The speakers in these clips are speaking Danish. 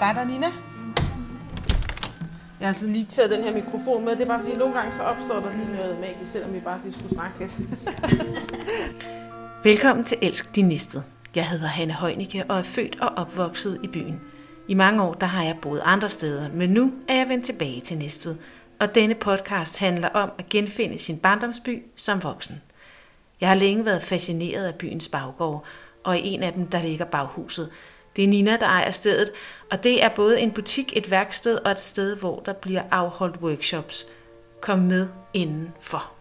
dig der, Nina? Jeg har altså lige taget den her mikrofon med. Det er bare fordi, nogle gange så opstår der lige noget magisk, selvom vi bare lige skulle snakke lidt. Velkommen til Elsk din Næstved. Jeg hedder Hanne Heunicke og er født og opvokset i byen. I mange år der har jeg boet andre steder, men nu er jeg vendt tilbage til Næstved. Og denne podcast handler om at genfinde sin barndomsby som voksen. Jeg har længe været fascineret af byens baggård, og i en af dem der ligger baghuset – det er Nina, der ejer stedet, og det er både en butik, et værksted og et sted, hvor der bliver afholdt workshops. Kom med indenfor.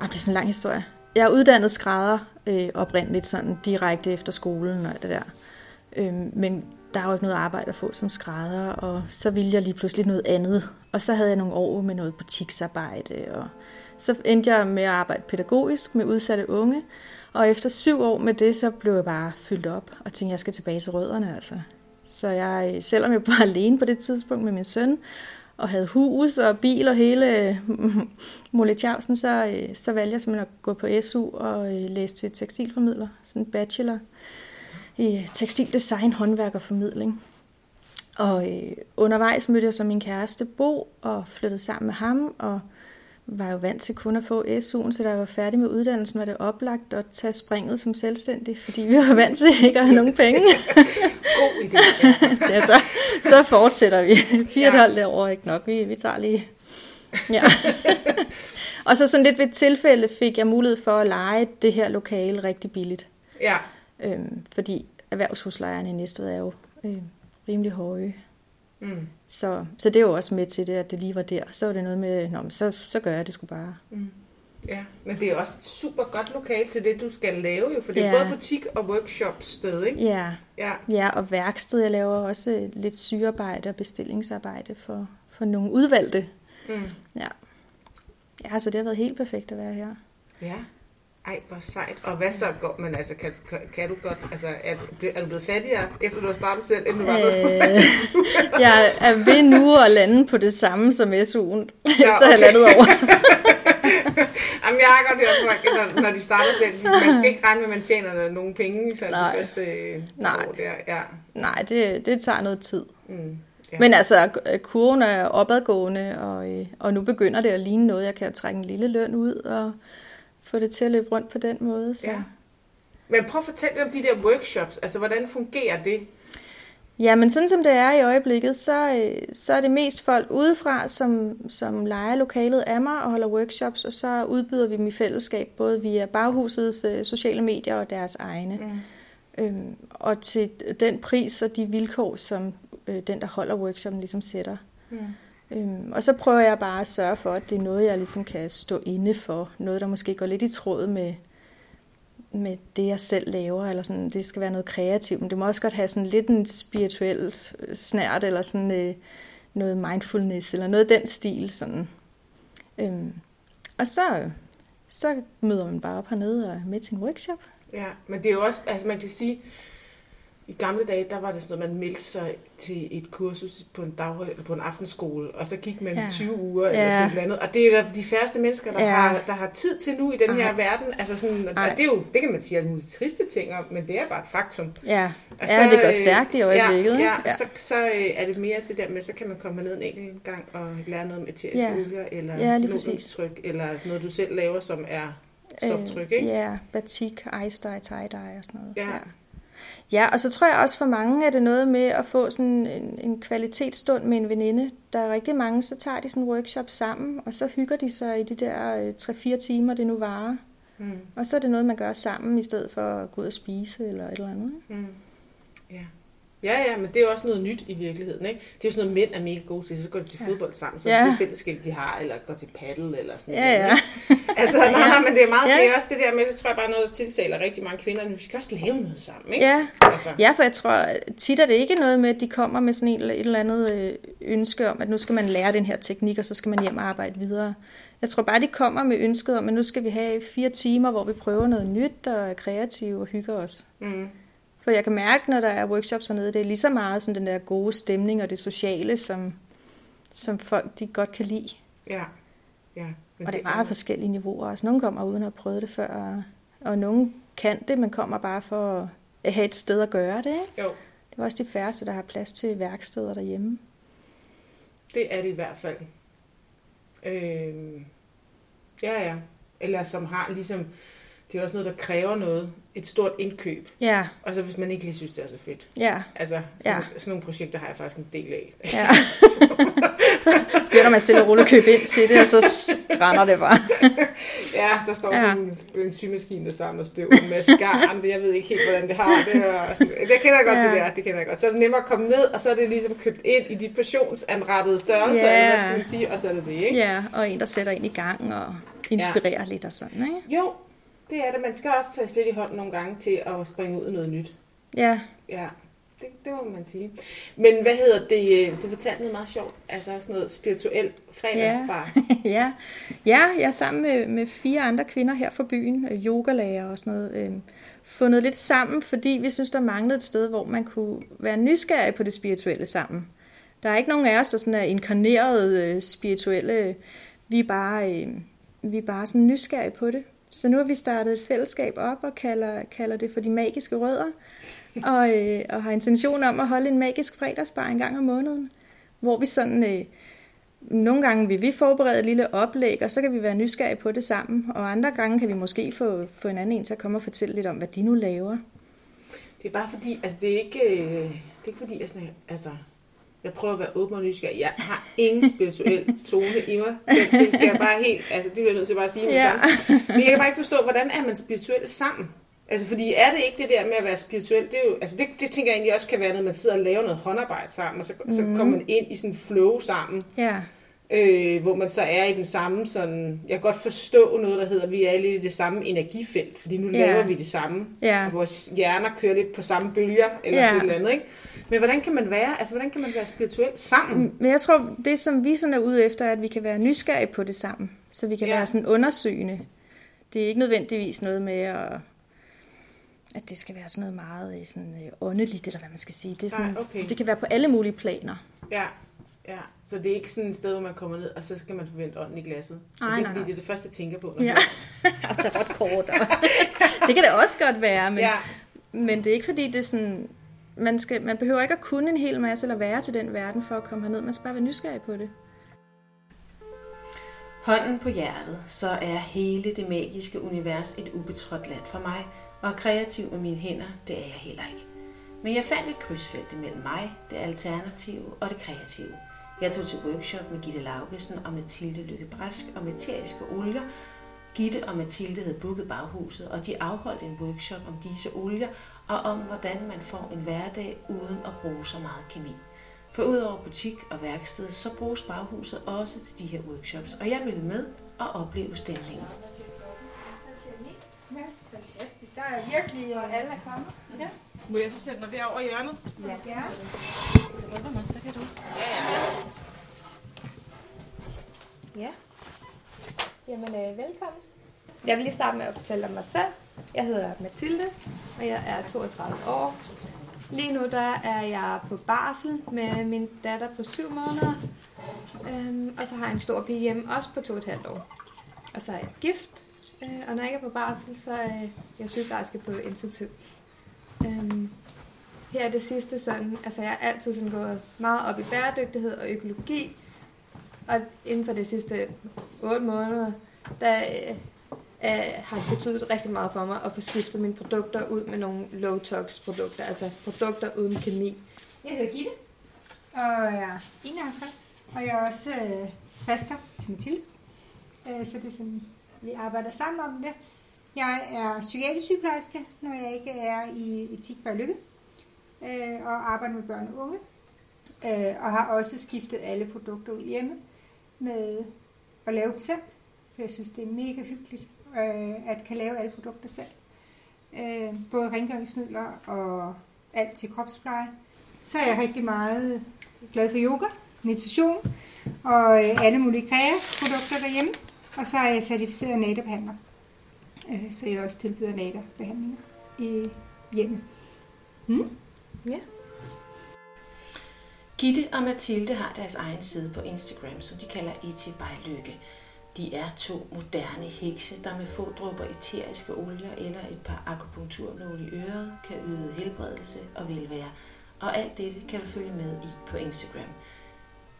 Ah, det er sådan en lang historie. Jeg er uddannet skrædder øh, oprindeligt sådan direkte efter skolen og det der. Øh, men der er jo ikke noget arbejde at få som skrædder, og så ville jeg lige pludselig noget andet. Og så havde jeg nogle år med noget butiksarbejde, og så endte jeg med at arbejde pædagogisk med udsatte unge, og efter syv år med det, så blev jeg bare fyldt op og tænkte, at jeg skal tilbage til rødderne. Altså. Så jeg, øh, selvom jeg var alene på det tidspunkt med min søn, og havde hus og bil og hele Molletjavsen, så, øh, så valgte jeg simpelthen at gå på SU og øh, læse til tekstilformidler, sådan en bachelor i tekstildesign, håndværk og formidling. Og øh, undervejs mødte jeg så min kæreste Bo og flyttede sammen med ham, og var jo vant til kun at få SU'en, så da jeg var færdig med uddannelsen, var det oplagt at tage springet som selvstændig, fordi vi var vant til ikke at have nogen penge. God idé. ja, så, så fortsætter vi. Fire halvt år ikke nok. Vi, vi tager lige... Ja. og så sådan lidt ved et tilfælde fik jeg mulighed for at lege det her lokale rigtig billigt. Ja. Øhm, fordi erhvervshuslejerne i Næstved er jo øh, rimelig høje. Mm. Så, så det er jo også med til det, at det lige var der. Så var det noget med, Nå, så, så gør jeg det sgu bare. Mm. Ja, men det er også et super godt lokal til det, du skal lave jo, for det er ja. både butik og workshop sted, ikke? Ja. ja, ja og værksted. Jeg laver også lidt sygearbejde og bestillingsarbejde for, for nogle udvalgte. Mm. Ja. ja, så det har været helt perfekt at være her. Ja. Ej, hvor sejt. Og hvad så går, men altså, kan, kan, kan du godt, altså, er, er du blevet fattigere, efter du har startet selv, end du var øh, Jeg er ved nu at lande på det samme som SU'en, ja, efter okay. halvandet år. Jamen, jeg har godt hørt folk, når, når de starter selv, man skal ikke regne med, at man tjener nogle penge så Nej. de første Nej. år der. Ja. Nej, det, det tager noget tid. Mm. Ja. Men altså, kurven er opadgående, og, og nu begynder det at ligne noget, jeg kan trække en lille løn ud, og få det til at løbe rundt på den måde. Så. Ja. Men prøv at fortælle om de der workshops. Altså, hvordan fungerer det? Ja, men sådan som det er i øjeblikket, så, øh, så er det mest folk udefra, som, som leger lokalet af mig og holder workshops, og så udbyder vi dem i fællesskab, både via baghusets øh, sociale medier og deres egne. Mm. Øhm, og til den pris og de vilkår, som øh, den, der holder workshoppen, ligesom sætter. Mm. Øhm, og så prøver jeg bare at sørge for, at det er noget, jeg ligesom kan stå inde for. Noget, der måske går lidt i tråd med, med det, jeg selv laver. Eller sådan, det skal være noget kreativt, men det må også godt have sådan lidt en spirituel øh, snært, eller sådan øh, noget mindfulness, eller noget af den stil. Sådan. Øhm, og så, så møder man bare op hernede og er med til en workshop. Ja, men det er jo også, altså man kan sige, i gamle dage, der var det sådan noget, man meldte sig til et kursus på en, dag, eller på en aftenskole, og så gik man ja. 20 uger eller ja. sådan noget. Og det er de færreste mennesker, der, ja. har, der har tid til nu i den her Ej. verden. Altså sådan, og det, er jo, det kan man sige alle mulige triste ting men det er bare et faktum. Ja, og så, ja det går stærkt i øjeblikket. Ja, ja, så, så øh, er det mere det der med, så kan man komme ned en enkelt gang og lære noget om eteriske ja. olier, eller ja, tryk, eller noget, du selv laver, som er stoftryk, ikke? Øh, ja, batik, ice dye, tie dye og sådan noget. Ja. ja. Ja, og så tror jeg også for mange, at det noget med at få sådan en, en kvalitetsstund med en veninde. Der er rigtig mange, så tager de sådan en workshop sammen, og så hygger de sig i de der 3-4 øh, timer, det nu varer. Mm. Og så er det noget, man gør sammen, i stedet for at gå ud og spise eller et eller andet. Mm. Ja. Ja, ja, men det er også noget nyt i virkeligheden, ikke? Det er jo sådan noget, mænd er mega gode til, så går de til ja. fodbold sammen, så ja. det fællesskab, de har, eller går til paddle, eller sådan ja, noget. Ja, Altså, nej, nej, men det er meget, ja. det er også det der med, det tror jeg bare noget, der tiltaler rigtig mange kvinder, vi skal også lave noget sammen, ikke? Ja, altså. ja for jeg tror, tit er det ikke noget med, at de kommer med sådan et, et eller andet øh, ønske om, at nu skal man lære den her teknik, og så skal man hjem og arbejde videre. Jeg tror bare, de kommer med ønsket om, at nu skal vi have fire timer, hvor vi prøver noget nyt og er kreative og hygger os. Mm. For jeg kan mærke, når der er workshops hernede, det er lige så meget sådan den der gode stemning og det sociale, som, som folk de godt kan lide. Ja, ja. Men og det er meget er... forskellige niveauer. Altså, nogle kommer uden at have prøvet det før, og, og nogle kan det, men kommer bare for at have et sted at gøre det. Ikke? Jo. det er også de færreste, der har plads til værksteder derhjemme. Det er det i hvert fald. Øh, ja, ja. Eller som har ligesom, det er også noget, der kræver noget. Et stort indkøb. Ja, Og så hvis man ikke lige synes, det er så fedt. ja, Altså, Ja. sådan, sådan nogle projekter har jeg faktisk en del af. ja. Begynder man stille og roligt købe ind til det, og så brænder det bare. Ja, der står Ja. sådan en, en symaskine, der samler støv en masse garn. Jeg ved ikke helt, hvordan det har. Det, er, sådan, det kender jeg godt, ja. det der. Det kender jeg godt. Så er det nemmere at komme ned, og så er det ligesom købt ind i de portionsanrettede størrelser, Ja. eller hvad skal man sige, og så er det det, ikke? Ja, og en, der sætter ind i gang og inspirerer ja. lidt og sådan, ikke? Jo, det er det. Man skal også tage lidt i hånden nogle gange til at springe ud i noget nyt. Ja, Ja, det, det må man sige. Men hvad hedder det? øh, Du fortalte noget meget sjovt. Altså sådan noget spirituelt fredagsbar. ja. ja jeg er sammen med, med fire andre kvinder her fra byen, øh, yogalærer og sådan noget, øh, fundet lidt sammen, fordi vi synes, der manglede et sted, hvor man kunne være nysgerrig på det spirituelle sammen. Der er ikke nogen af os, der sådan er inkarneret øh, spirituelle. Vi er bare, øh, vi er bare sådan nysgerrige på det. Så nu har vi startet et fællesskab op og kalder, kalder det for de magiske rødder. Og, øh, og har intention om at holde en magisk fredagsbar en gang om måneden. Hvor vi sådan... Øh, nogle gange vil vi forberede et lille oplæg, og så kan vi være nysgerrige på det sammen. Og andre gange kan vi måske få, få en anden en til at komme og fortælle lidt om, hvad de nu laver. Det er bare fordi, altså det er ikke, øh, det er ikke fordi, jeg sådan, altså, jeg prøver at være åben og nysgerrig. Jeg har ingen spirituel tone i mig. Så det skal jeg bare helt, altså det bliver jeg nødt til bare at sige Ja. Men jeg kan bare ikke forstå, hvordan er man spirituel sammen? Altså fordi er det ikke det der med at være spirituel, det er jo, altså det, det tænker jeg egentlig også kan være, når man sidder og laver noget håndarbejde sammen, og så, mm. så kommer man ind i sådan en flow sammen, Ja, øh, hvor man så er i den samme sådan, jeg kan godt forstå noget, der hedder, vi er lidt i det samme energifelt, fordi nu Ja. laver vi det samme, ja. og vores hjerner kører lidt på samme bølger, eller Ja. sådan et eller andet, ikke? Men hvordan kan man være, altså hvordan kan man være spirituel sammen? Men jeg tror, det som vi sådan er ude efter, er, at vi kan være nysgerrige på det sammen. Så vi kan Ja. være sådan undersøgende. Det er ikke nødvendigvis noget med at at det skal være sådan noget meget øh, sådan, øh, åndeligt, eller hvad man skal sige. Det, er sådan, Nej, okay. det kan være på alle mulige planer. Ja, ja. Så det er ikke sådan et sted, hvor man kommer ned, og så skal man forvente ånden i glasset. Nej, det er nej, fordi, nej. det er det første, jeg tænker på. Når Ja. og tage ret kort. Og det kan det også godt være, men, ja. men det er ikke fordi, det er sådan... Man, skal, man behøver ikke at kunne en hel masse eller være til den verden for at komme herned. Man skal bare være nysgerrig på det. Hånden på hjertet, så er hele det magiske univers et ubetrådt land for mig, og kreativ med mine hænder, det er jeg heller ikke. Men jeg fandt et krydsfelt imellem mig, det alternative og det kreative. Jeg tog til workshop med Gitte Laugesen og Mathilde Lykke Brask om eteriske olier. Gitte og Mathilde havde booket baghuset, og de afholdt en workshop om disse olier og om, hvordan man får en hverdag uden at bruge så meget kemi. For udover butik og værksted, så bruges baghuset også til de her workshops, og jeg vil med og opleve stemningen. Ja, fantastisk. Der er virkelig... Og alle er kommet. Ja, må jeg så sætte mig derovre i hjørnet? ja gerne. Så kan du. Ja. Jamen, øh, velkommen. Jeg vil lige starte med at fortælle om mig selv. Jeg hedder Mathilde, og jeg er 32 år. Lige nu der er jeg på barsel med min datter på 7 måneder. Øhm, og så har jeg en stor pige hjemme, også på 2,5 år. Og så er jeg gift, øh, og når jeg ikke er på barsel, så er jeg sygeplejerske på intensiv. Øhm, her er det sidste sådan, altså jeg har altid sådan gået meget op i bæredygtighed og økologi, og inden for de sidste 8 måneder, der øh, øh, har det betydet rigtig meget for mig at få skiftet mine produkter ud med nogle low-tox produkter, altså produkter uden kemi. Jeg hedder Gitte. Og jeg er 51, og jeg er også øh, faster til Mathilde. Øh, så det er sådan, vi arbejder sammen om det. Jeg er psykiatrisk sygeplejerske, når jeg ikke er i etik for lykke, øh, og arbejder med børn og unge. Øh, og har også skiftet alle produkter ud hjemme med at lave dem selv, for jeg synes, det er mega hyggeligt øh, at kan lave alle produkter selv. Øh, både rengøringsmidler og alt til kropspleje. Så er jeg rigtig meget glad for yoga, meditation og øh, alle mulige krea-produkter derhjemme. Og så er jeg certificeret naderbehandler. Øh, så jeg også tilbyder naderbehandlinger i hjemmet. Gitte og Mathilde har deres egen side på Instagram, som de kalder E.T. by Lykke. De er to moderne hekse, der med få dråber eteriske olier eller et par akupunkturnåle i øret kan yde helbredelse og velvære. og alt dette kan du følge med i på Instagram.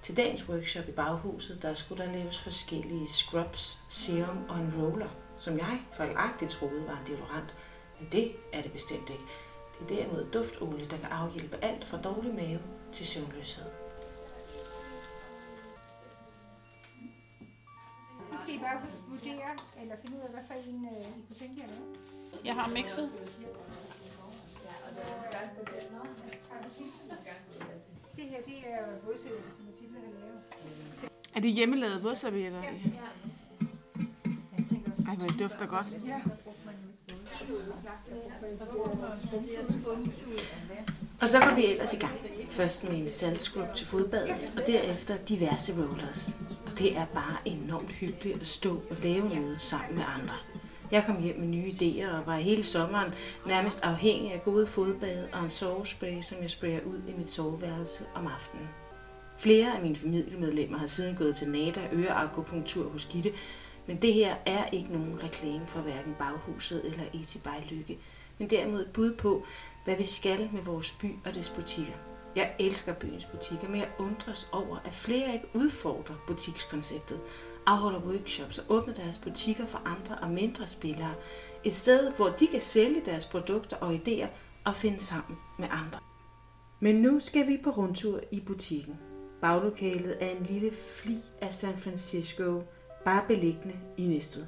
Til dagens workshop i baghuset, der skulle der laves forskellige scrubs, serum og en roller, som jeg fejlagtigt troede var en deodorant. Men det er det bestemt ikke. Det er derimod duftolie, der kan afhjælpe alt fra dårlig mave til søvnløshed. Så skal I bare vurdere, eller finde ud af, hvad for en øh, I kunne tænke jer at lave. Jeg har mixet. Det her, det er vådservietter, som Mathilde har lavet. Er det hjemmelavet vådservietter? Ja. Ej, hvor det dufter godt. Og så går vi ellers i gang. Først med en saltskrub til fodbadet, og derefter diverse rollers. Og det er bare enormt hyggeligt at stå og lave noget sammen med andre. Jeg kom hjem med nye idéer og var hele sommeren nærmest afhængig af gode fodbad og en sovespray, som jeg sprayer ud i mit soveværelse om aftenen. Flere af mine familiemedlemmer har siden gået til NADA øreakupunktur hos Gitte, men det her er ikke nogen reklame for hverken Baghuset eller Eti by Lykke, men derimod et bud på, hvad vi skal med vores by og dets butikker. Jeg elsker byens butikker, men jeg undres over, at flere ikke udfordrer butikskonceptet, afholder workshops og åbner deres butikker for andre og mindre spillere. Et sted, hvor de kan sælge deres produkter og idéer og finde sammen med andre. Men nu skal vi på rundtur i butikken. Baglokalet er en lille fli af San Francisco, bare beliggende i Næstved.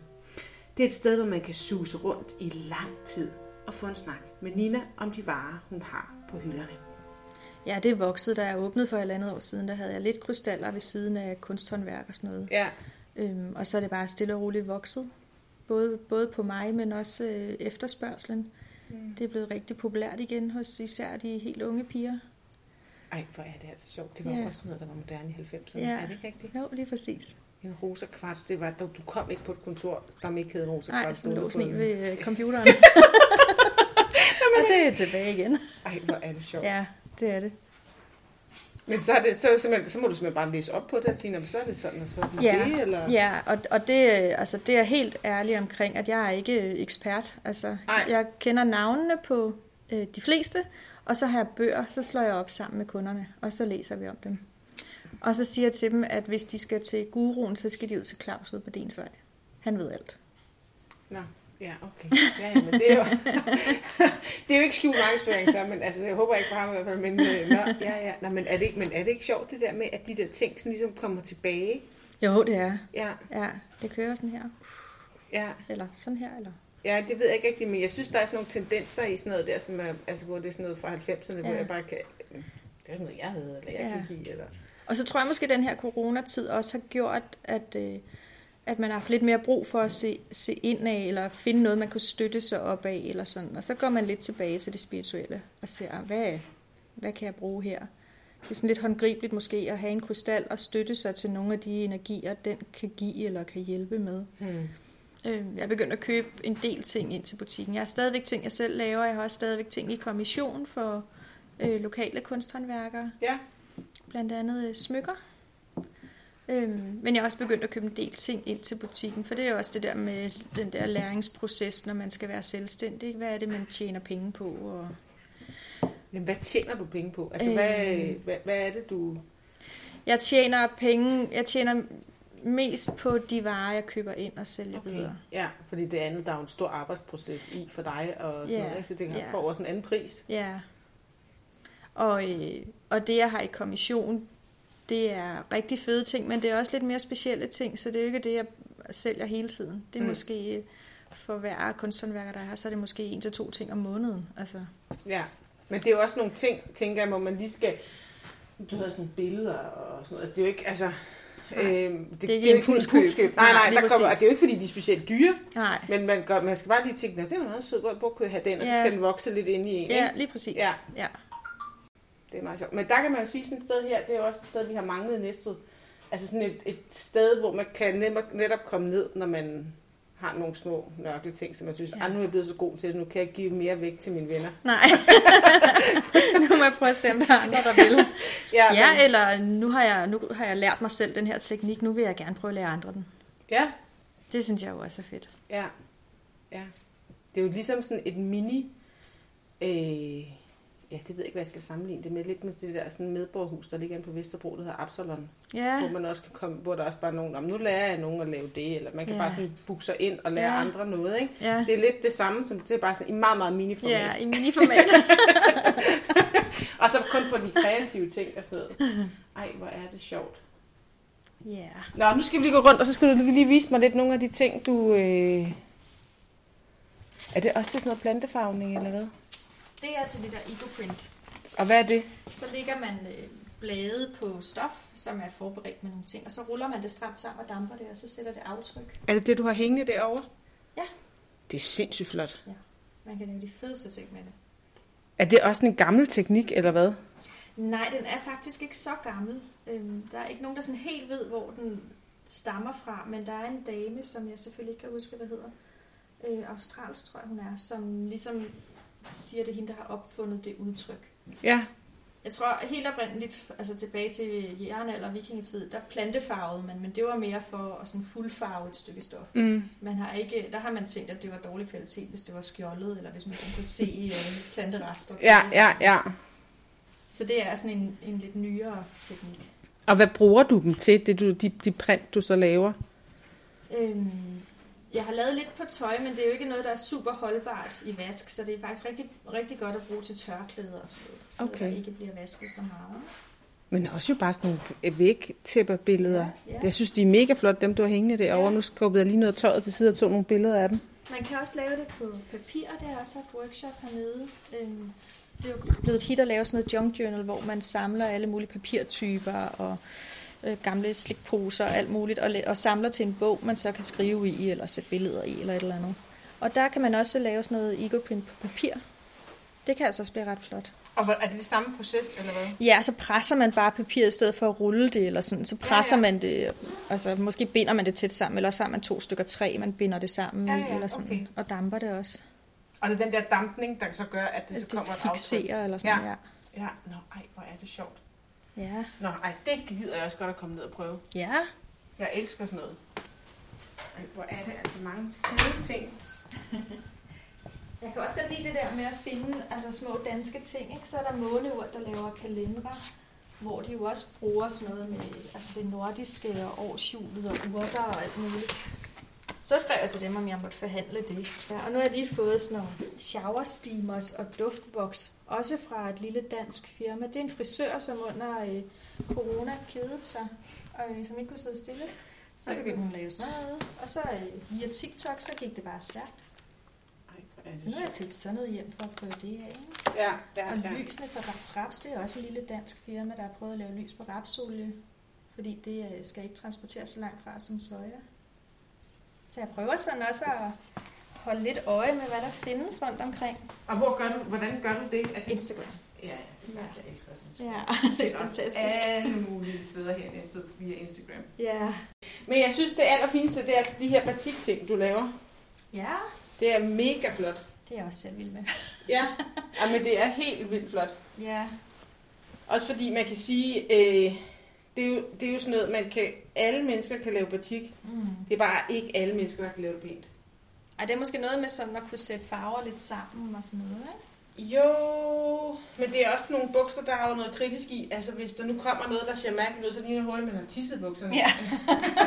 Det er et sted, hvor man kan suse rundt i lang tid og få en snak med Nina om de varer, hun har på hylderne. Ja, det er vokset, da jeg åbnede for et andet år siden. Der havde jeg lidt krystaller ved siden af kunsthåndværk og sådan noget. Ja. Øhm, og så er det bare stille og roligt vokset. Både, både på mig, men også øh, efterspørgselen. Mm. Det er blevet rigtig populært igen hos især de helt unge piger. Ej, hvor er det altså sjovt. Det var Ja. også noget, der var moderne i 90'erne. Ja. Er det ikke rigtigt? Jo, lige præcis. En rosa kvarts, det var, du du kom ikke på et kontor, der ikke en rosa Nej, kvarts. som du lå sådan ved øh, computeren. og det er tilbage igen. Ej, hvor er det sjovt. Ja. Det er det. Men så, er det, så, simpelthen, så må du simpelthen bare læse op på det og sige, "Nå, men så er det sådan og sådan. Ja, det, eller? ja og, og det, øh, altså, det er helt ærlig omkring, at jeg er ikke øh, ekspert. Altså, Nej. jeg kender navnene på øh, de fleste, og så har jeg bøger, så slår jeg op sammen med kunderne, og så læser vi om dem. Og så siger jeg til dem, at hvis de skal til guruen, så skal de ud til Claus ud på Densvej. Han ved alt. Nå, ja, okay. Ja, ja, men det er jo, det er jo ikke skjult markedsføring, så, men altså, jeg håber ikke på ham i hvert fald, men, øh, nå, ja, ja. Nå, men, er det ikke, men er det ikke sjovt, det der med, at de der ting sådan ligesom kommer tilbage? Jo, det er. Ja, Ja, det kører sådan her. ja. Eller sådan her, eller... Ja, det ved jeg ikke rigtigt, men jeg synes, der er sådan nogle tendenser i sådan noget der, som er, altså, hvor det er sådan noget fra 90'erne, ja. hvor jeg bare kan... Det er sådan noget, jeg havde, eller jeg Ja. gik i, eller... Og så tror jeg måske, at den her coronatid også har gjort, at, øh, at man har haft lidt mere brug for at se, se ind af, eller finde noget, man kunne støtte sig op af, eller sådan. Og så går man lidt tilbage til det spirituelle, og ser, ah, hvad, hvad kan jeg bruge her? Det er sådan lidt håndgribeligt måske at have en krystal og støtte sig til nogle af de energier, den kan give eller kan hjælpe med. Hmm. Øh, Jeg er begyndt at købe en del ting ind til butikken. Jeg har stadigvæk ting, jeg selv laver. Jeg har også stadigvæk ting i kommission for øh, lokale kunsthåndværkere Ja, blandt andet øh, smykker. Øhm, men jeg har også begyndt at købe en del ting ind til butikken, for det er også det der med den der læringsproces, når man skal være selvstændig. Hvad er det, man tjener penge på? Og... men hvad tjener du penge på? Altså, Øh. hvad, hvad, hvad er det, du... Jeg tjener penge, jeg tjener mest på de varer, jeg køber ind og sælger okay. videre. Ja, fordi det andet, der er jo en stor arbejdsproces i for dig, og sådan Ja, noget, ikke? så det kan ja. få også en anden pris. Ja. Og, øh, og det, jeg har i kommission, det er rigtig fede ting, men det er også lidt mere specielle ting, så det er jo ikke det, jeg sælger hele tiden. Det er Mm. måske, for hver kunsthåndværker, der er, så er det måske en til to ting om måneden. Altså, Ja, men det er jo også nogle ting, tænker jeg, hvor man lige skal... Du har sådan billeder og sådan noget. Altså, det er jo ikke, altså... Øh, det, det, ikke er jo ikke et impulskøb. Nej, Nej, nej, der kommer, det er jo ikke, fordi de er specielt dyre, nej. men man, gør, man skal bare lige tænke, "Nå, det er jo meget sødt, hvor, hvor kunne jeg have den, og så Ja. skal den vokse lidt ind i en. Ja, ikke? lige præcis. Ja. ja. Det er meget sjovt. Men der kan man jo sige sådan et sted her, det er jo også et sted, vi har manglet i Næstved. Altså sådan et, et sted, hvor man kan netop, komme ned, når man har nogle små nørkle ting, som man synes, Ja. ja. nu er jeg blevet så god til det, nu kan jeg give mere væk til mine venner. Nej. nu må jeg prøve at se, om der er andre, der vil. Ja, Ja, men- eller nu har, jeg, nu har jeg lært mig selv den her teknik, nu vil jeg gerne prøve at lære andre den. ja, Det synes jeg jo også er fedt. ja, ja. Det er jo ligesom sådan et mini, øh, ja, det ved jeg ikke, hvad jeg skal sammenligne det med. Lidt med det der sådan medborgerhus, der ligger inde på Vesterbro, der hedder Absalon. Ja, Hvor man også kan komme, hvor der også bare er nogen, om nu lærer jeg nogen at lave det, eller man kan Ja. bare sådan booke sig ind og lære Ja. andre noget, ikke? ja. Det er lidt det samme, som det er bare sådan i meget, meget miniformat. Ja, i miniformat. Og så kun på de kreative ting og sådan noget. Ej, hvor er det sjovt. Ja. Nå, nu skal vi lige gå rundt, og så skal du lige vise mig lidt nogle af de ting, du... Øh... Er det også til sådan noget plantefarvning, eller hvad? Det er til det der ecoprint. Og hvad er det? Så lægger man øh, blade på stof, som er forberedt med nogle ting, og så ruller man det stramt sammen og damper det, og så sætter det aftryk. Er det det, du har hængende derovre? Ja. Det er sindssygt flot. Man kan lave de fedeste ting med det. Er det også en gammel teknik, eller hvad? Nej, den er faktisk ikke så gammel. Øhm, der er ikke nogen, der sådan helt ved, hvor den stammer fra, men der er en dame, som jeg selvfølgelig ikke kan huske, hvad hedder. Øh, australsk, tror jeg, hun er, som ligesom siger, det er hende, der har opfundet det udtryk. Ja. Jeg tror helt oprindeligt, altså tilbage til jernalder og vikingetid, der plantefarvede man, men det var mere for at sådan fuldfarve et stykke stof. Mm. Man har ikke, der har man tænkt, at det var dårlig kvalitet, hvis det var skjoldet, eller hvis man sådan kunne se øh, planterester. Ja, ja, ja. Så det er sådan en, en lidt nyere teknik. Og hvad bruger du dem til, det du, de, de print, du så laver? Øhm, jeg har lavet lidt på tøj, men det er jo ikke noget, der er super holdbart i vask, så det er faktisk rigtig, rigtig godt at bruge til tørklæder og sådan noget, så Okay. der ikke bliver vasket så meget. Men også jo bare sådan nogle vægtæpperbilleder. Ja, ja. Jeg synes, de er mega flotte, dem du har hængende derovre. Ja. Nu skubbede jeg lige noget tøjet til side og tog nogle billeder af dem. Man kan også lave det på papir, det har jeg også haft workshop hernede. Øhm, det er jo blevet et hit at lave sådan noget junk journal, hvor man samler alle mulige papirtyper og øh, gamle slikposer og alt muligt, og, og samler til en bog, man så kan skrive i, eller sætte billeder i, eller et eller andet. Og der kan man også lave sådan noget ecoprint på papir. Det kan altså også blive ret flot. Og er det det samme proces, eller hvad? Ja, så presser man bare papiret i stedet for at rulle det, eller sådan. Så presser Ja, ja, man det, altså måske binder man det tæt sammen, eller så har man to stykker træ, man binder det sammen Ja, i, ja, eller sådan, okay. og damper det også. Og det er den der dampning, der så gør, at det så At kommer et det aftryk. eller sådan, Ja. ja. Ja, nå, ej, hvor er det sjovt. Ja. Nå, ej, det gider jeg også godt at komme ned og prøve. Ja. Jeg elsker sådan noget. Ej, hvor er det altså mange fede ting. Jeg kan også godt lide det der med at finde altså, små danske ting. Ikke? Så er der måneur, der laver kalendere, hvor de jo også bruger sådan noget med altså det nordiske og årshjulet og urter og alt muligt. Så skrev jeg til dem, om jeg måtte forhandle det. Ja, og nu har jeg lige fået sådan nogle shower steamers og duftboks, også fra et lille dansk firma. Det er en frisør, som under øh, corona kedede sig, og øh, som ikke kunne sidde stille. Så Ej. begyndte hun at lave sådan noget, og så øh, via TikTok, så gik det bare stærkt. Ej, er Så nu har jeg købt sådan noget hjem for at prøve det af. ikke? Ja, ja, Og ja. lysene fra Raps Raps, det er også en lille dansk firma, der har prøvet at lave lys på rapsolie. Fordi det øh, skal ikke transporteres så langt fra som soja. Så jeg prøver sådan også at holde lidt øje med, hvad der findes rundt omkring. Og hvor gør du, hvordan gør du det? At, Instagram. ja, ja, det er Ja. jeg elsker sådan Ja, Det er også fantastisk. alle mulige steder her næste via Instagram. Ja. Men jeg synes, det allerfineste, det er altså de her batik-ting, du laver. Ja, Det er mega flot. det er jeg også selv vild med. Ja, ja men det er helt vildt flot. Ja. Også fordi man kan sige, øh, det, er jo, det er jo sådan noget, man kan, alle mennesker kan lave batik. Mm. Det er bare ikke alle mennesker, der kan lave det pænt. Ej, det er måske noget med sådan at kunne sætte farver lidt sammen og sådan noget, ikke? Jo, men det er også nogle bukser, der er jo noget kritisk i. Altså hvis der nu kommer noget, der ser mærkeligt ud, så ligner det hurtigt, man har tisset bukserne. Ja.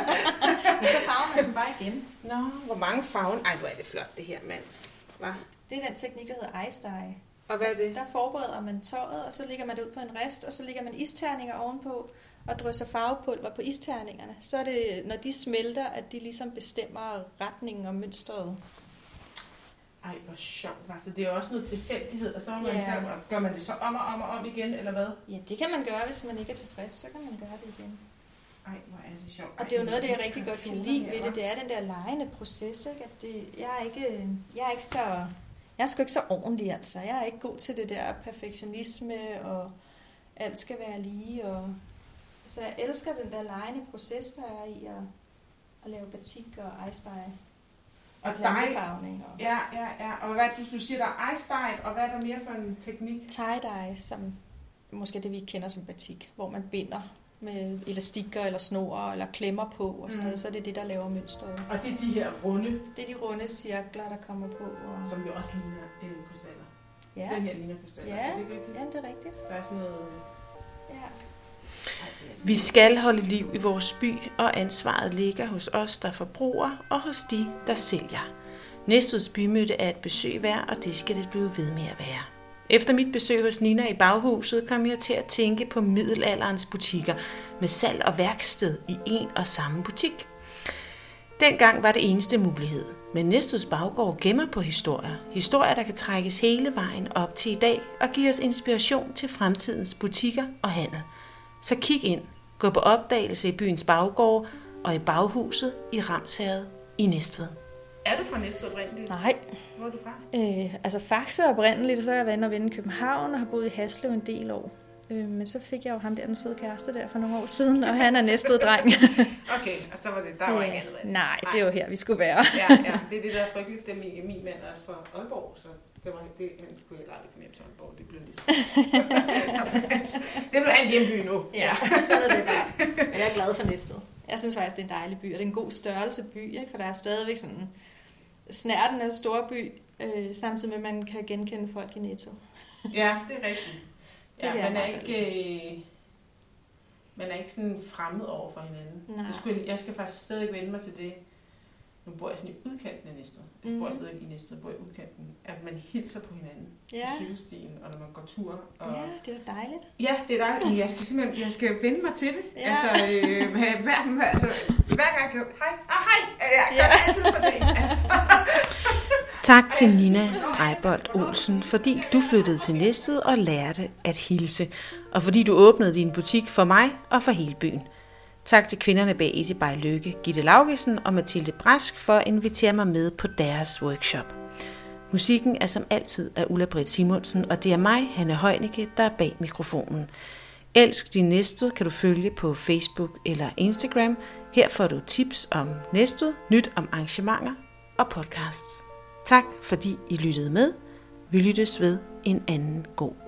Men så farver man dem bare igen. Nå, hvor mange farver. Ej, hvor er det flot, det her, mand. Hva? Det er den teknik, der hedder ice dye. Og hvad er det? Der forbereder man tøjet, og så lægger man det ud på en rest, og så lægger man isterninger ovenpå, og drysser farvepulver på isterningerne. Så er det, når de smelter, at de ligesom bestemmer retningen og mønstret. Ej, hvor sjovt. Altså, det er jo også noget tilfældighed, og så man Ja. så, gør man det så om og om og om igen, eller hvad? Ja, det kan man gøre, hvis man ikke er tilfreds, så kan man gøre det igen. Ej, hvor er det sjovt. Og det er jo noget, det jeg rigtig godt kan lide ved det, det er den der legende proces, ikke? At det, jeg, er ikke, jeg er ikke så... Jeg er sgu ikke så ordentlig, altså. Jeg er ikke god til det der perfektionisme, og alt skal være lige, og... Så jeg elsker den der legende proces, der er i at, at lave batik og ice dye. Og dig, og ja, ja, ja. Og hvad det, du siger, der er dyed, og hvad er der mere for en teknik? tie-dye, som måske det, vi kender som batik, hvor man binder med elastikker eller snor eller klemmer på og sådan Mm. noget, så er det det, der laver mønstret. Og det er de her runde, Det er de runde cirkler, der kommer på. Og... som jo også ligner øh, krystaller. Ja. Den her ligner kastanjer. Ja. Er det ikke rigtigt? Jamen, det er rigtigt. Der er sådan noget... Ja. Vi skal holde liv i vores by, og ansvaret ligger hos os, der forbruger, og hos de, der sælger. Næsteds bymøde er et besøg værd, og det skal det blive ved med at være. Efter mit besøg hos Nina i baghuset kom jeg til at tænke på middelalderens butikker med salg og værksted i en og samme butik. Dengang var det eneste mulighed, men Næsteds baggård gemmer på historier. Historier, der kan trækkes hele vejen op til i dag og give os inspiration til fremtidens butikker og handel. Så kig ind, gå på opdagelse i byens baggård og i baghuset i Ramsherred i Næstved. Er du fra Næstved oprindeligt? Nej, Hvor er du fra? øh, altså Faxe oprindeligt, så er jeg været og vende i København og har boet i Haslev en del år. Øh, men så fik jeg jo ham der, den søde kæreste der for nogle år siden, og han er næstved dreng. Okay, og så var det, der var ikke andet valg. Nej, det er jo her, vi skulle være. Ja, ja, det er det, der er frygteligt. Det er min, min mand er også fra Aalborg, så det var det, han skulle heller aldrig komme hjem til Aalborg. Det blev ligesom... det blev hans hjemby nu. Ja, sådan er det bare. Men jeg er glad for Næstved. Jeg synes faktisk, det er en dejlig by, og det er en god størrelse by, ikke? for der er stadigvæk sådan snærten af store by, øh, samtidig med, at man kan genkende folk i Netto. Ja, det er rigtigt. Det Ja, kan jeg man er ikke... Øh, man er ikke sådan fremmed over for hinanden. Nej. Det skulle, jeg skal faktisk stadig vende mig til det. Nu bor jeg sådan i udkanten af Næstved. Jeg bor Mhm. stadig i Næstved, jeg bor i udkanten. At man hilser på hinanden Ja. på cykelstien, og når man går tur. Og, Ja, det er dejligt. Ja, det er dejligt, jeg skal simpelthen jeg skal vende mig til det. Ja. Altså, øh, hver, hver, altså, hver gang jeg kan... Hej, ah, hej! Jeg gør det altid for sent. Altså. Tak til Nina Ejbold Olsen, fordi du flyttede til Næstved og lærte at hilse, og fordi du åbnede din butik for mig og for hele byen. Tak til kvinderne bag Easy by Lykke, Gitte Laugesen og Mathilde Brask for at invitere mig med på deres workshop. Musikken er som altid af Ulla Britt Simonsen, og det er mig, Hanne Heunicke, der er bag mikrofonen. Elsk din næste kan du følge på Facebook eller Instagram. Her får du tips om næstet, nyt om arrangementer og podcasts. Tak fordi I lyttede med. Vi lyttes ved en anden god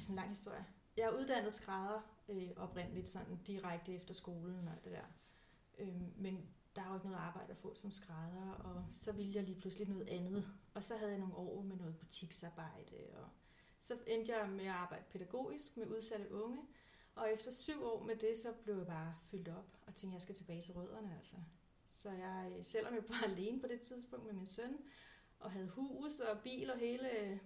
det er sådan en lang historie. Jeg er uddannet skrædder øh, oprindeligt, sådan direkte efter skolen og det der. Øh, men der er jo ikke noget arbejde at få som skrædder, og så ville jeg lige pludselig noget andet. Og så havde jeg nogle år med noget butiksarbejde, og så endte jeg med at arbejde pædagogisk med udsatte unge. Og efter syv år med det, så blev jeg bare fyldt op og tænkte, at jeg skal tilbage til rødderne. Altså. Så jeg, øh, selvom jeg var alene på det tidspunkt med min søn, og havde hus og bil og hele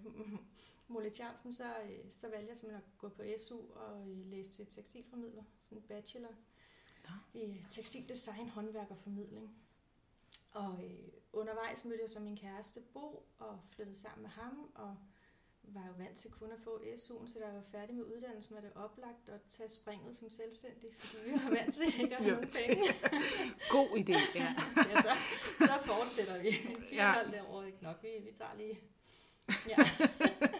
Molle Tjavsen, så, så valgte jeg simpelthen at gå på SU og læse til tekstilformidler, sådan en bachelor ja. i tekstildesign, håndværk og formidling. Og øh, undervejs mødte jeg så min kæreste Bo og flyttede sammen med ham, og var jo vant til kun at få SU'en, så da jeg var færdig med uddannelsen, var det oplagt at tage springet som selvstændig, fordi vi var vant til ikke at have nogen penge. God idé, ja. ja så, så fortsætter vi. Fire ja. derovre ikke nok, vi, vi tager lige... Ja.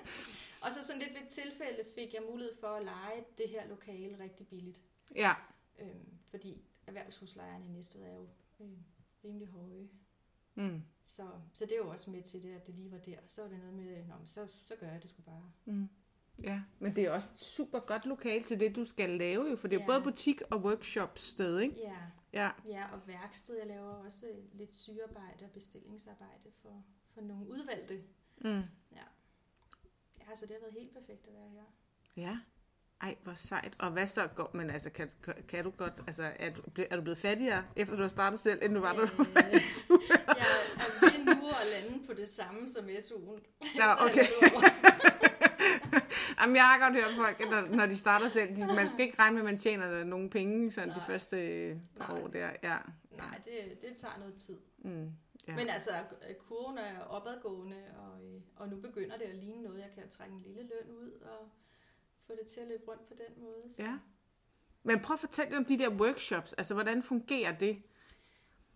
og så sådan lidt ved et tilfælde fik jeg mulighed for at lege det her lokale rigtig billigt. Ja. Øhm, fordi erhvervshuslejerne i Næstved er jo øh, rimelig høje. Mm. Så, så det er jo også med til det, at det lige var der. Så var det noget med, Nå, så, så gør jeg det sgu bare. Mm. Ja, men det er også et super godt lokal til det, du skal lave jo, for det er ja. både butik og workshop sted, ikke? Ja. ja. Ja, og værksted. Jeg laver også lidt sygearbejde og bestillingsarbejde for, for nogle udvalgte. Mm. Ja. Ja, så det har været helt perfekt at være her. Ja. Ej, hvor sejt. Og hvad så går, men altså, kan, kan du godt, altså, er du, er du blevet fattigere, efter du har startet selv, end du var, da du var SU? Jeg er ved nu at lande på det samme som SU'en. Ja, okay. Jamen, jeg har godt hørt folk, når, når de starter selv, de, man skal ikke regne med, at man tjener nogen penge sådan Nej. de første par år der. Ja. Nej, det, det tager noget tid. Mm, ja. Men altså, kurven er opadgående, og, øh, og nu begynder det at ligne noget, jeg kan trække en lille løn ud, og få det til at løbe rundt på den måde. Så. Ja. Men prøv at fortælle om de der workshops. Altså, hvordan fungerer det?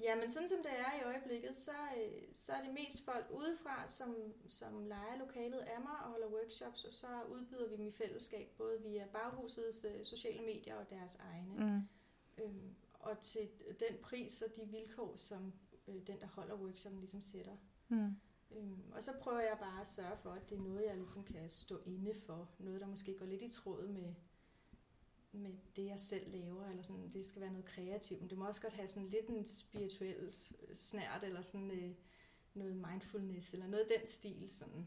Ja, men sådan som det er i øjeblikket, så, øh, så er det mest folk udefra, som, som leger lokalet af mig og holder workshops, og så udbyder vi dem i fællesskab, både via baghusets øh, sociale medier og deres egne. Mm. Øhm, og til den pris og de vilkår, som øh, den, der holder workshoppen, ligesom sætter. Mm. Øhm, og så prøver jeg bare at sørge for, at det er noget, jeg ligesom kan stå inde for. Noget, der måske går lidt i tråd med, med det, jeg selv laver. Eller sådan, det skal være noget kreativt, men det må også godt have sådan lidt en spirituel snært, eller sådan øh, noget mindfulness, eller noget af den stil. Sådan.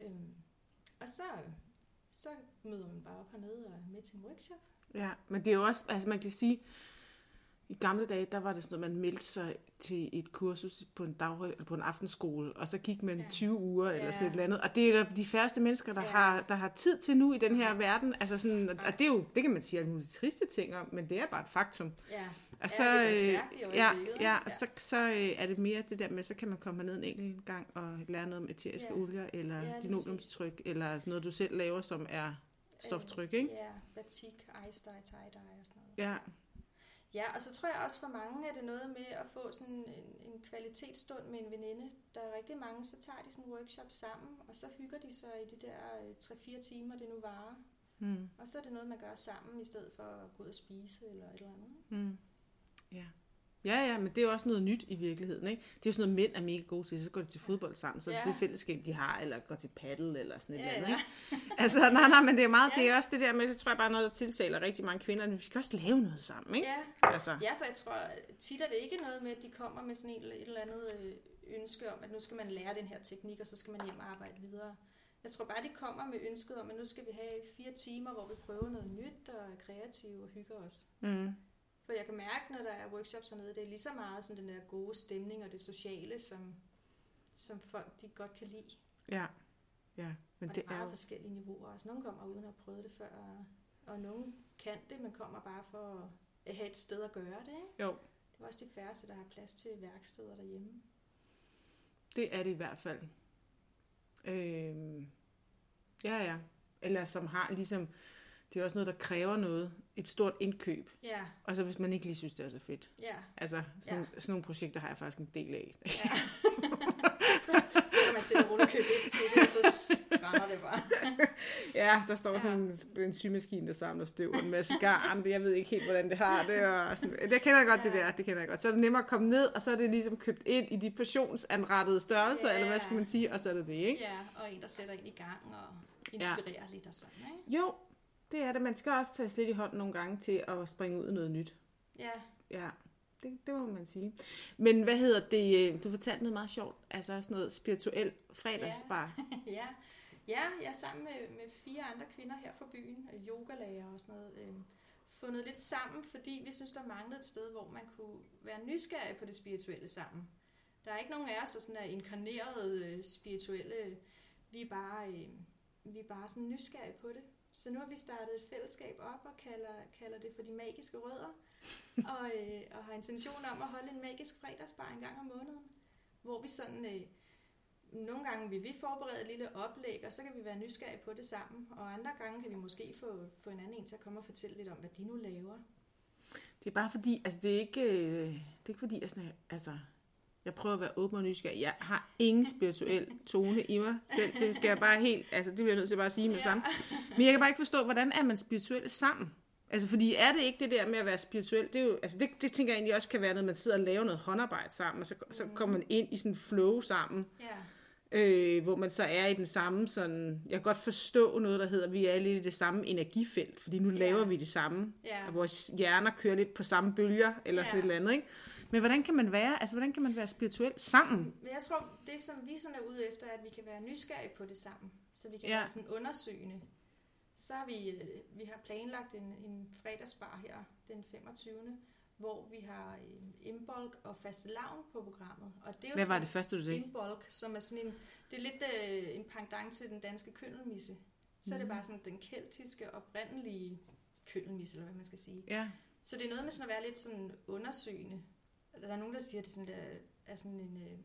Øhm, og så, så møder man bare op hernede og er med til en workshop. Ja, men det er jo også, altså man kan sige, i gamle dage, der var det sådan noget, man meldte sig til et kursus på en, dag, eller på en aftenskole, og så gik man ja. 20 uger eller ja. sådan et eller andet. Og det er de færreste mennesker, der, ja. har, der har tid til nu i den her ja. verden. Altså sådan, og det er jo, det kan man sige alle mulige triste ting om, men det er bare et faktum. Ja, og så, ja, det er stærkt i ja, ja, og så, så er det mere det der med, så kan man komme ned en enkelt gang og lære noget om eteriske ja. olier, eller ja, linoleumstryk, eller noget, du selv laver, som er stoftryk, ikke? Ja, batik, ice dye, tie-dye og sådan noget. Ja. Ja, og så tror jeg også for mange er det noget med at få sådan en, en kvalitetsstund med en veninde. Der er rigtig mange, så tager de sådan en workshop sammen, og så hygger de sig i de der 3-4 øh, timer, det nu varer. Mm. Og så er det noget, man gør sammen, i stedet for at gå ud og spise eller et eller andet. Mm. Ja. Ja, ja, men det er jo også noget nyt i virkeligheden, ikke? Det er jo sådan noget, mænd er mega gode til, så går de til fodbold sammen, så ja. det fællesskab, de har, eller går til paddle, eller sådan et ja, eller andet, ikke? Altså, nej, nej, men det er meget, ja. det er også det der med, det tror jeg bare noget, der tiltaler rigtig mange kvinder, vi skal også lave noget sammen, ikke? Ja, altså. ja for jeg tror tit er det ikke noget med, at de kommer med sådan et, et eller andet øh, ønske om, at nu skal man lære den her teknik, og så skal man hjem og arbejde videre. Jeg tror bare, de kommer med ønsket om, at nu skal vi have fire timer, hvor vi prøver noget nyt og er kreative og hygger os. Mm. For jeg kan mærke, når der er workshops hernede, det er lige så meget sådan den der gode stemning og det sociale, som, som folk de godt kan lide. Ja, ja. Men og det, det er meget jo... forskellige niveauer. Altså, nogle kommer uden at have prøvet det før, og, og nogle kan det, men kommer bare for at have et sted at gøre det. Ikke? Jo. Det er også de færreste, der har plads til værksteder derhjemme. Det er det i hvert fald. Øhm, ja, ja. Eller som har ligesom det er også noget, der kræver noget. Et stort indkøb. Ja. Og så hvis man ikke lige synes, det er så fedt. Ja. Altså, sådan, ja. sådan nogle projekter har jeg faktisk en del af. Ja. man stille roligt købe ind til det, og så brænder det bare. ja, der står sådan ja. en, en symaskine, der samler støv og en masse garn. Jeg ved ikke helt, hvordan det har det. Og sådan. Det kender jeg godt, ja. det der. Det kender jeg godt. Så er det nemmere at komme ned, og så er det ligesom købt ind i de portionsanrettede størrelser, ja. eller hvad skal man sige, og så er det det, ikke? Ja, og en, der sætter ind i gang. Og... inspirere lidt og sådan, ikke? Jo, det er det. Man skal også tage lidt i hånden nogle gange til at springe ud i noget nyt. Ja, Ja, det, det må man sige. Men hvad hedder det? øh, Du fortalte noget meget sjovt. Altså også noget spirituel fredagsbar. ja. Ja, jeg er sammen med, med fire andre kvinder her fra byen, yogalærer og sådan noget, øh, fundet lidt sammen, fordi vi synes, der manglede et sted, hvor man kunne være nysgerrig på det spirituelle sammen. Der er ikke nogen af os, der sådan er inkarnerede øh, spirituelle. Vi er bare, øh, vi er bare sådan nysgerrige på det. Så nu har vi startet et fællesskab op og kalder, kalder det for de magiske rødder. og, øh, og har intention om at holde en magisk fredagsbar en gang om måneden. Hvor vi sådan... Øh, nogle gange vil vi forberede et lille oplæg, og så kan vi være nysgerrige på det sammen. Og andre gange kan vi måske få, få en anden en til at komme og fortælle lidt om, hvad de nu laver. Det er bare fordi, altså det er ikke, øh, det er ikke fordi, jeg, sådan, altså, jeg prøver at være åben og nysgerrig. Jeg har ingen spirituel tone i mig selv. Det skal jeg bare helt, altså det bliver jeg nødt til bare at sige med det samme. Men jeg kan bare ikke forstå, hvordan er man spirituel sammen? Altså, fordi er det ikke det der med at være spirituel, det, er jo, altså det, det tænker jeg egentlig også kan være, når man sidder og laver noget håndarbejde sammen, og så, så kommer man ind i sådan en flow sammen, Ja, øh, hvor man så er i den samme sådan, jeg kan godt forstå noget, der hedder, at vi er lidt i det samme energifelt, fordi nu Ja. laver vi det samme, Ja. og vores hjerner kører lidt på samme bølger, eller sådan Ja. et eller andet, ikke? Men hvordan kan man være, altså hvordan kan man være spirituel sammen? men jeg tror, det som vi sådan er ude efter, er, at vi kan være nysgerrige på det sammen. Så vi kan Ja. være sådan undersøgende. Så har vi, øh, vi har planlagt en, en fredagsbar her den 25. hvor vi har øh, Imbolg og fastelavn på programmet. Og det er jo Hvad var det første, du sagde? Imbolg, som er sådan en, det er lidt øh, en pendant til den danske køndelmisse. Så er det bare sådan den keltiske, oprindelige køndelmisse, eller hvad man skal sige. Ja. Så det er noget med sådan at være lidt sådan undersøgende. Der er nogen, der siger, at det sådan der, er sådan en, øh,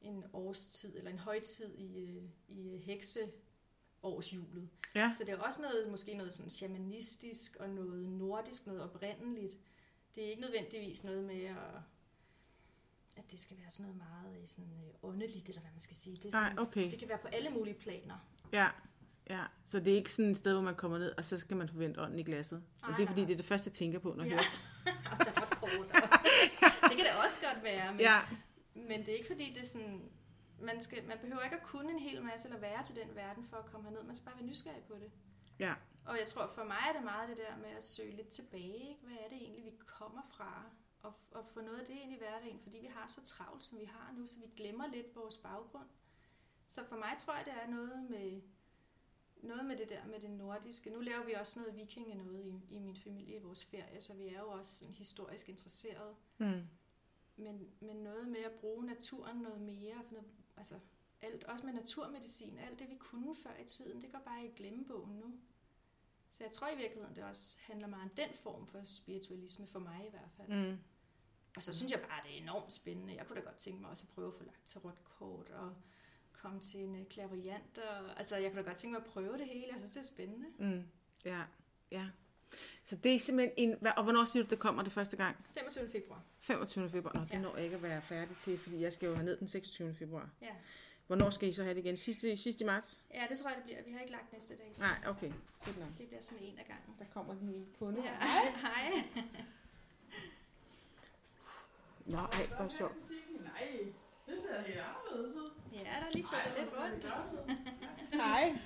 en årstid, eller en højtid i, øh, i øh, hekseårshjulet. Ja. Så det er også noget, måske noget sådan shamanistisk, og noget nordisk, noget oprindeligt. Det er ikke nødvendigvis noget med at at det skal være sådan noget meget øh, sådan, øh, åndeligt, eller hvad man skal sige. Det, er sådan, Nej, okay. det kan være på alle mulige planer. Ja, ja. Så det er ikke sådan et sted, hvor man kommer ned, og så skal man forvente ånden i glasset. Og Nej, det er fordi, nej. det er det første, jeg tænker på, når jeg Ja. hører og tage for kort. det kan det også godt være, men, Ja, men det er ikke fordi, det er sådan... Man, skal, man behøver ikke at kunne en hel masse, eller være til den verden for at komme herned. Man skal bare være nysgerrig på det. ja. Og jeg tror, for mig er det meget det der med at søge lidt tilbage. Ikke? Hvad er det egentlig, vi kommer fra? Og, og få noget af det ind i hverdagen, fordi vi har så travlt, som vi har nu, så vi glemmer lidt vores baggrund. Så for mig tror jeg, det er noget med, noget med det der med det nordiske. Nu laver vi også noget vikinge noget i, i min familie i vores ferie, så vi er jo også sådan historisk interesseret. Mm. Men, men noget med at bruge naturen noget mere, for noget, altså alt, også med naturmedicin, alt det vi kunne før i tiden, det går bare i glemmebogen nu. Så jeg tror i virkeligheden, det også handler meget om den form for spiritualisme, for mig i hvert fald. Mm. Og så synes jeg bare, det er enormt spændende. Jeg kunne da godt tænke mig også at prøve at få lagt tarotkort og komme til en øh, clairvoyant. Og, altså, jeg kunne da godt tænke mig at prøve det hele. Jeg synes, det er spændende. Mm. Ja, ja. Så det er simpelthen en... hvad- Og hvornår siger du, det kommer det første gang? 25. februar. 25. februar. Nå, det Ja. når jeg ikke at være færdig til, fordi jeg skal jo have ned den 26. februar. Ja. Hvornår skal I så have det igen? Sidste, sidste i marts? ja, det tror jeg, det bliver. Vi har ikke lagt næste dag. Nej, okay. Godt nok. Det bliver sådan en af gangen. Der kommer den ene kunde. Ja. Hej. Nå, ej, hvor sjovt. Nej, det ser helt anderledes ud. Ja, der er lige flyttet lidt rundt. Hej.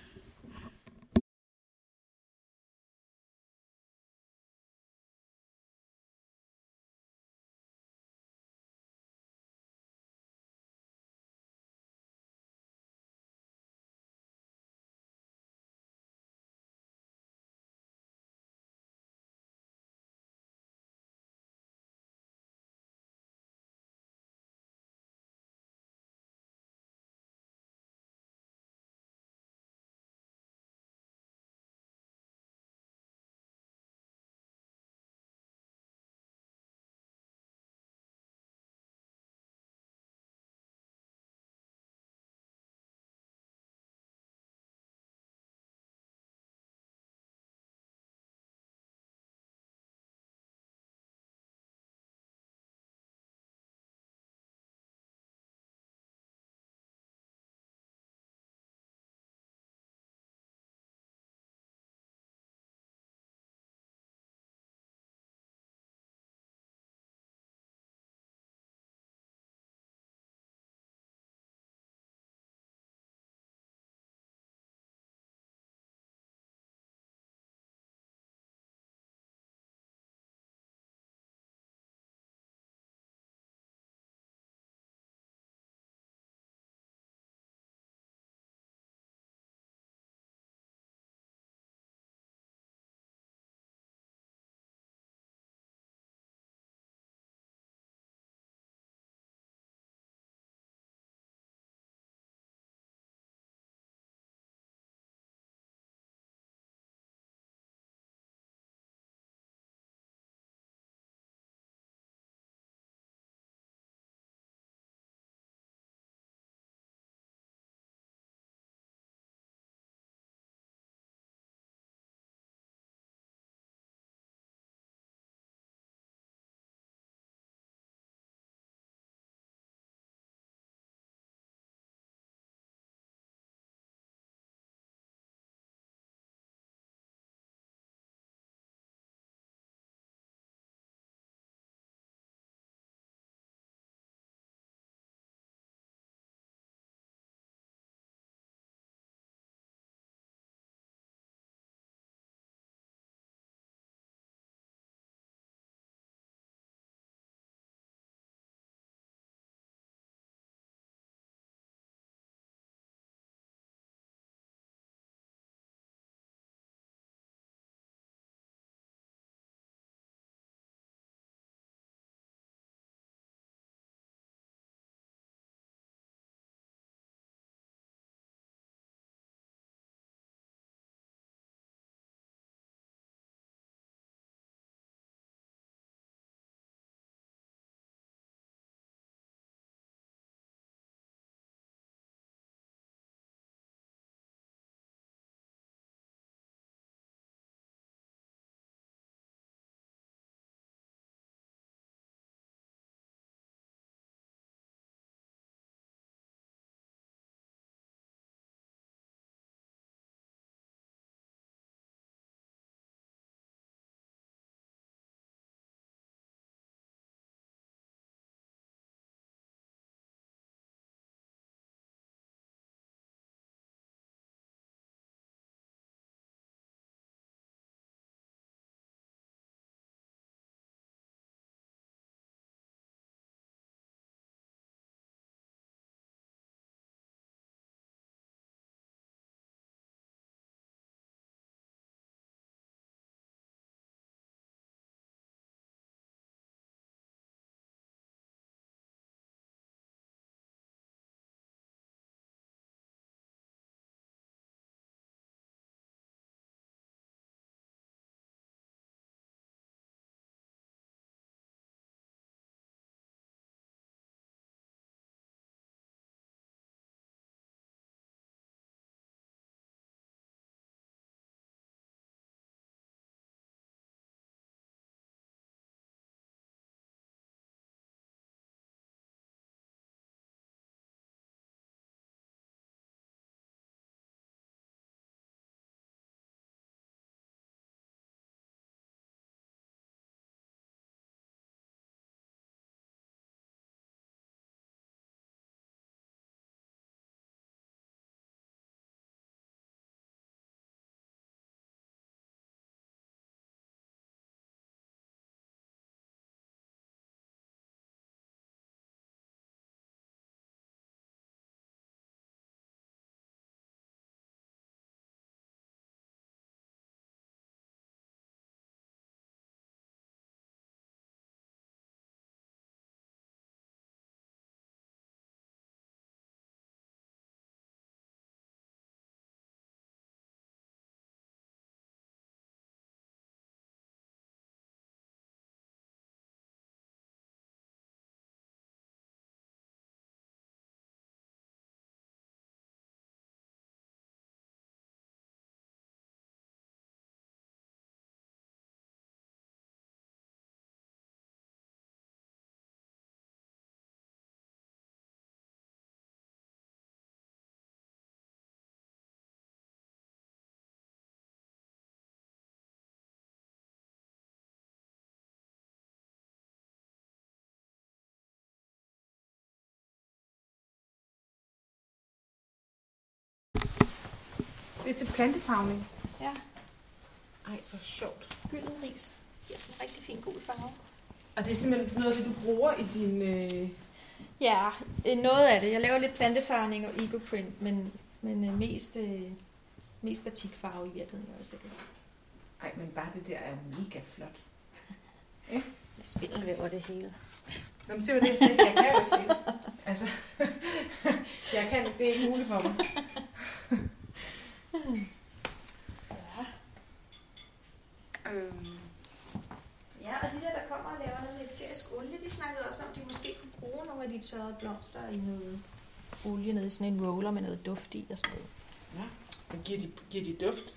Det er til plantefarvning. Ja, Ej, hvor sjovt. gylden ris. Giver sådan en rigtig fin gul farve. Og det er simpelthen noget af det, du bruger i din... Øh... Ja, øh, noget af det. Jeg laver lidt plantefarvning og ecoprint, men, men øh, mest, øh, mest batikfarve i virkeligheden. i øjeblikket. Ej, men bare det der er jo mega flot. Jeg spindelvæver det hele. Nå, men se, hvad det jeg sagde. Jeg kan jo ikke se det. Altså, jeg kan det er ikke muligt for mig. Øhm, Ja, og de der, der kommer og laver noget eterisk olie, de snakkede også om, at de måske kunne bruge nogle af de tørrede blomster i noget olie nede i sådan en roller med noget duft i og sådan noget. men giver de, giver de duft?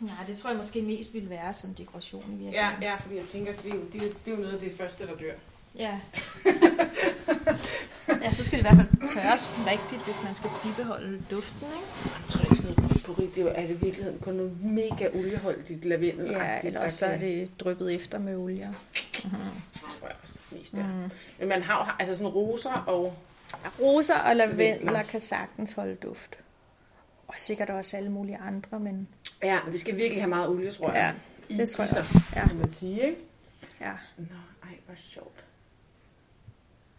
Nej, det tror jeg måske mest ville være som dekoration i Ja, virkeligheden. ja, fordi jeg tænker, det er, jo, det, er, det er jo noget af det første, der dør. Ja. ja, så skal det i hvert fald tørres rigtigt, hvis man skal bibeholde duften, ikke? Jeg tror ikke sådan noget potpourri, det er, det i virkeligheden kun noget mega olieholdigt lavendel. Ja, eller også så er det dryppet efter med olie. Mm-hmm. tror jeg også mest er. Mm. Men man har jo altså sådan roser og... Roser og lavendler kan sagtens holde duft. Og sikkert også alle mulige andre, men Ja, men det skal virkelig have meget olie, tror jeg. Ja, i det tror jeg også. Ja. Kan man sige, ikke? ja. Nå, ej, hvor sjovt.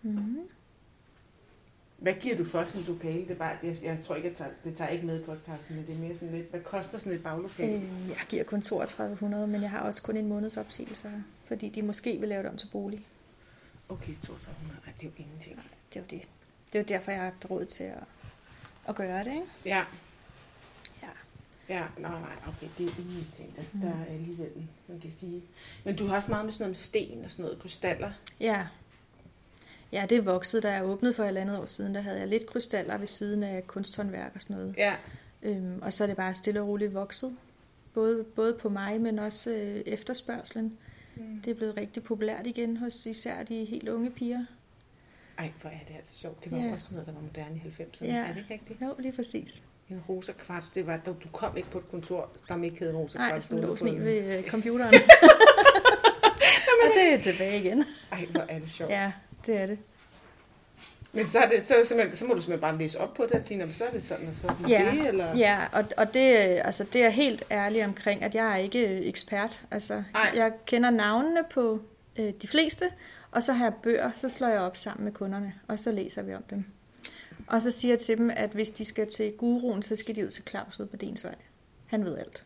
Mm-hmm. Hvad giver du for sådan en lokale? Det er bare, jeg, jeg tror ikke, jeg tager, det tager ikke med i podcasten, men det er mere sådan lidt, hvad koster sådan et baglokale? Øh. Jeg giver kun 3200, men jeg har også kun en måneds opsigelse fordi de måske vil lave det om til bolig. Okay, 3200, ej, det er jo ingenting. Det er jo det. Det er jo derfor, jeg har haft råd til at, at gøre det, ikke? Ja. Ja. Ja, nej, nej, okay, det er ingenting. Altså, mm. der er alligevel, man kan sige. Men du har også meget med sådan noget med sten og sådan noget, krystaller. Ja. Ja, det er vokset, da jeg åbnede for et andet år siden. Der havde jeg lidt krystaller ved siden af kunsthåndværk og sådan noget. Ja. Øhm, og så er det bare stille og roligt vokset. Både, både på mig, men også øh, efterspørgselen. Mm. Det er blevet rigtig populært igen hos især de helt unge piger. Ej, hvor er det altså sjovt. Det var Ja. også noget, der var moderne i 90'erne. Ja. Er det ikke rigtigt? Jo, lige præcis. En rosa kvarts, det var, du kom ikke på et kontor, der ikke hed en rosa Nej, kvarts. som du lå sådan ved øh, computeren. og det er tilbage igen. Ej, hvor er det sjovt. Ja, det er det. Men så, er det, så, simpelthen, så må du simpelthen bare læse op på det og sige, "Nå, men så er det sådan og sådan. Ja, det, eller? Ja, og, og det, altså, det er helt ærlig omkring, at jeg er ikke øh, ekspert. Altså, Nej. jeg kender navnene på øh, de fleste, og så har jeg bøger, så slår jeg op sammen med kunderne, og så læser vi om dem. Og så siger jeg til dem, at hvis de skal til guruen, så skal de ud til Claus ud på Densvej. Han ved alt.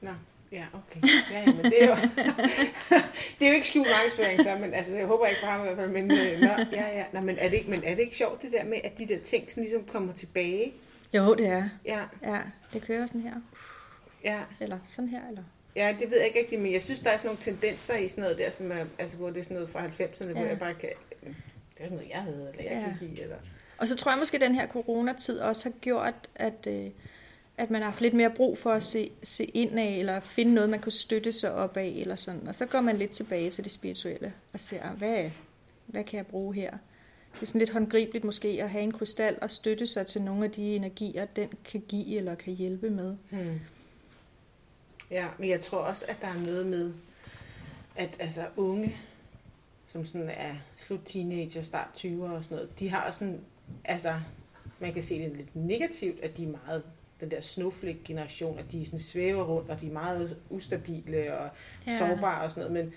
Nå, ja, okay. Ja, ja, men det er jo, det er jo ikke skjult markedsføring, så, men altså, jeg håber ikke for ham i hvert fald, men, øh, nå, ja, ja, nå, men, er det ikke, men er det ikke sjovt det der med, at de der ting sådan ligesom kommer tilbage? Jo, det er. Ja, Ja, det kører sådan her. ja, Eller sådan her, eller... ja, det ved jeg ikke rigtigt, men jeg synes, der er sådan nogle tendenser i sådan noget der, som er, altså, hvor det er sådan noget fra 90'erne, hvor Ja. jeg bare kan, det er sådan noget, jeg havde, eller jeg Ja. gik i, eller... Og så tror jeg måske, at den her coronatid også har gjort, at, øh, at man har haft lidt mere brug for at se, se ind af, eller finde noget, man kunne støtte sig op af, eller sådan. Og så går man lidt tilbage til det spirituelle, og ser, ah, hvad, hvad kan jeg bruge her? Det er sådan lidt håndgribeligt måske at have en krystal og støtte sig til nogle af de energier, den kan give eller kan hjælpe med. Hmm. Ja, men jeg tror også, at der er noget med, at altså unge, som sådan er slut teenager, start 20'er og sådan noget, de har sådan, altså, man kan se det lidt negativt, at de er meget den der snowflake-generation, at de sådan svæver rundt, og de er meget ustabile og Ja. sårbare og sådan noget, men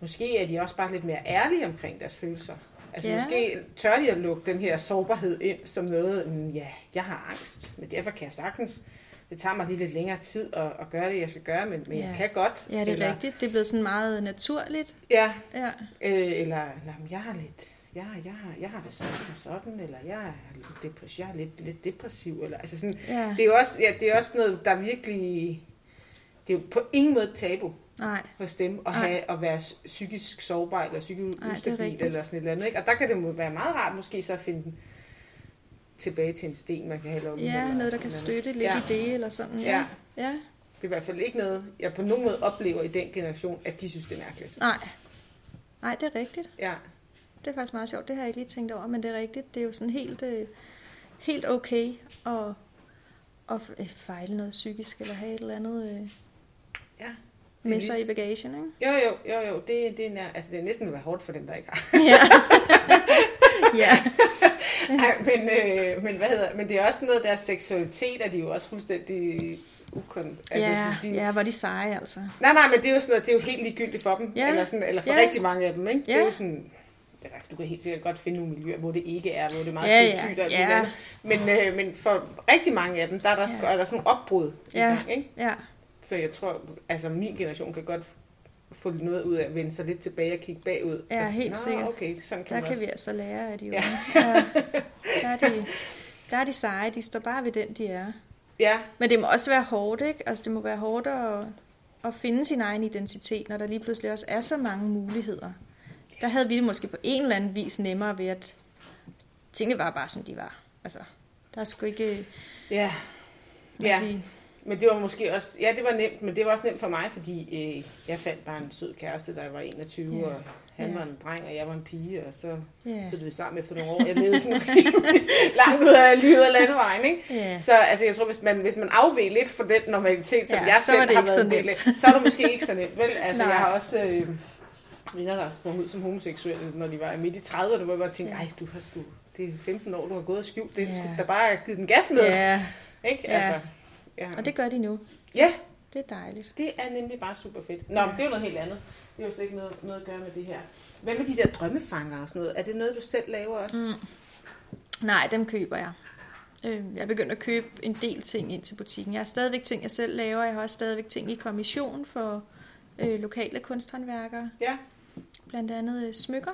måske er de også bare lidt mere ærlige omkring deres følelser. Altså Ja. måske tør de at lukke den her sårbarhed ind som noget, "Mm, ja, jeg har angst, men derfor kan jeg sagtens, det tager mig lige lidt længere tid at, at gøre det, jeg skal gøre, men, men Ja. jeg kan godt. Ja, det er eller, rigtigt. Det er blevet sådan meget naturligt. Ja, Ja, øh, eller "Nå, men jeg har lidt, jeg, jeg, har, jeg har det sådan og sådan, eller jeg er lidt, depressiv, jeg er lidt, lidt depressiv, eller altså sådan, ja. det er jo også, ja, det er også noget, der virkelig, det er jo på ingen måde tabu Nej, hos dem at, Nej. have, at være psykisk sårbar eller psykisk ustabil eller sådan et eller andet. Ikke? Og der kan det må være meget rart måske så at finde tilbage til en sten, man kan op i. ja, noget, der kan støtte lidt Ja. i det, eller sådan. Ja. ja. Det er i hvert fald ikke noget, jeg på nogen måde oplever i den generation, at de synes, det er mærkeligt. Nej. Nej, det er rigtigt. Ja, Det er faktisk meget sjovt. Det har jeg ikke lige tænkt over, men det er rigtigt. Det er jo sådan helt, øh, helt okay at, at øh, fejle noget psykisk, eller have et eller andet øh, ja. Med sig i bagagen, ikke? Jo, jo, jo, jo. Det, det, er, nær, altså, det er næsten være hårdt for dem, der ikke har. ja. Ja. Ej, men, øh, men, hvad hedder, men det er også noget deres seksualitet, er de jo også fuldstændig ukon... Altså, ja, de, ja, var de seje, altså. Nej, nej, men det er jo sådan noget, det er jo helt ligegyldigt for dem. Ja. Eller, sådan, eller for Ja. rigtig mange af dem, ikke? Det er Ja. jo sådan... Ja, du kan helt sikkert godt finde nogle miljøer, hvor det ikke er, hvor det er meget Ja, ja, ja. og alt Ja. Men, øh, men for rigtig mange af dem, der er der, Ja. er der sådan nogle opbrud. Ja. gang, Ikke? Ja, Så jeg tror, altså min generation kan godt få noget ud af at vende sig lidt tilbage og kigge bagud. Ja, og sige, helt "Nå, sikkert. okay, sådan kan der kan også. vi altså lære af de unge. Ja. Ja. Der, er de, der er de seje, de står bare ved den, de er. Ja, Men det må også være hårdt, ikke? Altså, det må være hårdt at, at finde sin egen identitet, når der lige pludselig også er så mange muligheder. Der havde vi det måske på en eller anden vis nemmere ved, at tingene var bare, som de var. Altså, der er sgu ikke... ja. Hvad Ja. ja. sige, Men det var måske også, ja det var nemt, men det var også nemt for mig, fordi øh, jeg fandt bare en sød kæreste, da jeg var 21, Ja. og han Ja. var en dreng, og jeg var en pige, og så ja. flyttede vi sammen efter nogle år. Jeg levede sådan langt ud af livet af landevejen, ikke? Ja. Så altså, jeg tror, hvis man, hvis man afveg lidt fra den normalitet, som Ja, jeg selv har været så en del nemt. af, så er det måske ikke så nemt, vel? Altså, Nej. jeg har også øh, venner, der sprunget ud som homoseksuelle, når de var midt i 30'erne, hvor jeg bare tænkte, ej, du har sgu, det er 15 år, du har gået og skjult, det er ja. der bare har givet den gas med, ja, ikke? Ja. Altså, ja. og det gør de nu. Ja, Det er dejligt. det er nemlig bare super fedt. Nå, ja. det er jo noget helt andet. Det er jo slet ikke noget, noget at gøre med det her. Hvad med de der drømmefanger og sådan noget? Er det noget, du selv laver også? Mm. Nej, dem køber jeg. Øh, Jeg er begyndt at købe en del ting ind til butikken. Jeg har stadigvæk ting, jeg selv laver. Jeg har også stadigvæk ting i kommission for øh, lokale kunsthåndværkere. Ja. Blandt andet øh, smykker.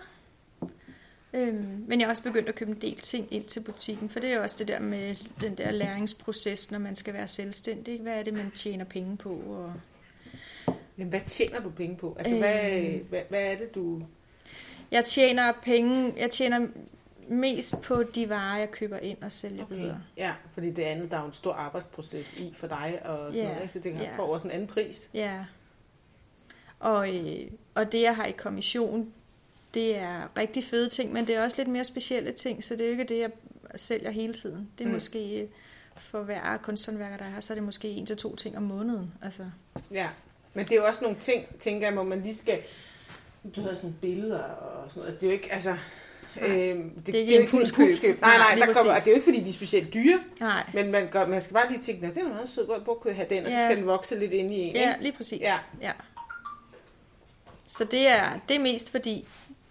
Øhm, men jeg har også begyndt at købe en del ting ind til butikken, for det er også det der med den der læringsproces, når man skal være selvstændig. Hvad er det, man tjener penge på? Og, Men hvad tjener du penge på? Altså, Øh. hvad, hvad, hvad er det, du... jeg tjener penge, jeg tjener mest på de varer, jeg køber ind og sælger okay. videre. Ja, fordi det andet, der er jo en stor arbejdsproces i for dig, og sådan Ja, noget, ikke? så det kan få også en anden pris. Ja. Og, øh, og det, jeg har i kommission, det er rigtig fede ting, men det er også lidt mere specielle ting, så det er jo ikke det, jeg sælger hele tiden. Det er mm. Måske, øh, for hver kunsthåndværker, der er, så er det måske en til to ting om måneden. Altså, Ja, men det er jo også nogle ting, tænker jeg, hvor man lige skal... Du har sådan billeder og sådan noget. Altså, det er jo ikke, altså... Øhm, det, det er ikke det er impulskøb. impulskøb. Nej, Nej, nej, der kommer, det er jo ikke, fordi de er specielt dyre, nej. men man, gør, man skal bare lige tænke, "Nå, det er jo meget sødt, hvor, hvor kunne jeg have den, og så Ja. skal den vokse lidt ind i en. Ja, ikke? lige præcis. Ja. ja. Så det er, det er mest fordi,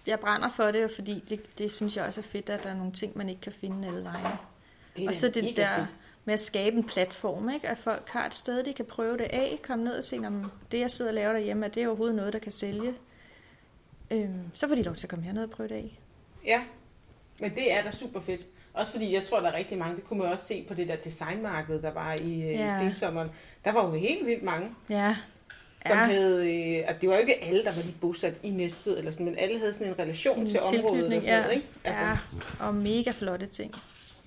jeg brænder for det, og fordi det, det synes jeg også er fedt, at der er nogle ting, man ikke kan finde alle vegne. Det er Og så det der fedt. med at skabe en platform, ikke? at folk har et sted, de kan prøve det af, komme ned og se, om det, jeg sidder og laver derhjemme, er det overhovedet noget, der kan sælge. Øhm, så får de lov til at komme herned og prøve det af. Ja, men det er da super fedt. Også fordi jeg tror, der er rigtig mange, det kunne man også se på det der designmarked, der var i, ja. Ja. i sensommeren. Der var jo helt vildt mange, Ja, som Ja. havde, øh, og det var jo ikke alle, der var lige bosat i Næstved, eller sådan, men alle havde sådan en relation En til området og sådan noget, ja. ikke? Altså, ja, og mega flotte ting.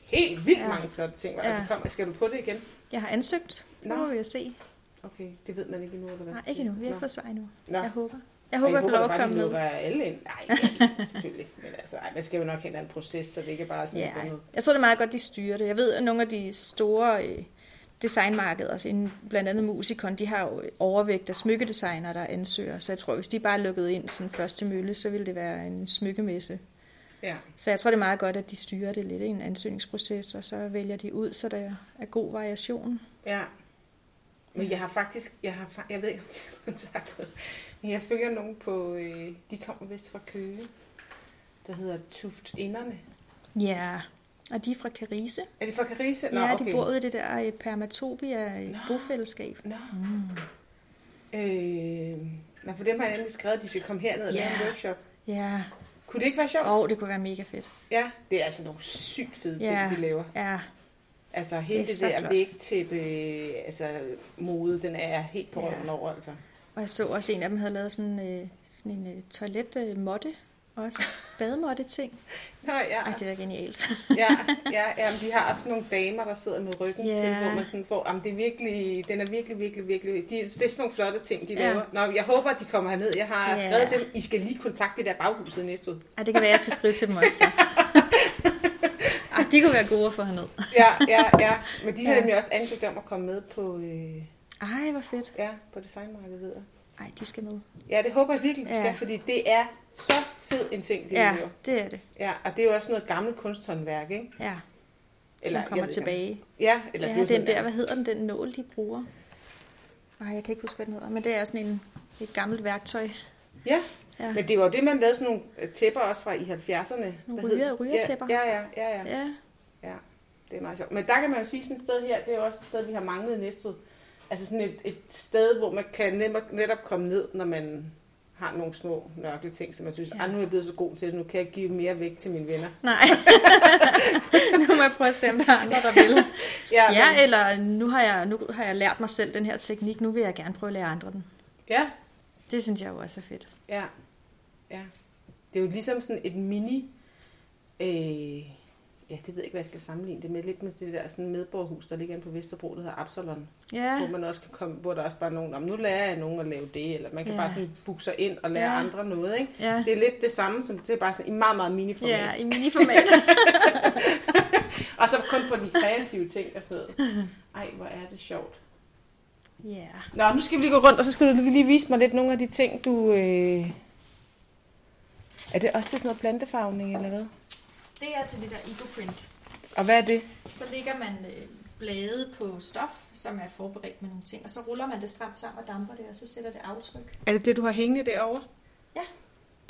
helt vildt Ja. mange flotte ting. Og Ja. det kom, skal du på det igen? Jeg har ansøgt. Nu må vi se. Okay, det ved man ikke endnu, eller hvad? Nej, ikke endnu. Vi har ikke fået svar endnu. Nå. Jeg håber. Jeg Og håber, jeg får lov at komme med. lukker alle ind. Nej, selvfølgelig. Men altså, ej, man skal jo nok have en anden proces, så det ikke bare sådan Ja, noget. jeg tror, det er meget godt, de styrer det. Jeg ved, at nogle af de store designmarkeder, altså inden- blandt andet Musikon, de har jo overvægt af smykkedesignere, der ansøger. Så jeg tror, hvis de bare lukkede ind sådan først til mølle, så ville det være en smykkemesse. Ja. Så jeg tror, det er meget godt, at de styrer det lidt i en ansøgningsproces, og så vælger de ud, så der er god variation. Ja. Men jeg har faktisk, jeg har, jeg ved ikke, om jeg har kontaktet, men jeg følger nogen på, øh, de kommer vist fra Køge, der hedder Tuft Inderne. Ja, og de er fra Carise. Er det fra Carise? Ja, de bor ude i det der øh, Permatopia øh, Nå. bofællesskab. Nå. Mm. Øh, for dem har jeg nemlig skrevet, at de skal komme herned og lave Ja. en workshop. Ja, Kunne det ikke være sjovt? og det kunne være mega fedt. Ja, det er altså nogle sygt fede ting, de laver. Ja, Altså hele Det det, der flot. vægtæppe, altså mode, den er helt på røven over, altså. Og jeg så også en af dem havde lavet sådan, øh, sådan en øh, toiletmåtte også. Bademåtte ting. Nå, ja. Ej, det er genialt. ja, ja, ja, men de har også nogle damer, der sidder med ryggen Ja. til, hvor man sådan får, jamen det er virkelig, den er virkelig, virkelig, virkelig, de, det er sådan nogle flotte ting, de Ja. laver. Nå, jeg håber, at de kommer herned. Jeg har Ja. skrevet til dem, I skal lige kontakte det der baghuset næste uge. Ej, det kan være, jeg skal skrive til dem også. Så. Ej, de kunne være gode få herned. Ja, ja, ja. Men de har Ja. nemlig også ansøgt om at komme med på, øh, Ej, hvor fedt. ja, på designmarkedet, ved jeg. Ej, de skal med. Ja, det håber jeg virkelig, de Ja. skal, fordi det er så fed en ting, det Ja, er jo. det er det. Ja, og det er jo også noget gammelt kunsthåndværk, ikke? Ja. Eller, som kommer tilbage. Ja, eller ja, det er den der, hvad hedder den, den nål, de bruger? Nej, jeg kan ikke huske, hvad den hedder, men det er sådan en, et gammelt værktøj. Ja, Ja. men det var jo det, man lavede sådan nogle øh, tæpper også fra i 70'erne. Nogle ryger- rygertæpper. Ja, ja, ja, ja, ja. Ja, Det er meget sjovt. Men der kan man jo sige, sådan et sted her, det er jo også et sted, vi har manglet i Næstved. Altså sådan et, et sted, hvor man kan netop, netop komme ned, når man har nogle små nørkle ting, som man synes, Ja. nu er jeg blevet så god til det, nu kan jeg give mere væk til mine venner. nej. nu må jeg prøve at se, om der er andre, der vil. Ja, Ja, men- eller nu har, jeg, nu har jeg lært mig selv den her teknik, nu vil jeg gerne prøve at lære andre den. ja, Det synes jeg jo også er fedt. ja, ja. Det er jo ligesom sådan et mini... Øh, ja, det ved jeg ikke, hvad jeg skal sammenligne det med. Lidt med det der sådan medborgerhus, der ligger inde på Vesterbro, der hedder Absalon. Ja, hvor man også kan komme, hvor der også bare er nogen, om nu lærer jeg nogen at lave det, eller man kan Ja. bare sådan booke sig ind og lære Ja. andre noget, ikke? ja. Det er lidt det samme, som det er bare sådan i meget, meget mini-format. Ja, i miniformat. Og så kun på de kreative ting og sådan noget. Ej, hvor er det sjovt. Ja. Nå, nu skal vi lige gå rundt, og så skal du lige vise mig lidt nogle af de ting, du... Øh... Er det også til sådan noget plantefarvning, eller hvad? Det er til det der ecoprint. Og hvad er det? Så lægger man øh, blade på stof, som er forberedt med nogle ting, og så ruller man det stramt sammen og damper det, og så sætter det aftryk. Er det det, du har hængende derovre? Ja.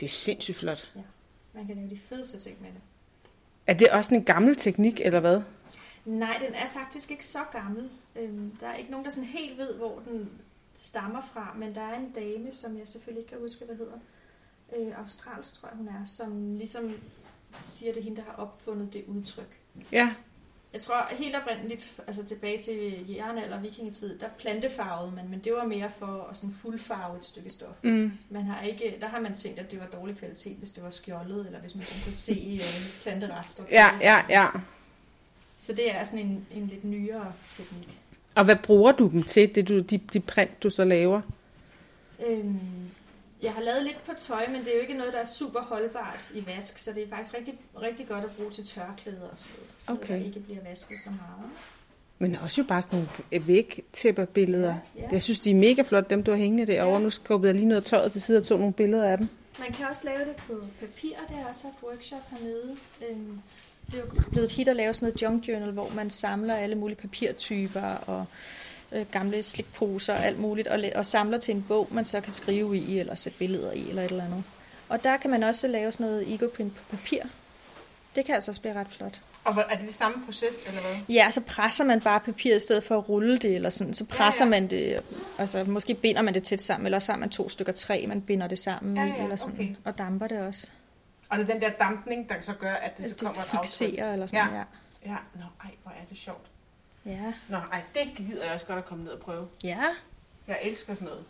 Det er sindssygt flot. Man kan lave de fedeste ting med det. Er det også en gammel teknik, eller hvad? Nej, den er faktisk ikke så gammel. Øhm, der er ikke nogen, der sådan helt ved, hvor den stammer fra, men der er en dame, som jeg selvfølgelig ikke kan huske, hvad hedder. Øh, australsk, tror jeg, hun er, som ligesom siger, det hende, der har opfundet det udtryk. Ja. Jeg tror helt oprindeligt, altså tilbage til jernalder og vikingetid, der plantefarvede man, men det var mere for at sådan fuldfarve et stykke stof. Mm. Man har ikke, der har man tænkt, at det var dårlig kvalitet, hvis det var skjoldet, eller hvis man sådan kunne se øh, planterester. Ja, ja, ja. Så det er sådan en, en lidt nyere teknik. Og hvad bruger du dem til, det du, de, de print, du så laver? Øhm, jeg har lavet lidt på tøj, men det er jo ikke noget, der er super holdbart i vask, så det er faktisk rigtig, rigtig godt at bruge til tørklæder og sådan noget, så Okay. der ikke bliver vasket så meget. Men også jo bare sådan nogle vægtæpperbilleder. Ja, ja. Jeg synes, de er mega flotte, dem du har hængende derovre. Ja. Nu skubbede jeg lige noget tøjet til side og tog nogle billeder af dem. Man kan også lave det på papir, det har jeg også haft workshop hernede. Øhm, det er jo blevet et hit at lave sådan noget junk journal, hvor man samler alle mulige papirtyper og øh, gamle slikposer og alt muligt, og, og samler til en bog, man så kan skrive i, eller sætte billeder i, eller et eller andet. Og der kan man også lave sådan noget ecoprint på papir. Det kan altså også blive ret flot. Og er det det samme proces, eller hvad? Ja, så presser man bare papiret i stedet for at rulle det, eller sådan. Så presser Ja, ja, man det, altså måske binder man det tæt sammen, eller så har man to stykker træ, man binder det sammen Ja, i, ja, eller sådan, okay. og damper det også. Og det er den der dampning, der så gør, at det så At kommer et det aftryk. fixerer, eller sådan, ja. Ja. Ja, nå, ej, hvor er det sjovt. Ja. Nå, ej, det gider jeg også godt at komme ned og prøve. Ja. Jeg elsker sådan noget.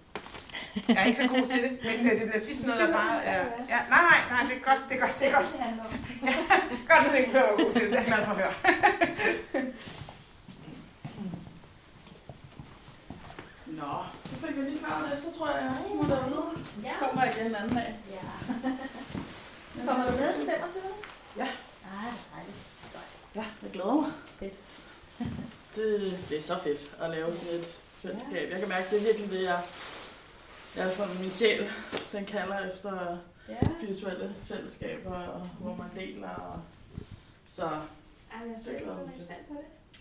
Jeg er ikke så god til det, men øh, det bliver sidst noget, der bare er... Ja, nej, nej, nej, det er godt, det er godt, det er godt. Godt, at du ikke behøver god til det, det er jeg glad for at høre. Nå, så fik vi lige klaret det, så tror jeg, jeg smutter ud. Ja. Kommer jeg igen en anden dag. ja. Kommer du med den 25? Ja. Nej, dejligt. Ja, jeg glæder mig. Fedt. Det, det er så fedt at lave sådan et fællesskab. Jeg kan mærke, det er virkelig det, jeg, jeg sådan, min sjæl, den kalder efter Ja. visuelle fællesskaber, og hvor man deler. Og, så Ej, jeg Det glæder mig til.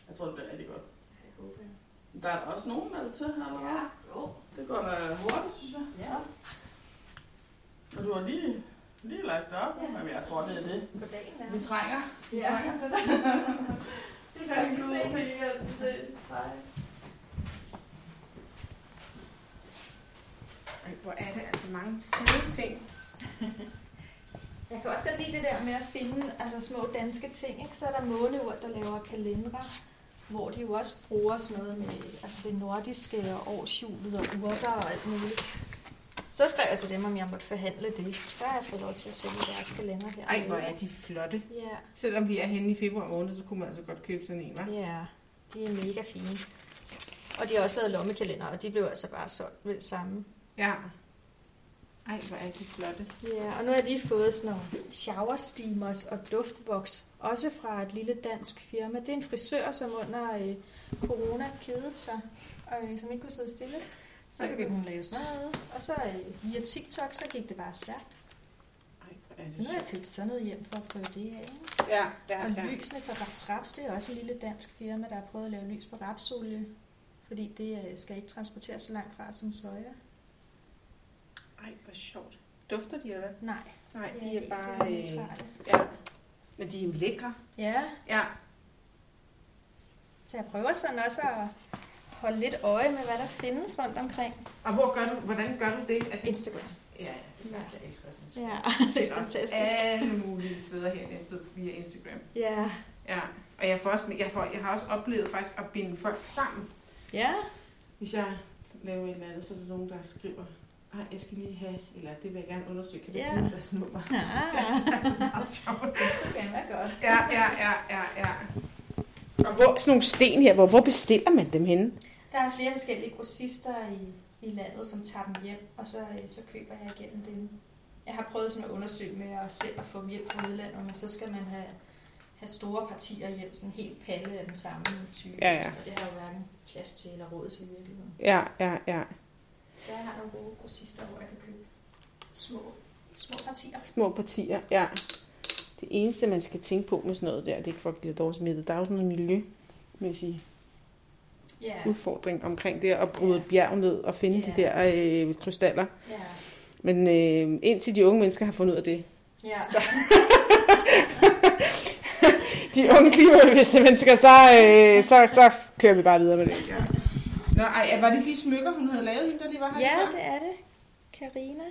jeg tror, det bliver rigtig godt. Jeg håber jeg. Der er også nogen det til, eller hvad? Jo. Det går da hurtigt, synes jeg. Ja. Og du har lige, lige lagt op, Ja. men jeg tror, det er det. På dagen Vi trænger. Vi Ja. trænger til det. Det gør vi ses. Vi ses. Hej. Ej, hvor er det altså mange fede ting. Jeg kan også godt lide det der med at finde altså, små danske ting. Ikke? Så er der måneur, der laver kalendere, hvor de jo også bruger sådan noget med altså det nordiske og årshjulet og urter og alt muligt. Så skrev jeg til dem, om jeg måtte forhandle det. Så har jeg fået lov til at sælge deres kalender her. Ej, hvor er de flotte. Ja, Selvom vi er henne i februar måned, så kunne man altså godt købe sådan en, hva'? ja, de er mega fine. Og de har også lavet lommekalender, og de blev altså bare solgt ved det samme. Ja. Ej, hvor er de flotte. Ja, og nu har jeg lige fået sådan nogle shower steamers og duftboks, også fra et lille dansk firma. Det er en frisør, som under øh, corona kedede sig, og øh, som ikke kunne sidde stille. Så begyndte hun at lave sådan noget, og så øh, via TikTok, så gik det bare stærkt. Så nu har jeg købt sådan noget hjem for at prøve det af. ikke? Ja, ja, Og ja. lysene fra Raps Raps, det er også en lille dansk firma, der har prøvet at lave lys på rapsolie. Fordi det øh, skal ikke transporteres så langt fra som soja. Ej, hvor sjovt. Dufter de, eller? Nej, Nej, de er helt, bare... øh, ja. Men de er lækre. Ja, Ja. så jeg prøver sådan også at holde lidt øje med, hvad der findes rundt omkring. Og hvor gør du, hvordan gør du det? At Instagram. Ja, ja, det er Ja. jeg elsker også. Ja, Det er fantastisk. alle mulige steder her næste via Instagram. Ja. Ja, og jeg, får også, jeg, får, jeg har også oplevet faktisk at binde folk sammen. Ja. Hvis jeg laver et eller andet, så er der nogen, der skriver, Ej, jeg skal lige have, eller det vil jeg gerne undersøge, kan Ja. bruge deres nummer? Ah, altså, det er meget sjovt. Instagram er godt. Ja, ja, ja, ja, ja. Og hvor, sådan nogle sten her, hvor, hvor bestiller man dem henne? Der er flere forskellige grossister i, i landet, som tager dem hjem, og så, øh, så køber jeg igennem dem. Jeg har prøvet sådan at undersøge med at selv at få dem hjem fra udlandet, men så skal man have, have store partier hjem, sådan en helt palle af den samme type. Ja, ja. Og det har jo hverken plads til eller råd til i virkeligheden. Ja, ja, ja. Så jeg har nogle gode grossister, hvor jeg kan købe små, små partier. Små partier, ja. Det eneste, man skal tænke på med sådan noget der, det er ikke for at blive dårligt smittet. Der er jo sådan noget miljømæssig Ja, udfordring omkring det at bryde et bjerg ned og finde Ja. de der øh, krystaller. ja, Men øh, indtil de unge mennesker har fundet ud af det, ja. de unge klimabevidste mennesker, så, øh, så, så kører vi bare videre med det. Ja. Nå, ej, var det de smykker, hun havde lavet, hende, der lige var her? ja, det er det. Karina.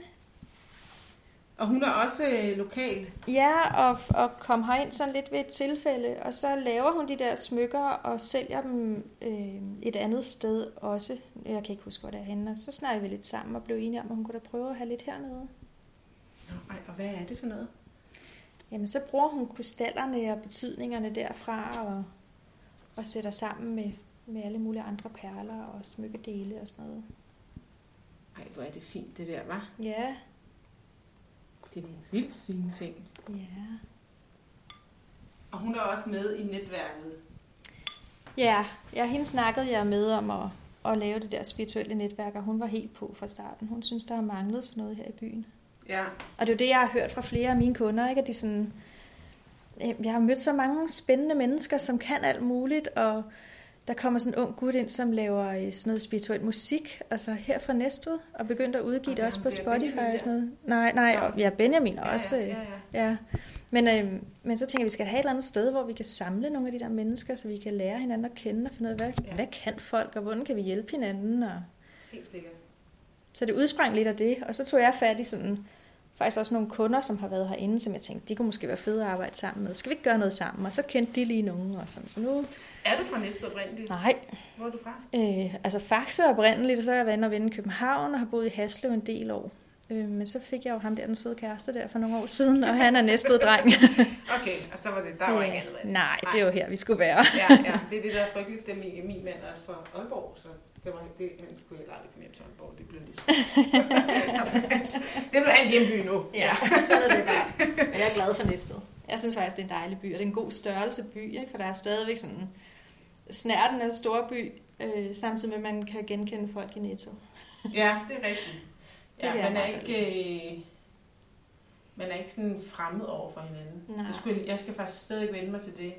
Og hun er også øh, lokal. Ja, og, og kom herind sådan lidt ved et tilfælde, og så laver hun de der smykker og sælger dem øh, et andet sted også. Jeg kan ikke huske, hvor det er henne. Og så snakkede vi lidt sammen og blev enige om, at hun kunne da prøve at have lidt hernede. Nå, ej, og hvad er det for noget? Jamen, så bruger hun krystallerne og betydningerne derfra og, og sætter sammen med, med alle mulige andre perler og smykkedele og sådan noget. Ej, hvor er det fint, det der, var. Ja, Det er nogle vildt fine ting. ja. Og hun er også med i netværket. Ja, ja hende snakkede jeg med om at, at lave det der spirituelle netværk, og hun var helt på fra starten. Hun synes, der har manglet sådan noget her i byen. Ja. Og det er jo det, jeg har hørt fra flere af mine kunder, ikke? At de sådan, jeg har mødt så mange spændende mennesker, som kan alt muligt, og der kommer sådan en ung gut ind, som laver øh, sådan noget spirituel musik, altså her fra Næstved, og begyndte at udgive Og det også på Spotify og sådan noget. Nej, nej, og ja, Benjamin også. ja, øh, ja, ja. Ja, men, øh, men så tænker jeg, at vi skal have et eller andet sted, hvor vi kan samle nogle af de der mennesker, så vi kan lære hinanden at kende og finde ud af, hvad, Ja. ja. hvad kan folk, og hvordan kan vi hjælpe hinanden. Og... Helt sikkert. Så det udsprang lidt af det, og så tog jeg fat i sådan, faktisk også nogle kunder, som har været herinde, som jeg tænkte, de kunne måske være fede at arbejde sammen med. Skal vi ikke gøre noget sammen? Og så kendte de lige nogen, og sådan. Så nu, Er du fra Næstved oprindeligt? nej, Hvor er du fra? øh, altså Faxe oprindeligt, og så har jeg været inde og vende i København, og har boet i Haslev en del år. Øh, men så fik jeg jo ham der, den søde kæreste der for nogle år siden, og han er næstved dreng. Okay, og så var det, der var ikke andet valg. Nej, det er jo her, vi skulle være. Ja, ja, det er det, der er frygteligt. Det er min, min mand er også fra Aalborg, så det var det, han kunne heller aldrig komme hjem til Aalborg. Det blev ligesom... det blev hans hjemby nu. Ja, sådan er det bare. Men jeg er glad for Næstved. Jeg synes faktisk, det er en dejlig by, og det er en god størrelse by, ikke? for der er stadigvæk sådan snærten af en stor by, øh, samtidig med, at man kan genkende folk i Netto. Ja, det er rigtigt. Det Ja, jeg man er ikke... Øh, man er ikke sådan fremmed over for hinanden. Nej. Det skulle, jeg- jeg skal faktisk stadig vende mig til det.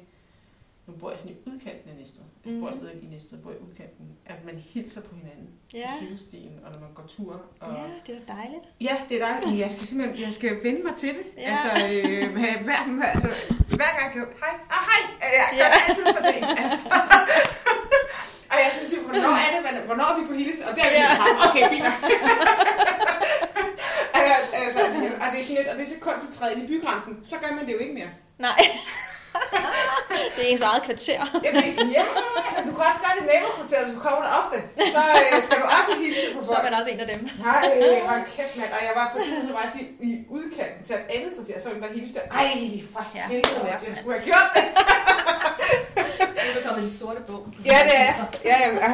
Nu bor jeg sådan i udkanten af Næstved. Jeg bor Mhm. stadig i Næstved, bor i udkanten. At man hilser på hinanden Ja. på cykelstien, og når man går tur. Og, Ja, det er dejligt. Ja, det er dejligt. Jeg skal simpelthen jeg skal vende mig til det. Ja. Altså, øh, hver, altså, hver gang jeg kan... Hej, ah, hej! Jeg gør Ja. altid for sent. Altså. og jeg er sådan typ, hvornår er det, man, hvornår er vi på Hilles? Og der er vi Ja. sammen. Okay, fint. altså, altså, og det er sådan lidt, og det sekund, du træder ind i bygrænsen, så gør man det jo ikke mere. Nej. Det er ens eget kvarter. Jeg ved, ja, men du kan også gøre det i nabokvarteret, hvis du kommer der ofte. Så øh, skal du også hilse på folk. Så er man også en af dem. Nej, hold kæft, mand. Og jeg var på tiden, så var jeg sige, i udkanten til et andet kvarter, så var der hilste. Ej, for Ja, helvede, det jeg skulle have gjort det. Nu er kommet i sorte bog. Ja, det er. Ja, ej,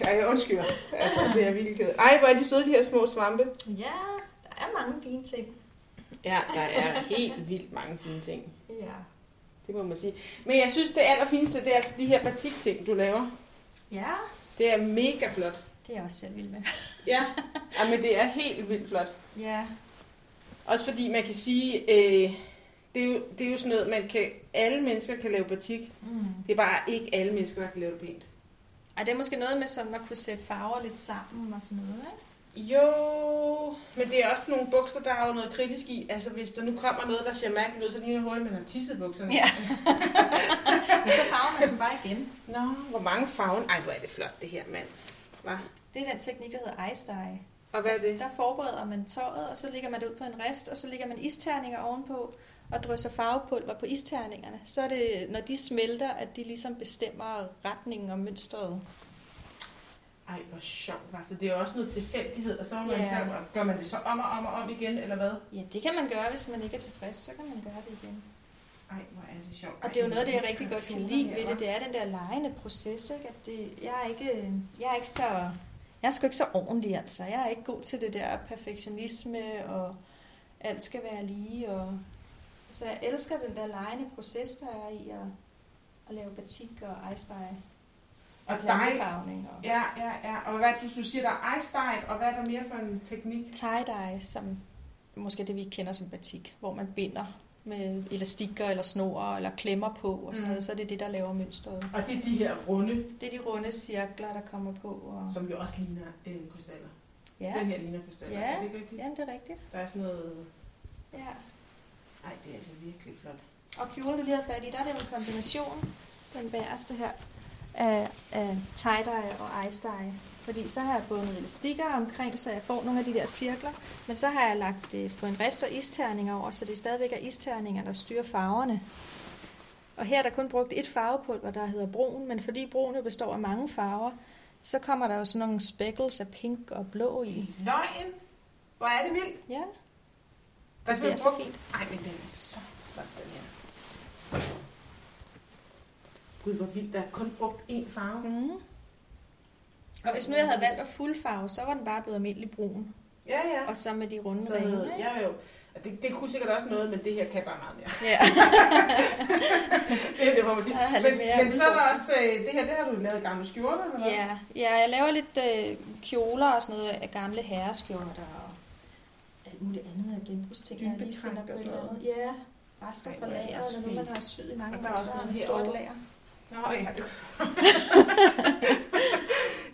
ej, jeg undskylder. Altså, det er virkelig ked. Ej, hvor er de søde, de her små svampe. Ja, der er mange fine ting. Ja, der er helt vildt mange fine ting. Ja. Det må man sige. Men jeg synes, det allerfineste, det er altså de her batikting, du laver. Ja, Det er mega flot. det er jeg også selv vild med. Ja, ja men det er helt vildt flot. Ja. Også fordi man kan sige, øh, det, er jo, det er jo sådan noget, man kan, alle mennesker kan lave batik. Mm. Det er bare ikke alle mennesker, der kan lave det pænt. Ej, det er måske noget med sådan at kunne sætte farver lidt sammen og sådan noget, ikke? Jo, men det er også nogle bukser, der er jo noget kritisk i. Altså, hvis der nu kommer noget, der ser mærkeligt ud, så ligner hurtigt, man har tisset bukserne. Ja. Men så farver man dem bare igen. Nå, hvor mange farver. Ej, hvor er det flot, det her, mand. Hva? Det er den teknik, der hedder ice dye. Og hvad er det? Der forbereder man tøjet, og så lægger man det ud på en rest, og så lægger man isterninger ovenpå, og drysser farvepulver på isterningerne. Så er det, når de smelter, at de ligesom bestemmer retningen og mønstret. Ej, hvor sjovt. Altså, det er jo også noget tilfældighed, og så, man Ja. så gør man det så om og om og om igen, eller hvad? Ja, det kan man gøre, hvis man ikke er tilfreds, så kan man gøre det igen. Ej, hvor er det sjovt. Og det er jo noget, det jeg rigtig godt kan lide ved det, det er den der legende proces, ikke? At det, jeg, er ikke, jeg er ikke så... Jeg er sgu ikke så ordentlig, altså. Jeg er ikke god til det der perfektionisme, og alt skal være lige, og... Så jeg elsker den der legende proces, der er i at, at lave batik og dye. Og dig, og ja, ja, ja. Og hvad det, du siger, der er ice dye, og hvad er der mere for en teknik? tie-dye, som måske det, vi kender som batik, hvor man binder med elastikker eller snor eller klemmer på og sådan Mm. noget, så er det det, der laver mønstret. Og det er de her runde, Det er de runde cirkler, der kommer på. Og... som jo også ligner øh, krystaller. Ja, Den her ligner krystaller. Ja. Er det ikke rigtigt? Jamen, det er rigtigt. Der er sådan noget... Ja. Ej, det er altså virkelig flot. Og kjolen, du lige har fat i, der er det en kombination, den bagerste her, af, af tie-dye og ice-dye. Fordi så har jeg bundet elastikker omkring, så jeg får nogle af de der cirkler. Men så har jeg lagt det på en rest og isterninger over, så det stadigvæk er isterninger, der styrer farverne. Og her er der kun brugt et farvepulver, der hedder brun, men fordi brun jo består af mange farver, så kommer der jo sådan nogle speckles af pink og blå i. Løgn! Hvor er det vildt! Ja, Der er det simpelthen så fint. Ej, men den er så flot, den her. Gud, hvor vildt. Der er kun brugt én farve. Mm. Og hvis nu jeg havde valgt at fuldfarve, så var den bare blevet almindelig brun. Ja, ja. Og så med de runde Så, ringe. ja, jo. Det, det kunne sikkert også noget, men det her kan bare meget mere. Ja. det, det må man sige. Men, men så er der også, øh, det her, det har du lavet gamle skjorter, eller hvad? ja. ja, jeg laver lidt øh, kjoler og sådan noget af gamle herreskjorter og alt muligt andet af genbrugsting. på og sådan noget. Ja, rester fra er også eller nu man har syet i mange Og der er år, også noget stort herovre. lager. Nå, ja. Det...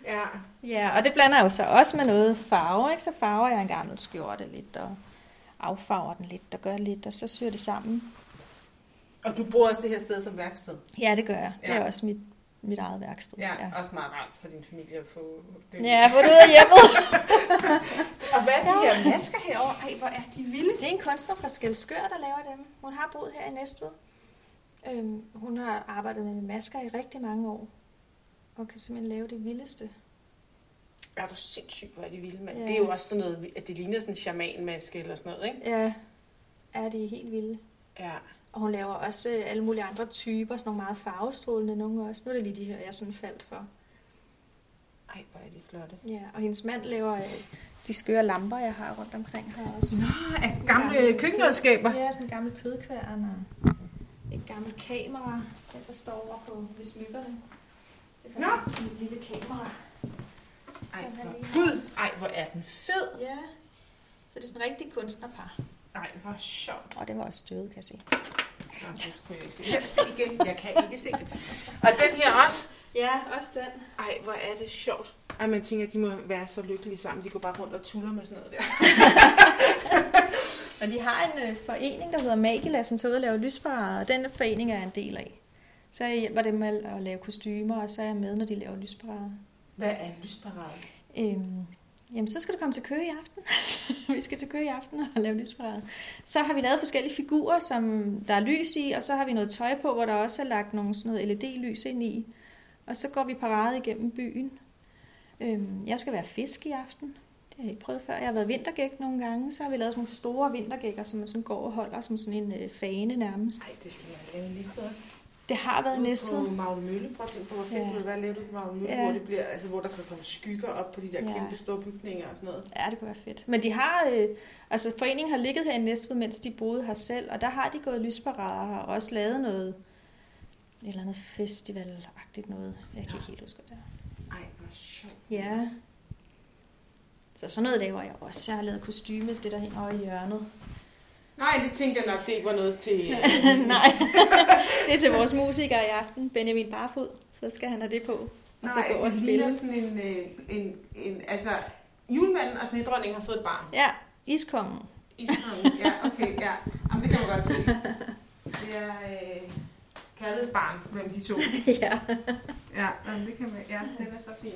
ja. Ja, og det blander jeg jo så også med noget farve, ikke? Så farver jeg en gammel skjorte lidt, og affarver den lidt, og gør lidt, og så syr det sammen. Og du bruger også det her sted som værksted. Ja, det gør jeg. Det er Ja. også mit, mit eget værksted. Ja, ja. også meget rart for din familie at få det. Ja, hvor du ud af hjemmet. Og hvad er de her masker herovre? Ej, hvor er de vilde. Det er en kunstner fra Skelskør, der laver dem. Hun har boet her i Næstved. Øhm, hun har arbejdet med masker i rigtig mange år. Og kan simpelthen lave det vildeste. Er du sindssygt, hvor er de vilde, mand. Ja. Det er jo også sådan noget, at det ligner sådan en shamanmaske eller sådan noget, ikke? Ja, er de helt vilde. Ja. Og hun laver også øh, alle mulige andre typer, sådan nogle meget farvestrålende nogle også. Nu er det lige de her, jeg sådan faldt for. Ej, hvor er de flotte. Ja, og hendes mand laver øh, de skøre lamper, jeg har rundt omkring her også. Nå, af gamle køkkenredskaber. Ja, sådan en gammel kødkværn og et gammelt kamera, den der står over på ved smykkerne. Det er Nå. faktisk sådan et lille kamera. Ej, hvor, lige gud, ej, hvor er den fed. Ja, så det er sådan en rigtig kunstnerpar. Ej, hvor sjovt. Og den var også støvet, kan jeg se. Nå, det skulle jeg ikke se. Jeg kan se igen. Jeg kan ikke se det. Og den her også. Ja, også den. Ej, hvor er det sjovt. Ej, man tænker, at de må være så lykkelige sammen. De går bare rundt og tuller med sådan noget der. Og de har en øh, forening, der hedder Magila, som tager ud og laver lysparader, og den forening er jeg en del af. Så jeg hjælper dem med at lave kostymer, og så er jeg med, når de laver lysparader. Hvad er en lysparade? Øhm, jamen, så skal du komme til Køge i aften. vi skal til Køge i aften og lave lysparade. Så har vi lavet forskellige figurer, som der er lys i, og så har vi noget tøj på, hvor der også er lagt nogle sådan noget LED-lys ind i. Og så går vi parade igennem byen. Øhm, jeg skal være fisk i aften. Det har jeg ikke prøvet før. Jeg har været vintergæk nogle gange. Så har vi lavet sådan nogle store vintergækker, som man sådan går og holder som sådan en øh, fane nærmest. Ej, det skal jeg lave en liste også. Det har været næstet. På Magle Mølle. Prøv at tænke på, hvor fedt Ja. det ville være ude på Magle Mølle, Ja. hvor, det bliver, altså, hvor der kan komme skygger op på de der Ja. kæmpe store bygninger og sådan noget. Ja, det kunne være fedt. Men de har, øh, altså foreningen har ligget her i Næstved, mens de boede her selv, og der har de gået lysparader og også lavet noget, et eller andet festivalagtigt noget. Jeg kan ikke helt huske, det er. Ej, hvor sjovt. Ja. Så sådan noget laver jeg også. Jeg har lavet kostyme, det der hænger i hjørnet. Nej, det tænkte jeg nok, det ikke var noget til... Nej, det er til vores musikere i aften, Benjamin Barfod. Så skal han have det på, og så Nej, gå og det spille. sådan en, øh, en, en... Altså, julemanden og snedronningen har fået et barn. Ja, Iskongen. Iskongen, ja, okay, ja. Jamen, det kan man godt se. Det er øh, kærlighedsbarn mellem de to. ja. Ja, jamen, det kan man, ja, den er så fin.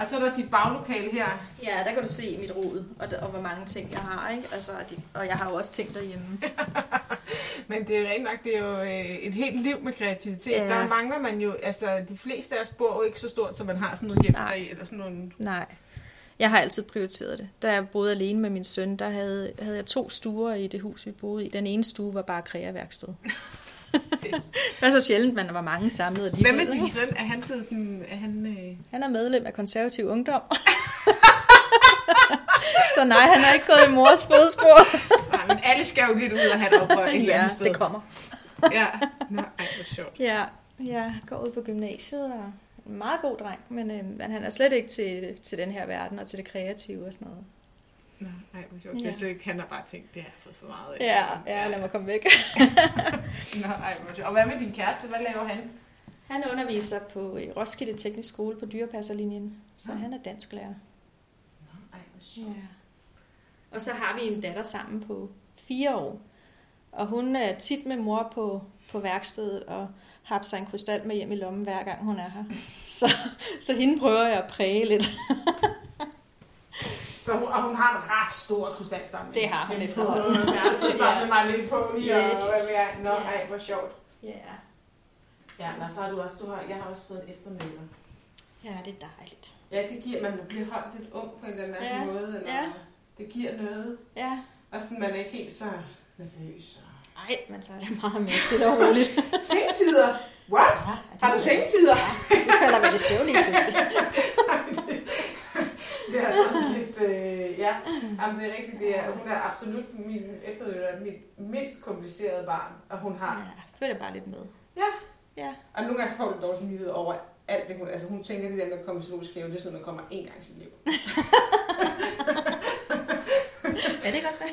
Og så er der dit baglokale her. ja, der kan du se mit rod, og, og hvor mange ting jeg har. Ikke? Altså, og jeg har jo også ting derhjemme. Men det er jo rent nok, det er jo øh, et helt liv med kreativitet. Ja. Der mangler man jo, altså de fleste af os bor jo ikke så stort, så man har sådan noget hjem Nej. deri, eller sådan nogle... Nej. Jeg har altid prioriteret det. Da jeg boede alene med min søn, der havde, havde jeg to stuer i det hus, vi boede i. Den ene stue var bare kreaværksted. det var så sjældent, man var mange samlet Hvad alligevel. med din søn? Er han blevet sådan... Er han, øh... Han er medlem af konservativ ungdom. så nej, han har ikke gået i mors fodspor. Nej, men alle skal jo lidt ud og have et oprør et eller ja, andet sted. det kommer. Ja. Nå, ej, hvor sjovt. Ja, jeg går ud på gymnasiet og er en meget god dreng, men, øh, men han er slet ikke til, til den her verden og til det kreative og sådan noget. Nå, ej, hvor sjovt. Ja. Det er ikke, han har bare tænkt, det har jeg fået for meget af. Ja, ja, lad mig komme væk. Nå, ej, hvor sjovt. Og hvad med din kæreste? Hvad laver han? Han underviser på øh, Roskilde Teknisk Skole på dyrepasserlinjen, så Ah. han er dansklærer. Nå, ej, hvor Ja. Og så har vi en datter sammen på fire år. Og hun er tit med mor på, på værkstedet og har sig en krystal med hjem i lommen, hver gang hun er her. Så, så hende prøver jeg at præge lidt. Så hun, og hun har en ret stor krystalsamling. Det har hun Den efterhånden. kunne hun altså samle mig lidt på lige Yes, og hvad ved jeg. Nå, Ja. ej, hvor sjovt. Ja. Ja, og så har du også, du har, jeg har også fået en eftermiddag. Ja, det er dejligt. Ja, det giver, man bliver holdt lidt ung på en eller anden Ja, måde. Eller ja. Det giver noget. Ja. Og sådan, man er ikke helt så nervøs. og- Ej, man tager det meget mere stille og roligt. Tænktider! What? Ja, Har du tænktider? Du falder vel i søvn lige pludselig. Det er sådan lidt, øh, ja, Jamen, det er rigtigt. Det er, hun er absolut min efterløber, mit mindst komplicerede barn, og hun har, Ja, følger bare lidt med. Ja. Ja. og nogle gange så får hun dårlig samvittighed over alt det, hun, altså hun tænker det der med at komme i zoologisk have, det er sådan noget, man kommer én gang i sit liv. Ja, det er godt så.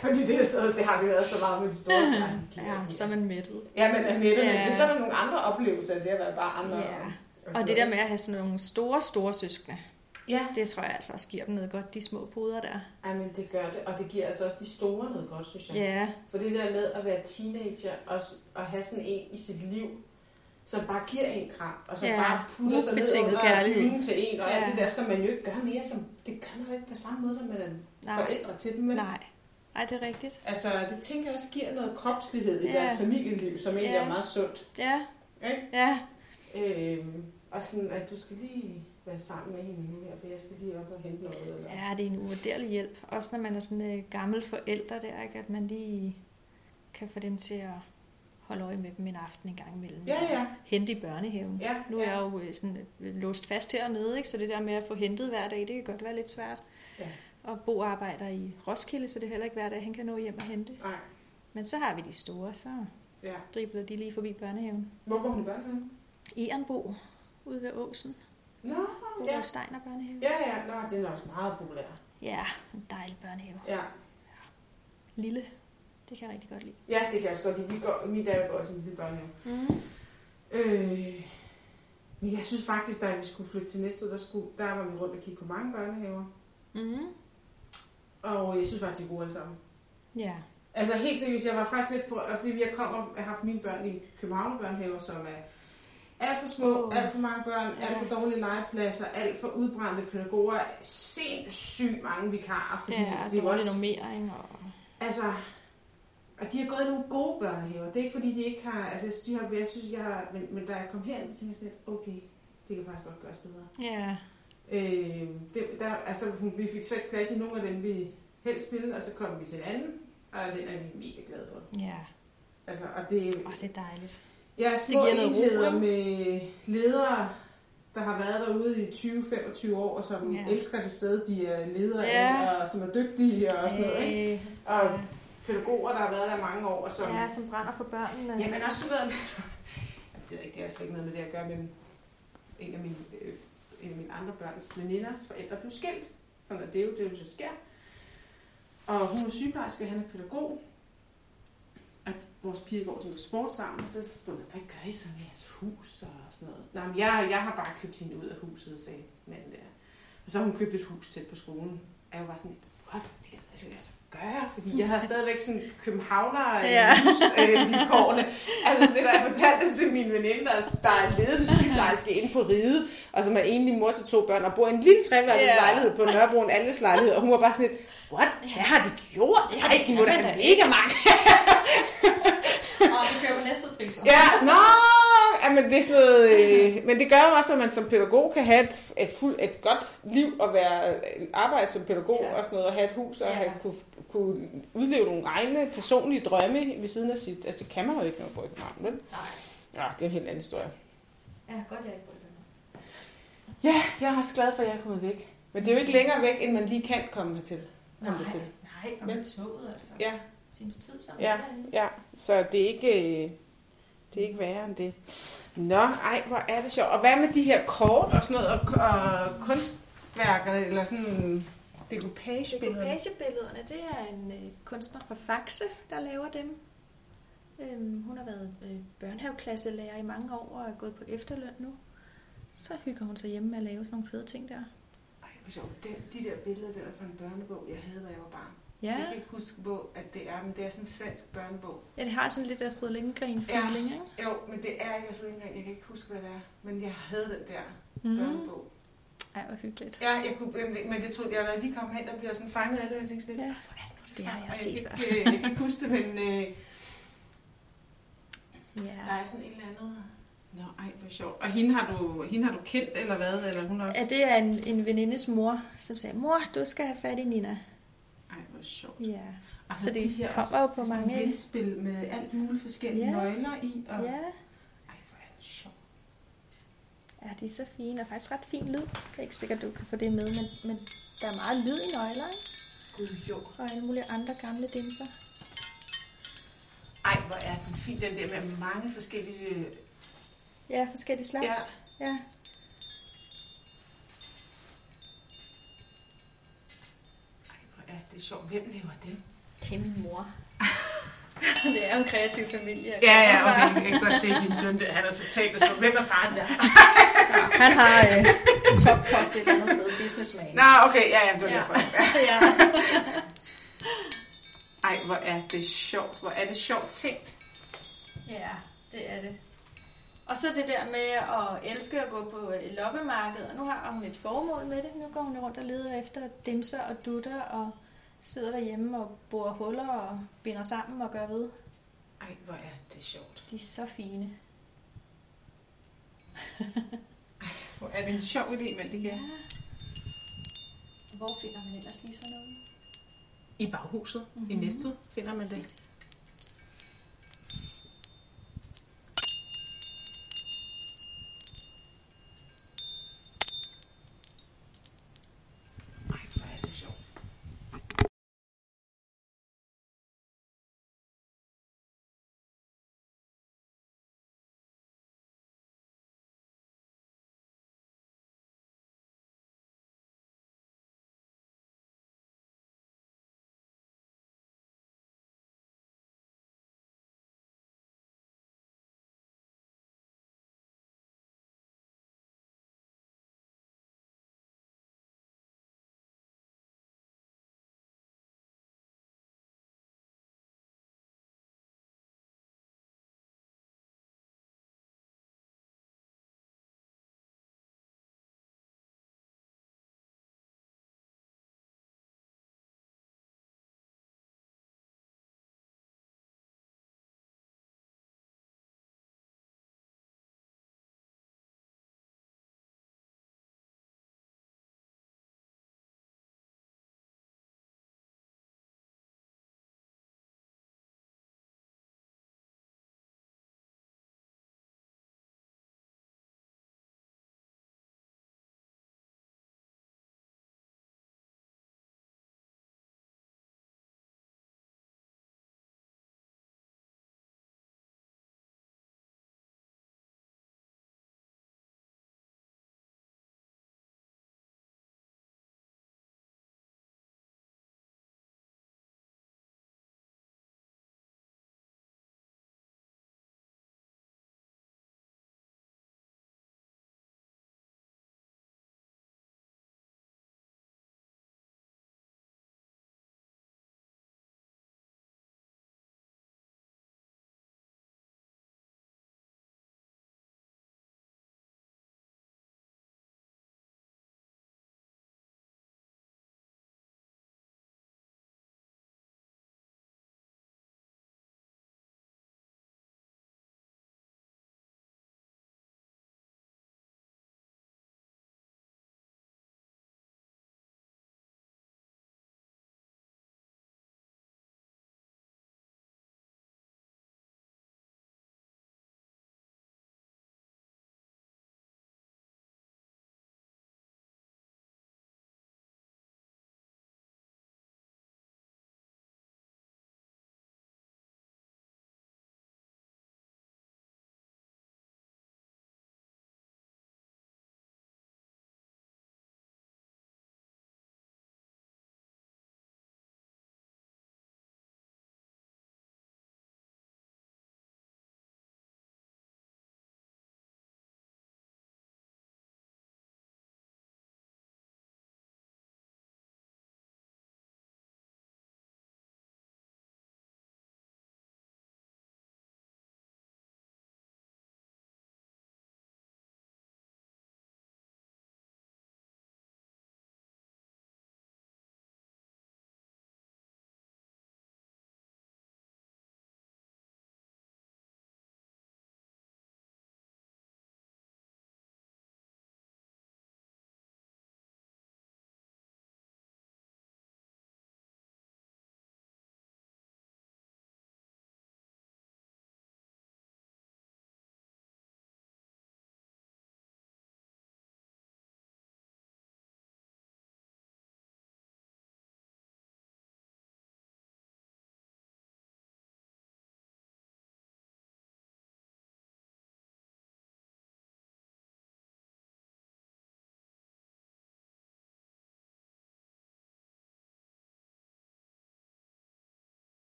Fordi det, er så, det har vi været så meget med de store snakke. Ja, så er man mættet. Ja, men er nettet, Ja. ja. men så er der nogle andre oplevelser af det at være bare andre. Ja. og Og det der med at have sådan nogle store, store søskende, Ja, det tror jeg altså også giver dem noget godt, de små puder der. Ej, men det gør det, og det giver altså også de store noget godt, synes jeg. Ja, For det der med at være teenager og, og have sådan en i sit liv, som bare giver en kram, og som Ja, bare putter sig ned under kærlighed. til en, og alt Ja. det der, som man jo ikke gør mere, som, det gør man jo ikke på samme måde, når man er Nej. forældre til dem. Men, nej. Ej, det er rigtigt. Altså, det tænker jeg også giver noget kropslighed i Ja. deres familieliv, som egentlig Ja. er meget sundt. Ja, Ikke? ja. Øhm, og sådan, at du skal lige være sammen med hende nu her, for jeg skal lige op og hente noget. Eller? Ja, det er en uvurderlig hjælp. Også når man er sådan en gammel forældre der, ikke? at man lige kan få dem til at holde øje med dem en aften en gang imellem. Ja, ja. Hente i børnehaven. Ja, Nu er ja. jeg jo øh, sådan øh, låst fast hernede, ikke? så det der med at få hentet hver dag, det kan godt være lidt svært. Ja. Og Bo arbejder i Roskilde, så det er heller ikke hver dag, han kan nå hjem og hente. Nej, Men så har vi de store, så ja. dribler de lige forbi børnehaven. Hvor går hun i børnehaven? Ehrenbo, ude ved Åsen. Nå, Bo ja. Steiner børnehave. Ja, ja, Nå, den er også meget populær. Ja, en dejlig børnehave. Ja. Lille. Det kan jeg rigtig godt lide. ja, det kan jeg også godt lide. Vi går, min datter går også i en lille børnehave. Mm. Øh, men jeg synes faktisk, da vi skulle flytte til næste år, der, skulle, der var vi rundt og kigge på mange børnehaver. Mm. Og jeg synes faktisk, de er gode alle sammen. Ja. Altså helt seriøst, jeg var faktisk lidt på, fordi vi har kommet og haft mine børn i København børnehaver, som er alt for små, oh. alt for mange børn, Ja. alt for dårlige legepladser, alt for udbrændte pædagoger, sindssygt mange vikarer, fordi Ja, er dårlig også, normering og... altså, og de har gået i nogle gode børnehaver. Det er ikke fordi, de ikke har, altså jeg synes, de har, jeg synes, jeg har, men, men da jeg kom her, så tænkte jeg sådan okay, det kan faktisk godt gøres bedre. Ja. Øh, det, der, altså, vi fik ikke plads i nogle af dem, vi helst ville, og så kom vi til en anden, og den er vi mega glade for. Ja. Altså, og det, Åh, det er dejligt. Ja, små giver noget ro, ikke? med ledere, der har været derude i 20-25 år, og som Ja. ja. elsker det sted, de er ledere Ja. af, og som er dygtige og sådan noget. Ikke? Øh, Og pædagoger, der har været der mange år, og som... ja, som brænder for børnene. Jamen også sådan noget... det er ikke, det er slet ikke noget med det at gøre, men en af mine, øh, en af mine andre børns veninders forældre blev skilt. Sådan er det jo, det er jo, det sker. Og hun er sygeplejerske, han er pædagog. Vores piger går til noget sport sammen, og så spurgte jeg, hvad gør I så med jeres hus og sådan noget? Nej, men jeg, jeg har bare købt hende ud af huset, sagde manden der. Og så har hun købt et hus tæt på skolen. Og jeg var bare sådan, what? Det kan jeg altså gøre, fordi jeg har stadigvæk sådan københavner Ja. hus, øh. Altså det, der jeg fortalte det til min veninde, der, der er ledende sygeplejerske inde på Ride, og som er enlig mor til to børn, og bor i en lille treværelses Ja. lejlighed på Nørrebro, en alles lejlighed, og hun var bare sådan lidt, what? Hvad har de gjort? Ja, Nej, de må da det have mega mange. Og vi kører på næste priser. Ja, nå, ja, men det er sådan noget, øh, men det gør jo også, at man som pædagog kan have et, et, fuld, et godt liv og være øh, arbejde som pædagog Ja. og sådan noget, og have et hus og Ja. have, kunne, kunne udleve nogle egne personlige drømme ved siden af sit, altså det kan man jo ikke, når man bor i København, vel? Nej. Ja, det er en helt anden historie. Ja, godt jeg ikke. Ja, jeg er også glad for, at jeg er kommet væk. Men det er jo ikke længere væk, end man lige kan komme hertil. Komme Nej, hertil. nej, og med toget altså. Ja, Times tid sammen. Ja. ja, så det er ikke, øh, det er ikke værre end det. Nå, ej, hvor er det sjovt. Og hvad med de her kort og sådan noget, og, og kunstværker, eller sådan decoupage-billeder? Decoupage-billederne, det er en øh, kunstner fra Faxe, der laver dem. Øhm, hun har været øh, børnehaveklasselærer i mange år og er gået på efterløn nu. Så hygger hun sig hjemme med at lave sådan nogle fede ting der. Ej, hvor sjovt. Det, de der billeder, der er fra en børnebog, jeg havde, da jeg var barn. Ja, Jeg kan ikke huske på, at det er, men det er sådan en svensk børnebog. ja det har sådan lidt Astrid Lindgren-feeling, ikke? Jo, men det er ikke, ikke engang, jeg kan ikke huske, hvad det er. Men jeg havde den der Mm. børnebog. Ej, hvor hyggeligt. Ja, jeg kunne, men det tog, jeg, når jeg lige kom hen, der blev jeg sådan fanget af det, og jeg tænkte sådan lidt, Ja, hvor er det nu, det har jeg Og set før. ikke, øh, Jeg kan ikke huske det, men øh, der Ja. er sådan et eller andet... Nå, ej, hvor sjovt. Og hende har du, hende har du kendt, eller hvad? Eller hun også? ja, det er en, en venindes mor, som sagde, mor, du skal have fat i Nina. Hvor sjovt. Ja, Og Så det kommer også jo på mange- vendspil med alt muligt forskellige Ja. nøgler i. Og... ja. Ej, hvor er det sjovt. Ja, de er så fine, og faktisk ret fin lyd. Det er ikke sikkert, du kan få det med, men, men der er meget lyd i nøgler, ikke? Gud, jo. Og alle mulige andre gamle dimser. Ej, hvor er den fin, den der med mange forskellige... Ja, forskellige slags. Ja. ja. Er det sjovt. Hvem laver det? Det er min mor. det er jo en kreativ familie. Ja, ja, okay. Jeg kan godt se din søn, han er totalt så. Hvem er faren til? Han har øh, toppost et andet sted, businessman. Nå, okay, ja, ja, det var Ja. derfor. ja. Ej, hvor er det sjovt. Hvor er det sjovt tænkt. ja, det er det. Og så det der med at elske at gå på øh, loppemarked, og nu har hun et formål med det. Nu går hun rundt og leder efter dimser og dutter, og sidder derhjemme og borer huller og binder sammen og gør ved. Ej, hvor er det sjovt. De er så fine. Hvor er det en sjov idé, men det kan. Hvor finder man ellers lige sådan noget? I baghuset mm-hmm. i Næstved finder man det.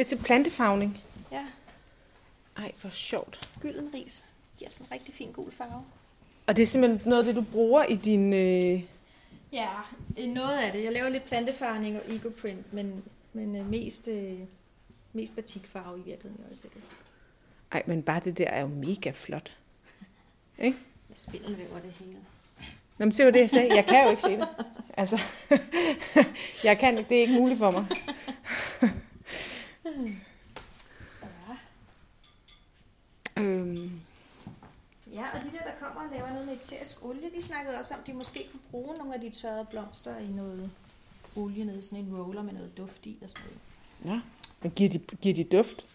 Det er til plantefagning. Ja, Ej, hvor sjovt. gylden ris. Giver sådan en rigtig fin gul farve. Og det er simpelthen noget af det, du bruger i din... Øh... Ja, noget af det. Jeg laver lidt plantefarvning og ecoprint, men, men øh, mest, øh, mest batikfarve i virkeligheden i øjeblikket. Ej, men bare det der er jo mega flot. Ikke? Jeg spindelvæver det hele. Nå, men det var det, jeg sagde. Jeg kan jo ikke se det. Altså, jeg kan ikke. Det er ikke muligt for mig. Ja. Øhm, ja, og de der, der kommer og laver noget med eterisk olie, de snakkede også om, at de måske kunne bruge nogle af de tørrede blomster i noget olie nede i sådan en roller med noget duft i og sådan noget. ja. Men giver de, giver de duft?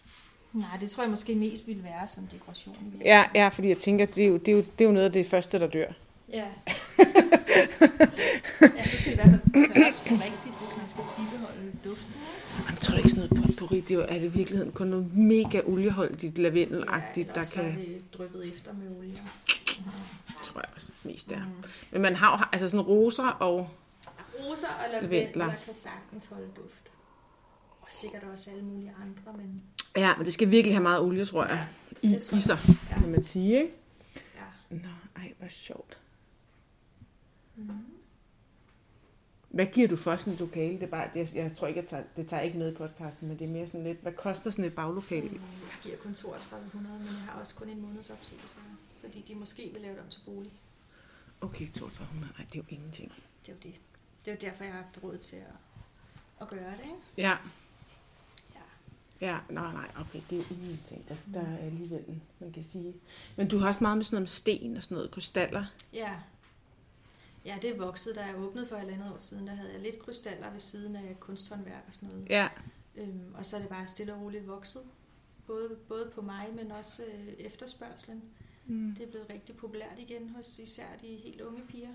Nej, det tror jeg måske mest ville være som dekoration. Ja, ja, fordi jeg tænker, det er, jo, det, er jo, det er jo noget af det første, der dør. Ja. ja, det skal i hvert fald tørres rigtigt, hvis man skal bibeholde duften. Jeg tror ikke sådan noget potpourri. Det er, jo, er det i virkeligheden kun noget mega olieholdigt, lavendelagtigt, ja, der er kan... det dryppet efter med olie. tror jeg også mest er. Mm. Men man har jo altså sådan roser og... Roser og Lavendler. kan sagtens holde duft. Og sikkert også alle mulige andre, men Ja, men det skal virkelig have meget olie, tror jeg, i, det tror i sig. Ja. kan man sige, ikke? ja. Nå, ej, hvor sjovt. Mm. Hvad giver du for sådan et lokale? Det er bare, det, jeg tror ikke, jeg tager, det tager ikke med i podcasten, men det er mere sådan lidt, hvad koster sådan et baglokale? Jeg giver kun 3200, men jeg har også kun en måneds opsigelse, fordi de måske vil lave det om til bolig. Okay, 3200, nej, det er jo ingenting. Det er jo det. Det er jo derfor, jeg har haft råd til at, at gøre det, ikke? Ja. Ja. Ja, nej, nej, okay, det er jo ingenting. Altså, der er alligevel, man kan sige. Men du har også meget med sådan noget med sten og sådan noget, krystaller. Ja. Ja, det er vokset. Da jeg åbnede for et eller andet år siden, der havde jeg lidt krystaller ved siden af kunsthåndværk og sådan noget. Ja, Øhm, og så er det bare stille og roligt vokset. Både, både på mig, men også øh, efterspørgselen. mm. Det er blevet rigtig populært igen hos især de helt unge piger.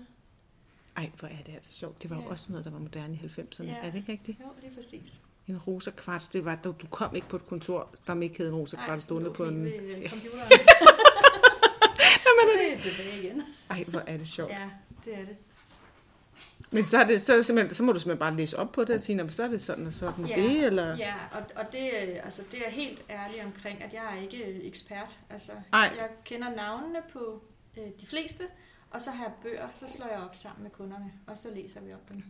Ej, hvor er det altså sjovt. Det var jo Ja. også noget, der var moderne i 90'erne. Ja. Er det ikke rigtigt? Jo, det er præcis. En rosa kvarts, det var, du, kom ikke på et kontor, der ikke havde en rosa kvarts stående på en... ved øh, Ja. computeren. Jamen, det er tilbage igen. Ej, hvor er det sjovt. Ja, det er det. Men så, er det, så, er det simpelthen, så må du simpelthen bare læse op på det og sige, "Nå, men så er det sådan og sådan Ja. det, eller... Ja, og, og det, øh, altså, det er helt ærlig omkring, at jeg er ikke øh, ekspert. Altså, Ej. jeg kender navnene på øh, de fleste, og så har jeg bøger, så slår jeg op sammen med kunderne, og så læser vi op dem.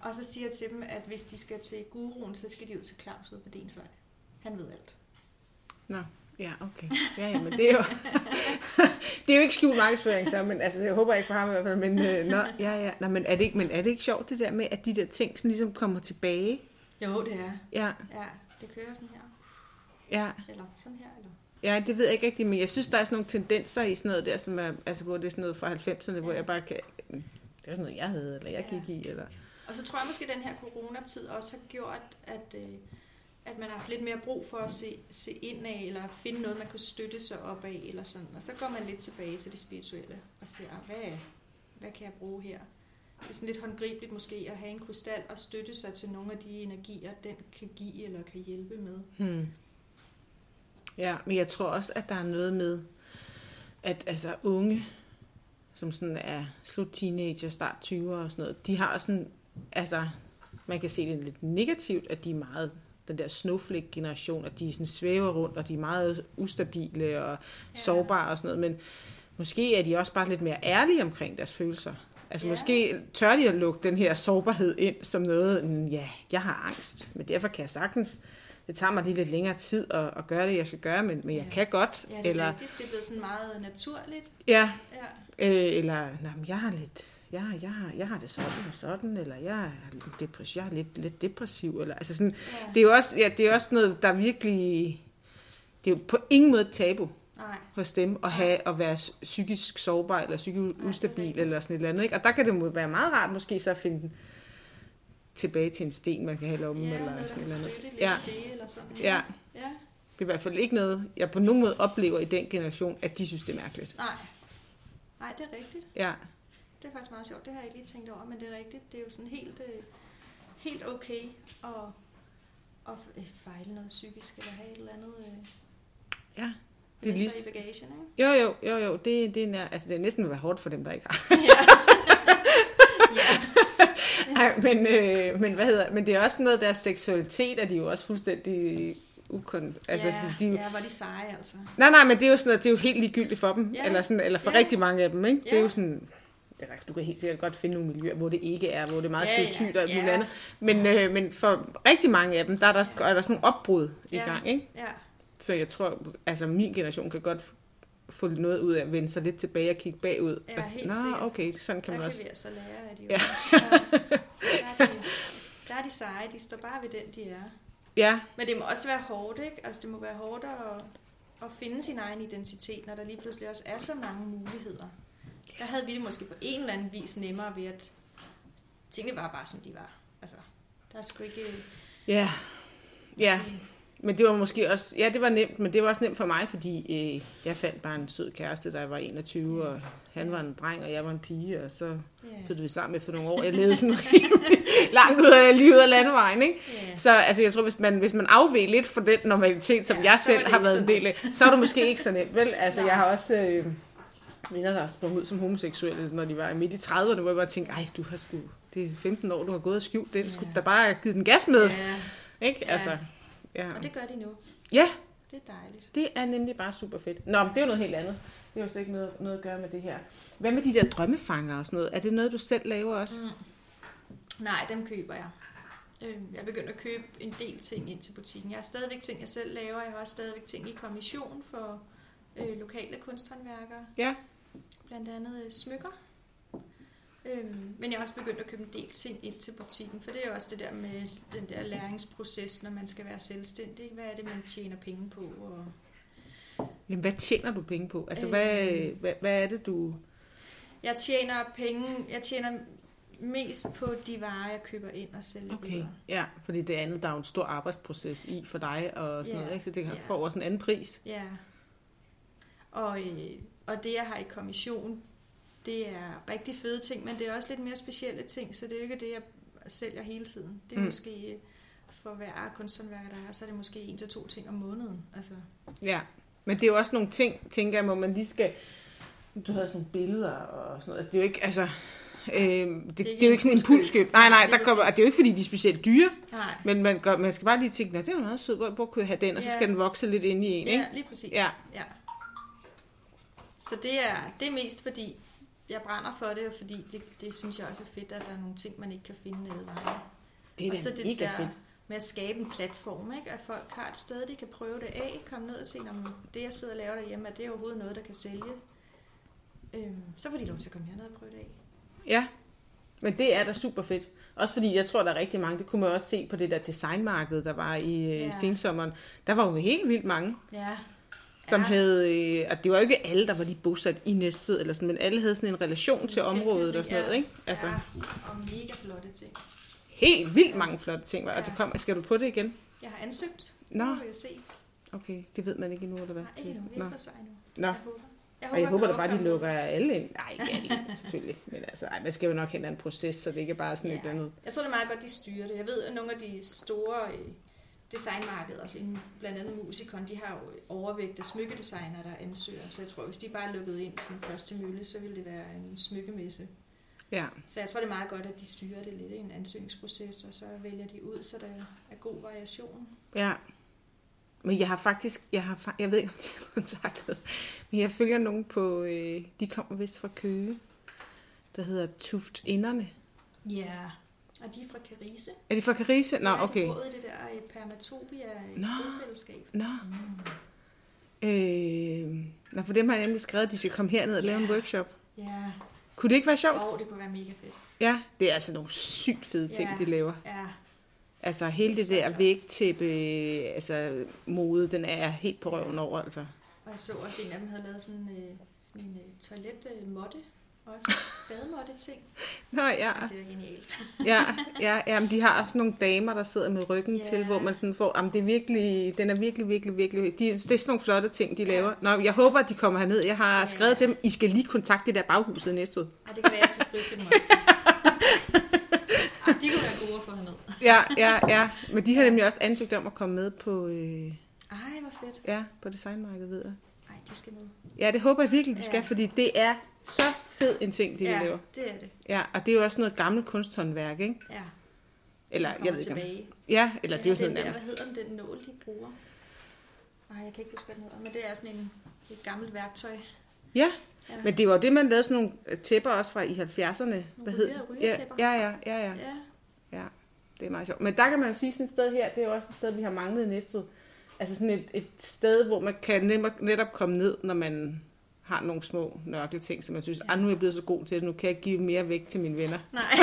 Og så siger jeg til dem, at hvis de skal til guruen, så skal de ud til Claus ude på Densvej. Han ved alt. Nå, ja, okay. Ja, ja, men det er jo... det er jo ikke skjult markedsføring, så, men altså, jeg håber ikke for ham i hvert fald, men, øh, nå, ja, ja, nå, men, er det ikke, men er det ikke sjovt, det der med, at de der ting sådan ligesom kommer tilbage? Jo, det er. Ja, Ja, det kører sådan her. ja, Eller sådan her. Eller... ja, det ved jeg ikke rigtigt, men jeg synes, der er sådan nogle tendenser i sådan noget der, som er, altså, hvor det er sådan noget fra 90'erne, hvor Ja. jeg bare kan... Det er sådan noget, jeg havde, eller jeg Ja. gik i, eller... Og så tror jeg måske, at den her coronatid også har gjort, at, øh, at man har haft lidt mere brug for at se, se ind af, eller finde noget, man kunne støtte sig op af, eller sådan. Og så går man lidt tilbage til det spirituelle, og ser, ah, hvad, hvad kan jeg bruge her? Det er sådan lidt håndgribeligt måske at have en krystal og støtte sig til nogle af de energier, den kan give eller kan hjælpe med. Hmm. Ja, men jeg tror også, at der er noget med, at altså unge, som sådan er slut teenager, start 20'er og sådan noget, de har sådan, altså, man kan se det lidt negativt, at de er meget den der snowflake-generation, at de sådan svæver rundt, og de er meget ustabile og ja. sårbare og sådan noget, men måske er de også bare lidt mere ærlige omkring deres følelser. Altså Ja. måske tør de at lukke den her sårbarhed ind som noget, "Mm, ja, jeg har angst, men derfor kan jeg sagtens, det tager mig lige lidt længere tid at, at gøre det, jeg skal gøre, men, men jeg Ja. kan godt. Ja, det er eller, rigtigt. Det er blevet sådan meget naturligt. ja, Ja. øh, eller nej, jeg har lidt, jeg, har- jeg, har, jeg har det sådan og sådan, eller jeg er, depressiv, jeg er lidt, lidt depressiv, eller altså sådan, ja. det er jo også, ja, det er også noget, der virkelig, det er jo på ingen måde tabu Nej. hos dem at have at være psykisk sårbar eller psykisk ustabil rigtigt. eller sådan et eller andet. Ikke? Og der kan det være meget rart måske så at finde tilbage til en sten, man kan have lommen Ja, eller noget, sådan eller andet. lidt Ja, det, eller sådan. ja, ja. det er i hvert fald ikke noget, jeg på nogen måde oplever i den generation, at de synes, det er mærkeligt. Nej. Nej, det er rigtigt. Ja, Det er faktisk meget sjovt. Det har jeg ikke lige tænkt over, men det er rigtigt. Det er jo sådan helt, øh, helt okay at, at øh, fejle noget psykisk, eller have et eller andet øh, ja. det er lige- i bagagen, ikke? Jo, jo, jo, jo, det, det, er, nær, altså, det er næsten vil være hårdt for dem, der ikke har. ja. ja. Ej, men, øh, men hvad hedder Men det er også noget, deres seksualitet er de jo også fuldstændig ukon... Altså, ja, de, de, ja, var de seje, altså. Nej, nej, men det er jo sådan noget, det er jo helt ligegyldigt for dem. Ja. Eller, sådan, eller for Ja. rigtig mange af dem, ikke? Det er Ja. jo sådan... Det er, rigtigt, du kan helt sikkert godt finde nogle miljøer, hvor det ikke er, hvor det er meget Ja, ja. stereotypt og muligt Ja. andet. Men, øh, men for rigtig mange af dem, der er der, er der sådan nogle opbrud i Ja. gang, ikke? Ja, Så jeg tror, altså min generation kan godt få noget ud af at vende sig lidt tilbage og kigge bagud. Ja, og, helt Nå, sikkert. okay, sådan kan der man kan også. vi altså lære af de Ja. ja. der, er de, der er de seje, de står bare ved den, de er. Ja, Men det må også være hårdt, ikke? Altså, det må være hårdt at, at finde sin egen identitet, når der lige pludselig også er så mange muligheder. Der havde vi det måske på en eller anden vis nemmere ved, at tingene var bare, som de var. Altså, der er sgu ikke... ja, ja. sige- Men det var måske også, ja, det var nemt, men det var også nemt for mig, fordi øh, jeg fandt bare en sød kæreste, jeg var 21, og han var en dreng, og jeg var en pige, og så flyttede vi sammen efter nogle år. Jeg levede sådan langt ud af livet af landevejen, ikke? Ja. Så altså, jeg tror, hvis man, hvis man afveg lidt fra den normalitet, som ja, jeg selv har været en del af, så er det måske ikke så nemt, vel? Altså, Nej. jeg har også øh, venner, der sprunget ud som homoseksuelle, når de var midt i 30'erne, hvor jeg bare tænkte, ej, du har sgu, det er 15 år, du har gået og skjult det, Ja. skulle da bare givet den gas med, ja, ikke? Altså, ja. og det gør de nu. ja, Det er dejligt. det er nemlig bare super fedt. Nå, men det er jo noget helt andet. Det har jo slet ikke noget, noget at gøre med det her. Hvad med de der drømmefanger og sådan noget? Er det noget, du selv laver også? Mm. Nej, dem køber jeg. Øhm, Jeg er begyndt at købe en del ting ind til butikken. Jeg har stadigvæk ting, jeg selv laver. Jeg har også stadigvæk ting i kommission for øh, lokale kunsthåndværkere. Ja. Blandt andet øh, smykker. Øhm, men jeg har også begyndt at købe en del ting ind til butikken, for det er også det der med den der læringsproces, når man skal være selvstændig. Hvad er det, man tjener penge på? Og Jamen, hvad tjener du penge på? Altså, Øh. hvad, hvad, hvad er det, du... jeg tjener penge, jeg tjener mest på de varer, jeg køber ind og sælger Okay, videre. ja, fordi det andet, der er jo en stor arbejdsproces i for dig og sådan Ja, noget, ikke? Så det ja. får også en anden pris. Ja. Og, øh, og det, jeg har i kommission, det er rigtig fede ting, men det er også lidt mere specielle ting, så det er jo ikke det, jeg sælger hele tiden. Det er Mm. måske for hver kunsthåndværker, der er, så er det måske en til to ting om måneden. Altså, Ja, men det er jo også nogle ting, tænker jeg, hvor man lige skal... Du havde sådan nogle billeder og sådan noget. Altså, det er jo ikke, altså... Øh, det, det, er jo ikke sådan en impulskøb. Nej, nej, der kommer, det er jo ikke, fordi de er specielt dyre, nej. men man, gør, man skal bare lige tænke, "Nå, det er jo meget sødt, hvor, hvor kunne jeg have den? Og så Ja. skal den vokse lidt ind i en, ikke? Ja, lige præcis. Ja. ja. Så det er, det er mest fordi, jeg brænder for det, og fordi det, det synes jeg også er fedt, at der er nogle ting, man ikke kan finde alle vejen. Det er og så det mega der fedt. med at skabe en platform, ikke? at folk har et sted, de kan prøve det af, komme ned og se, om det, jeg sidder og laver derhjemme, er det overhovedet noget, der kan sælge. Øhm, så får de lov til at komme herned og prøve det af. Ja, men det er da super fedt. Også fordi jeg tror, der er rigtig mange, det kunne man også se på det der designmarked, der var i Ja. ja. sensommeren. Der var jo helt vildt mange, Ja. Som Ja. havde, øh, og det var jo ikke alle, der var lige bosat i Næstved, eller sådan, men alle havde sådan en relation til En området og sådan noget, ja. ikke? Altså, Ja, og mega flotte ting. helt vildt mange flotte ting. var- Og Ja. det kom, skal du på det igen? Jeg har ansøgt. Nå. Nu vil jeg se. Okay, det ved man ikke endnu, eller hvad? Nej, ikke endnu. Vi er nu. Nå. Jeg håber. Jeg Og jeg håber da bare, de lukker alle ind. Nej, ikke alle, selvfølgelig. Men altså, ej, man skal jo nok ad en proces, så det ikke er bare sådan Ja. et eller andet. Jeg tror, det er meget godt, de styrer det. Jeg ved, at nogle af de store øh, designmarkeder, altså blandt andet Musikon, de har jo overvægt af smykkedesignere, der ansøger. Så jeg tror, hvis de bare lukkede ind som første mølle, så ville det være en smykkemesse. Ja. Så jeg tror, det er meget godt, at de styrer det lidt i en ansøgningsproces, og så vælger de ud, så der er god variation. Ja. Men jeg har faktisk, jeg har, jeg ved ikke, om de har kontaktet, men jeg følger nogen på, øh, de kommer vist fra Køge, der hedder Tuft Inderne. Ja. Og de er fra Carise. Er de fra Carise? Nå, Ja, okay. De boede i det der i Permatopia Nå. fællesskab. Nå. Øh, nå, for dem har jeg nemlig skrevet, at de skal komme herned og lave en Ja. workshop. Ja, Kunne det ikke være sjovt? og det kunne være mega fedt. Ja, det er altså nogle sygt fede ting, Ja. de laver. Ja, Altså hele Det det der vægtæppe, altså mode, den er helt på røven over, altså. og jeg så også en af dem havde lavet sådan, øh, sådan en øh, toiletmåtte, også bademåtte ting. Nå ja, Det er genialt. ja, ja, ja men de har også nogle damer, der sidder med ryggen Ja. til, hvor man sådan får, jamen det er virkelig, den er virkelig, virkelig, virkelig, de, det er sådan nogle flotte ting, de laver. Nå, jeg håber, at de kommer herned. Jeg har Ja. skrevet til dem, I skal lige kontakte det der baghuset næste ud. Ej, det kan være, jeg skal skrive til dem også. Ej, de kunne være gode at få herned. Ja, ja, ja, men de har nemlig også ansøgt om at komme med på, øh, Ej, hvor fedt. ja, på designmarkedet, ved jeg. De skal med. Ja, det håber jeg virkelig, de skal, Ja. fordi det er så fed en ting, det ja, de laver. det er det. Ja, og det er jo også noget gammelt kunsthåndværk, ikke? Ja, Eller, jeg ved ikke om... tilbage. Ja, eller det er jo sådan noget nærmest. Hvad hedder den, nål, de bruger? Nej, jeg kan ikke huske, hvad den hedder, men det er sådan en, et gammelt værktøj. Ja, Ja. men det var jo det, man lavede sådan nogle øh, tæpper også fra i 70'erne. Hvad hed ja, ja, ja, ja, ja, ja. ja. Det er meget sjovt. Men der kan man jo sige sådan et sted her, det er jo også et sted, vi har manglet i Næstved. Altså sådan et, et sted, hvor man kan netop, komme ned, når man har nogle små nørkle ting, som man synes, ja. nu er jeg blevet så god til det, nu kan jeg give mere væk til mine venner. Nej.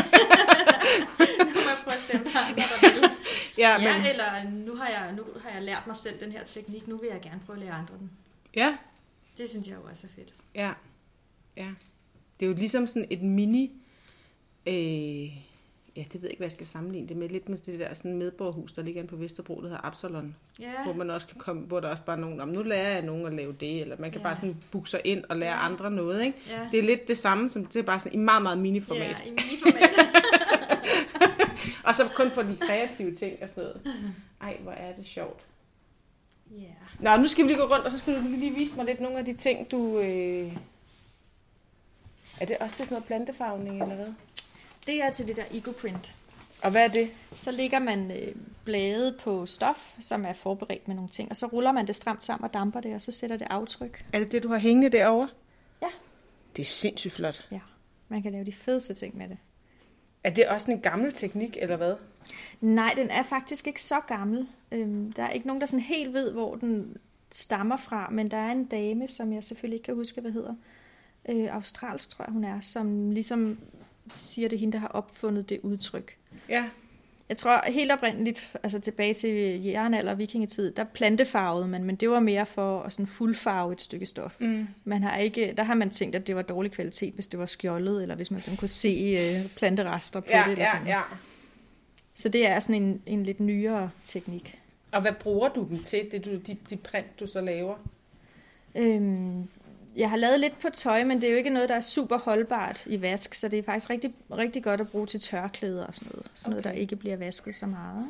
nu må jeg prøve at se, om der er andre, der vil. Ja, Ja, men, eller nu har, jeg, nu har jeg lært mig selv den her teknik, nu vil jeg gerne prøve at lære andre den. ja, Det synes jeg jo også er fedt. ja, ja. Det er jo ligesom sådan et mini, øh, ja, det ved jeg ikke, hvad jeg skal sammenligne det med, lidt med det der sådan medborgerhus, der ligger inde på Vesterbro, der hedder Absalon. Ja, hvor man også kan komme, hvor der også bare er nogen, om nu lærer jeg nogen at lave det, eller man kan ja. bare sådan booke sig ind og lære ja. andre noget, ikke? ja. Det er lidt det samme, som det er bare sådan i meget, meget miniformat. Ja, i miniformat. Og så kun på de kreative ting og sådan noget. Ej, hvor er det sjovt. ja. Nå, nu skal vi lige gå rundt, og så skal du lige vise mig lidt nogle af de ting, du... Øh... Er det også til sådan noget plantefarvning, eller hvad? Det er til det der ecoprint. Og hvad er det? Så lægger man øh, blade på stof, som er forberedt med nogle ting, og så ruller man det stramt sammen og damper det, og så sætter det aftryk. Er det det, du har hængende derovre? Ja. Det er sindssygt flot. Ja, man kan lave de fedeste ting med det. Er det også en gammel teknik, eller hvad? Nej, den er faktisk ikke så gammel. Øhm, der er ikke nogen, der sådan helt ved, hvor den stammer fra, men der er en dame, som jeg selvfølgelig ikke kan huske, hvad hedder. Øh, australsk, tror jeg, hun er, som ligesom siger, det hende, der har opfundet det udtryk. Ja. Jeg tror helt oprindeligt, altså tilbage til jernalder og vikingetid, der plantefarvede man, men det var mere for at sådan fuldfarve et stykke stof. Mm. Man har ikke, der har man tænkt, at det var dårlig kvalitet, hvis det var skjoldet, eller hvis man sådan kunne se øh, planterester på Ja, det. Eller ja, sådan. ja. Så det er sådan en, en lidt nyere teknik. Og hvad bruger du dem til, det du, de, de print, du så laver? Øhm, jeg har lavet lidt på tøj, men det er jo ikke noget, der er super holdbart i vask, så det er faktisk rigtig, rigtig godt at bruge til tørklæder og sådan noget. Sådan noget, der Okay. ikke bliver vasket så meget.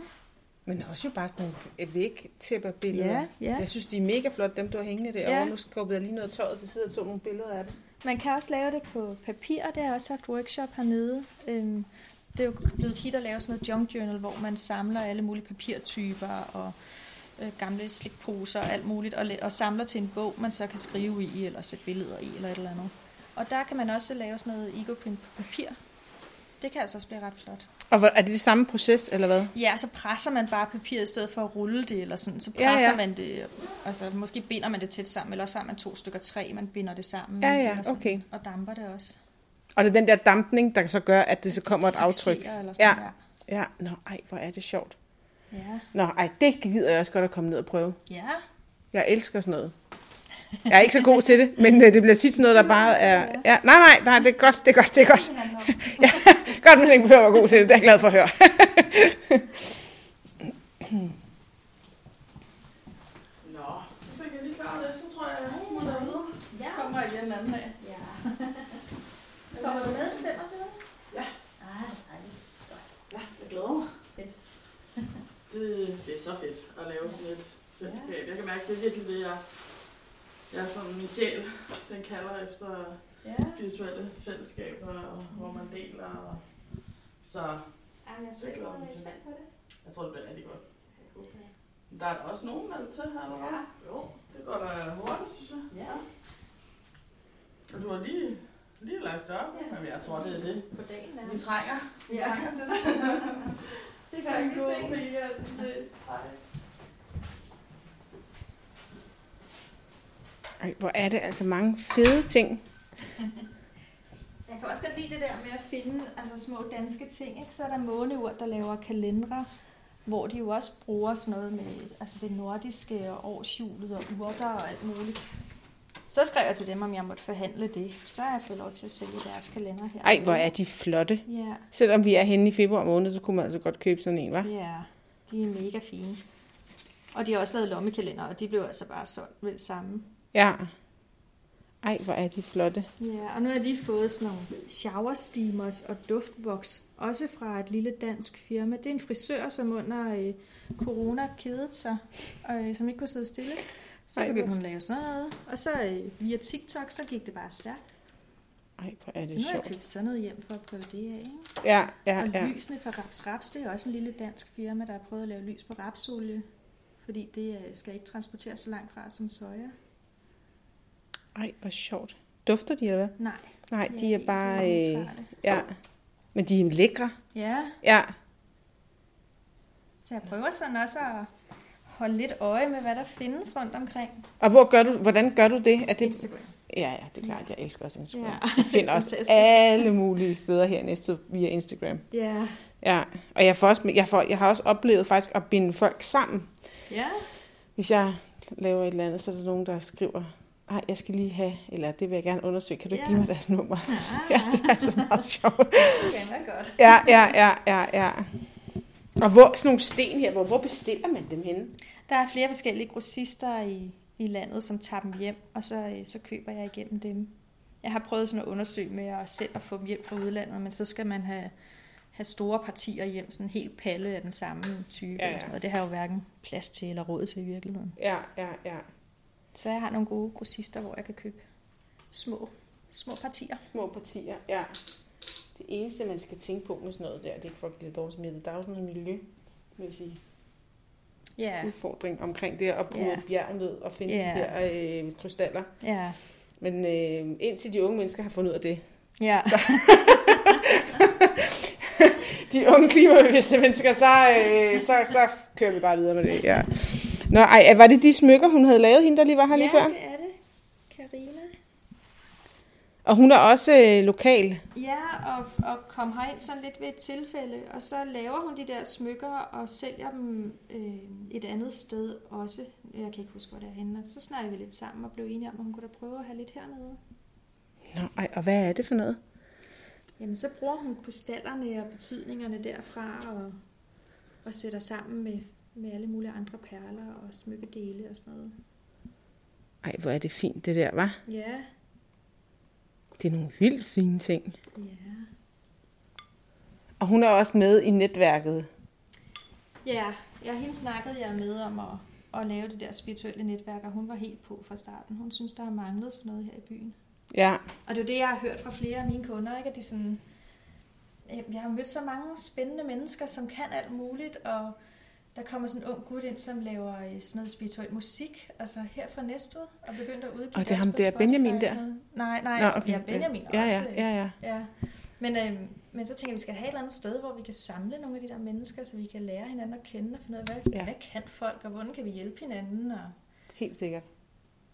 Men også jo bare sådan nogle vægtæpperbilleder. Ja, ja. Jeg synes, de er mega flotte, dem du har hængende derovre. Ja. Nu skubbede jeg lige noget tøjet til side og så nogle billeder af dem. Man kan også lave det på papir, det har jeg også haft workshop hernede. Øhm, det er jo blevet et hit at lave sådan noget junk journal, hvor man samler alle mulige papirtyper og øh, gamle slikposer og alt muligt, og, og samler til en bog, man så kan skrive i, eller sætte billeder i, eller et eller andet. Og der kan man også lave sådan noget ecoprint på papir. Det kan altså også blive ret flot. Og hvor- er det det samme proces, eller hvad? Ja, så presser man bare papiret i stedet for at rulle det, eller sådan. Så Ja, presser ja. man det, altså måske binder man det tæt sammen, eller så har man to stykker træ, man binder det sammen. Ja, ja, sådan, okay. Og damper det også. Og det er den der dampning, der så gør, at det så kommer et aftryk. Eller sådan Ja. Ja, nå, ej, hvor er det sjovt. Ja. Nå, ej, det gider jeg også godt at komme ned og prøve. Ja. Jeg elsker sådan noget. Jeg er ikke så god til det, men øh, det bliver tit sådan noget, der bare er... Ja, nej, nej, nej, det er godt, det er godt, det er godt. Ja, godt, man ikke behøver at være god til det, det er jeg glad for at høre. Nå, så fik jeg lige klaret det, så tror jeg, jeg smutter ud. Ja. Kommer igen en anden dag. ja. Kommer du med den 25? Ja. Ej, dejligt. Ja, jeg glæder mig. Fedt. Det, det er så fedt at lave sådan et fællesskab. Jeg kan mærke, det er virkelig det, jeg, jeg som min sjæl, den kalder efter Ja. visuelle fællesskaber, og hvor man deler. Og, så Ej, jeg Det glæder mig er til. spændt på det. jeg tror, det bliver rigtig godt. Der er der også nogen, der er til her, eller hvad? Jo. Det går da hurtigt, synes jeg. Ja. Og du har lige, lige lagt op, Ja. men jeg tror, det er det. På dagen Vi trænger. Vi Ja. trænger til det. Det kan vi ses. Ja, vi ses. Hej. Ej, hvor er det altså mange fede ting. Jeg kan også godt lide det der med at finde altså, små danske ting. Ikke? Så er der måneur, der laver kalendere, hvor de jo også bruger sådan noget med altså det nordiske og årshjulet og urter og alt muligt. Så skrev jeg til dem, om jeg måtte forhandle det. Så har jeg fået lov til at sælge deres kalender her. Ej, hvor er de flotte. Ja, Selvom vi er henne i februar måned, så kunne man altså godt købe sådan en, hva'? ja, de er mega fine. Og de har også lavet lommekalender, og de blev altså bare solgt med det samme. Ja. Ej, hvor er de flotte. Ja, og nu har jeg lige fået sådan nogle shower steamers og duftvoks, også fra et lille dansk firma. Det er en frisør, som under øh, corona kedede sig, og øh, som ikke kunne sidde stille. Så begyndte hun at lave sådan noget. Og så øh, via TikTok, så gik det bare stærkt. Ej, hvor er Så det nu har jeg købt sådan noget hjem for at prøve det af. Ikke? Ja, ja, Og ja. lysene fra Raps Raps, det er også en lille dansk firma, der har prøvet at lave lys på rapsolie. Fordi det øh, skal ikke transporteres så langt fra som soja. Ej, hvor sjovt. Dufter de, eller hvad? Nej. Nej, det de er ikke bare... Øh, ja. Men de er lækre. Ja, Ja. så jeg prøver sådan også at holde lidt øje med, hvad der findes rundt omkring. Og hvor gør du, hvordan gør du det? Er det Instagram. ja, ja, det er klart. Jeg elsker også Instagram. Ja. Jeg finder også alle mulige steder her næste via Instagram. Ja. Ja, og jeg, får også, jeg, får, jeg har også oplevet faktisk at binde folk sammen. Ja. Hvis jeg laver et eller andet, så er der nogen, der skriver, nej, jeg skal lige have, eller det vil jeg gerne undersøge, kan du ikke Ja. give mig deres nummer? Ah, ja, det er altså meget sjovt. det er godt. Ja, ja, ja, ja, ja. Og hvor, sådan nogle sten her, hvor, hvor bestiller man dem henne? Der er flere forskellige grossister i, i landet, som tager dem hjem, og så, øh, så køber jeg igennem dem. Jeg har prøvet sådan at undersøge med at selv at få dem hjem fra udlandet, men så skal man have, have store partier hjem, sådan en helt palle af den samme type. Ja, Ja. Eller sådan noget. Det har jo hverken plads til eller råd til i virkeligheden. Ja, ja, ja. Så jeg har nogle gode grossister, hvor jeg kan købe små, små partier. Små partier, ja. Det eneste, man skal tænke på med sådan noget der, det er ikke for at blive dårligt smittet. Der er jo sådan noget miljø, vil jeg sige, Ja, udfordring omkring det at bruge Ja. bjerg ned og finde Ja. de der øh, krystaller. ja, Men øh, indtil de unge mennesker har fundet ud af det, ja. de unge klimabevidste mennesker, så, øh, så, så kører vi bare videre med det. Ja. Nå, ej, var det de smykker, hun havde lavet, hende der lige var her lige ja, før? det er. Karina. Og hun er også øh, lokal. Ja, og, og kom herind sådan lidt ved et tilfælde, og så laver hun de der smykker og sælger dem øh, et andet sted også. Jeg kan ikke huske, hvor det er henne. Og så snakkede vi lidt sammen og blev enige om, at hun kunne da prøve at have lidt hernede. Nå, ej, og hvad er det for noget? Jamen, så bruger hun krystallerne og betydningerne derfra og, og sætter sammen med, med alle mulige andre perler og smykkedele og sådan noget. Ej, hvor er det fint det der, var. Ja, Det er nogle vildt fine ting. ja. Og hun er også med i netværket. Ja, jeg hende snakkede jeg med om at, at lave det der spirituelle netværk, og hun var helt på fra starten. Hun synes, der har manglet sådan noget her i byen. Ja, Og det er det, jeg har hørt fra flere af mine kunder, ikke? at de sådan, "Øh, jeg har mødt så mange spændende mennesker, som kan alt muligt, og der kommer sådan en ung gut ind, som laver øh, sådan noget spirituel musik, altså her fra Næstved, og begyndte at udgive Og det er ham der, Benjamin der? Nej, nej, Nå, okay. ja, Benjamin ja, også. ja, ja, ja. ja. Men, øh, men så tænker jeg, vi skal have et eller andet sted, hvor vi kan samle nogle af de der mennesker, så vi kan lære hinanden at kende og finde ud af, hvad, ja. hvad kan folk, og hvordan kan vi hjælpe hinanden, og Helt sikkert.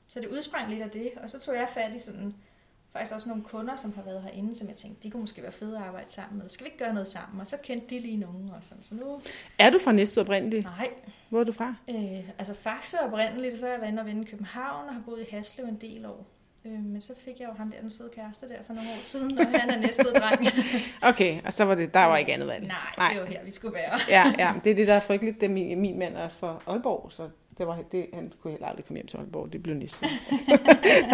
så det udsprang lidt af det, og så tog jeg fat i sådan, faktisk også nogle kunder, som har været herinde, som jeg tænkte, de kunne måske være fede at arbejde sammen med. Skal vi ikke gøre noget sammen? Og så kendte de lige nogen, og sådan. Så nu, Er du fra Næstved oprindeligt? nej, Hvor er du fra? øh, altså Faxe oprindeligt, så er jeg inde og vende i København, og har boet i Haslev en del år. Øh, men så fik jeg jo ham der, den søde kæreste der for nogle år siden, og han er næste dreng. Okay, og så var det, der var ikke andet valg. Nej, Nej. det var her, vi skulle være. Ja, ja, det er det, der er frygteligt. Det er min, min mand er også fra Aalborg, så det var, det, han kunne heller aldrig komme hjem til Aalborg. Det blev Næstved.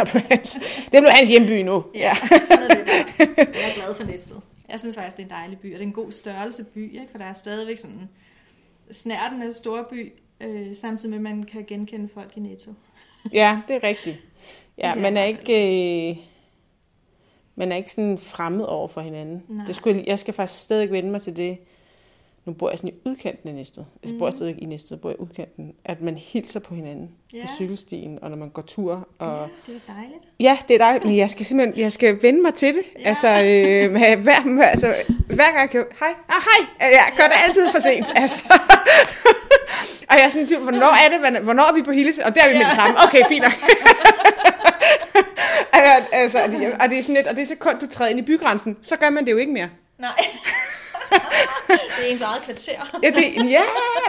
det, blev hans, hjemby nu. Ja. sådan er det bare. Jeg er glad for Næstved. Jeg synes faktisk, det er en dejlig by, og det er en god størrelse by, ikke? for der er stadigvæk sådan snærten af store by, øh, samtidig med, at man kan genkende folk i Netto. ja, det er rigtigt. Ja, Ja, man er ikke... Øh, man er ikke sådan fremmed over for hinanden. Nej. Det skulle, jeg skal faktisk stadig vende mig til det. Nu bor jeg sådan i udkanten af Næstved. Jeg bor Mhm. stadig i Næstved, bor jeg i udkanten. At man hilser på hinanden Ja. på cykelstien, og når man går tur. Og, Ja, det er dejligt. Ja, det er dejligt, men jeg skal simpelthen jeg skal vende mig til det. Ja. Ja. Altså, øh, hver, altså, hver gang jeg kan... Hej, ah, hej! Jeg gør det altid for sent. Altså. og jeg er sådan i tvivl, hvornår er det, man- hvornår er vi på hilse? Og det er vi med det samme. Okay, fint nok. Altså, altså, og det- og det er sådan lidt, og det er sekund, du træder ind i bygrænsen, så gør man det jo ikke mere. Nej. Det er ens eget kvarter. Ja, det, ja,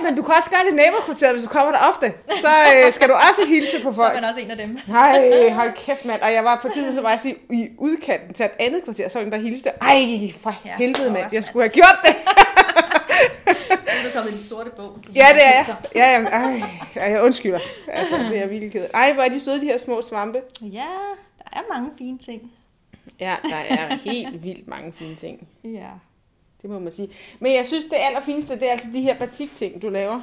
men du kan også gøre det i nabokvarteret, hvis du kommer der ofte. Så øh, skal du også hilse på Så er folk. man også en af dem. Nej, hold kæft, mand. Og jeg var på tidspunkt, så var jeg sige, i udkanten til et andet kvarter, så var der en, der hilste. Ej, for Ja, helvede, mand. Jeg skulle have gjort det. Nu er du kommet i de sorte bog. Ja, det er jeg. Ja, jamen, ej, ej, jeg undskylder. Altså, det er virkelig ked af. Ej, hvor er de søde, de her små svampe. Ja, der er mange fine ting. Ja, der er helt vildt mange fine ting. Ja. Det må man sige. Men jeg synes, det allerfineste, det er altså de her batikting, du laver.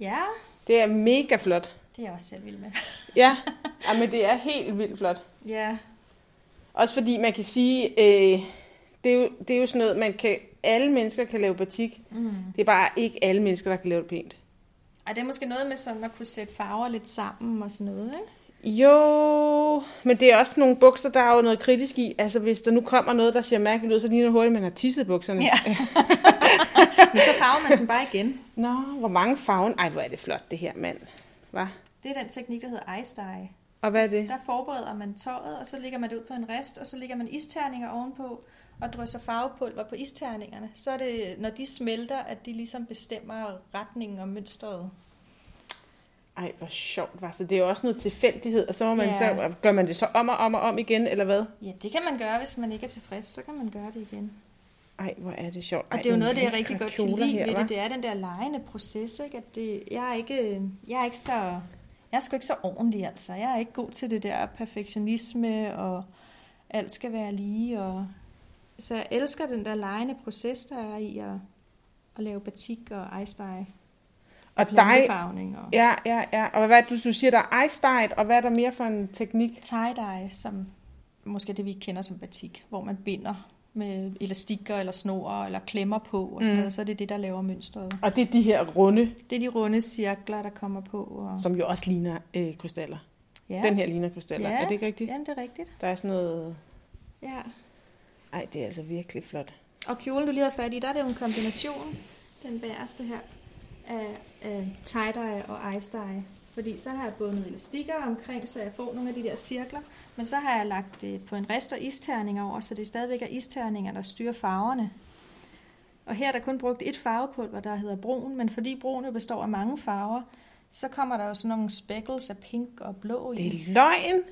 Ja, Det er mega flot. Det er jeg også selv vild med. Ja, ja men det er helt vildt flot. Ja. Også fordi man kan sige, øh, det, er jo, det er jo sådan noget, man kan, alle mennesker kan lave batik. Mm. Det er bare ikke alle mennesker, der kan lave det pænt. Ej, det er måske noget med sådan at kunne sætte farver lidt sammen og sådan noget, ikke? Jo, men det er også nogle bukser, der er jo noget kritisk i. Altså hvis der nu kommer noget, der ser mærkeligt ud, så ligner det hurtigt, at man har tisset bukserne. Ja. Men så farver man den bare igen. Nå, hvor mange farven. Ej, hvor er det flot, det her, mand. Hva? Det er den teknik, der hedder ice dye. Og hvad er det? Der forbereder man tøjet, og så lægger man det ud på en rest, og så lægger man isterninger ovenpå, og drysser farvepulver på isterningerne. Så er det, når de smelter, at de ligesom bestemmer retningen og mønstret. Ej, hvor sjovt, var Så det er jo også noget tilfældighed, og så, må man Ja. så gør man det så om og om og om igen, eller hvad? Ja, det kan man gøre, hvis man ikke er tilfreds, så kan man gøre det igen. Ej, hvor er det sjovt. Og Ej, det er jo noget, det jeg rigtig godt kan lide her, ved det. Det er den der legende proces, ikke? At det, jeg, er ikke, jeg er ikke så... Jeg er sgu ikke så ordentlig, altså. Jeg er ikke god til det der perfektionisme, og alt skal være lige. Og... Så jeg elsker den der legende proces, der er i at, at lave batik og dye. Og dig, og ja, ja, ja. Og hvad er det, du, du siger, der er ice dyed, og hvad er der mere for en teknik? tie-dye, som måske det, vi kender som batik, hvor man binder med elastikker eller snor eller klemmer på og sådan Mm. noget, så er det det, der laver mønstret. Og det er de her runde, Det er de runde cirkler, der kommer på. Og... som jo også ligner øh, krystaller. Ja. Den her ligner krystaller. Ja. Er det ikke rigtigt? Jamen, det er rigtigt. Der er sådan noget... Ja. Ej, det er altså virkelig flot. Og kjolen, du lige har fat i, der er det jo en kombination, den bagerste her, af, af tie-dye og ice-dye. Fordi så har jeg bundet elastikker omkring, så jeg får nogle af de der cirkler. Men så har jeg lagt det på en rest og isterning over, så det stadigvæk er isterninger, der styrer farverne. Og her er der kun brugt et farvepulver, der hedder brun, men fordi brun jo består af mange farver, så kommer der jo sådan nogle speckles af pink og blå i. Det er løgn.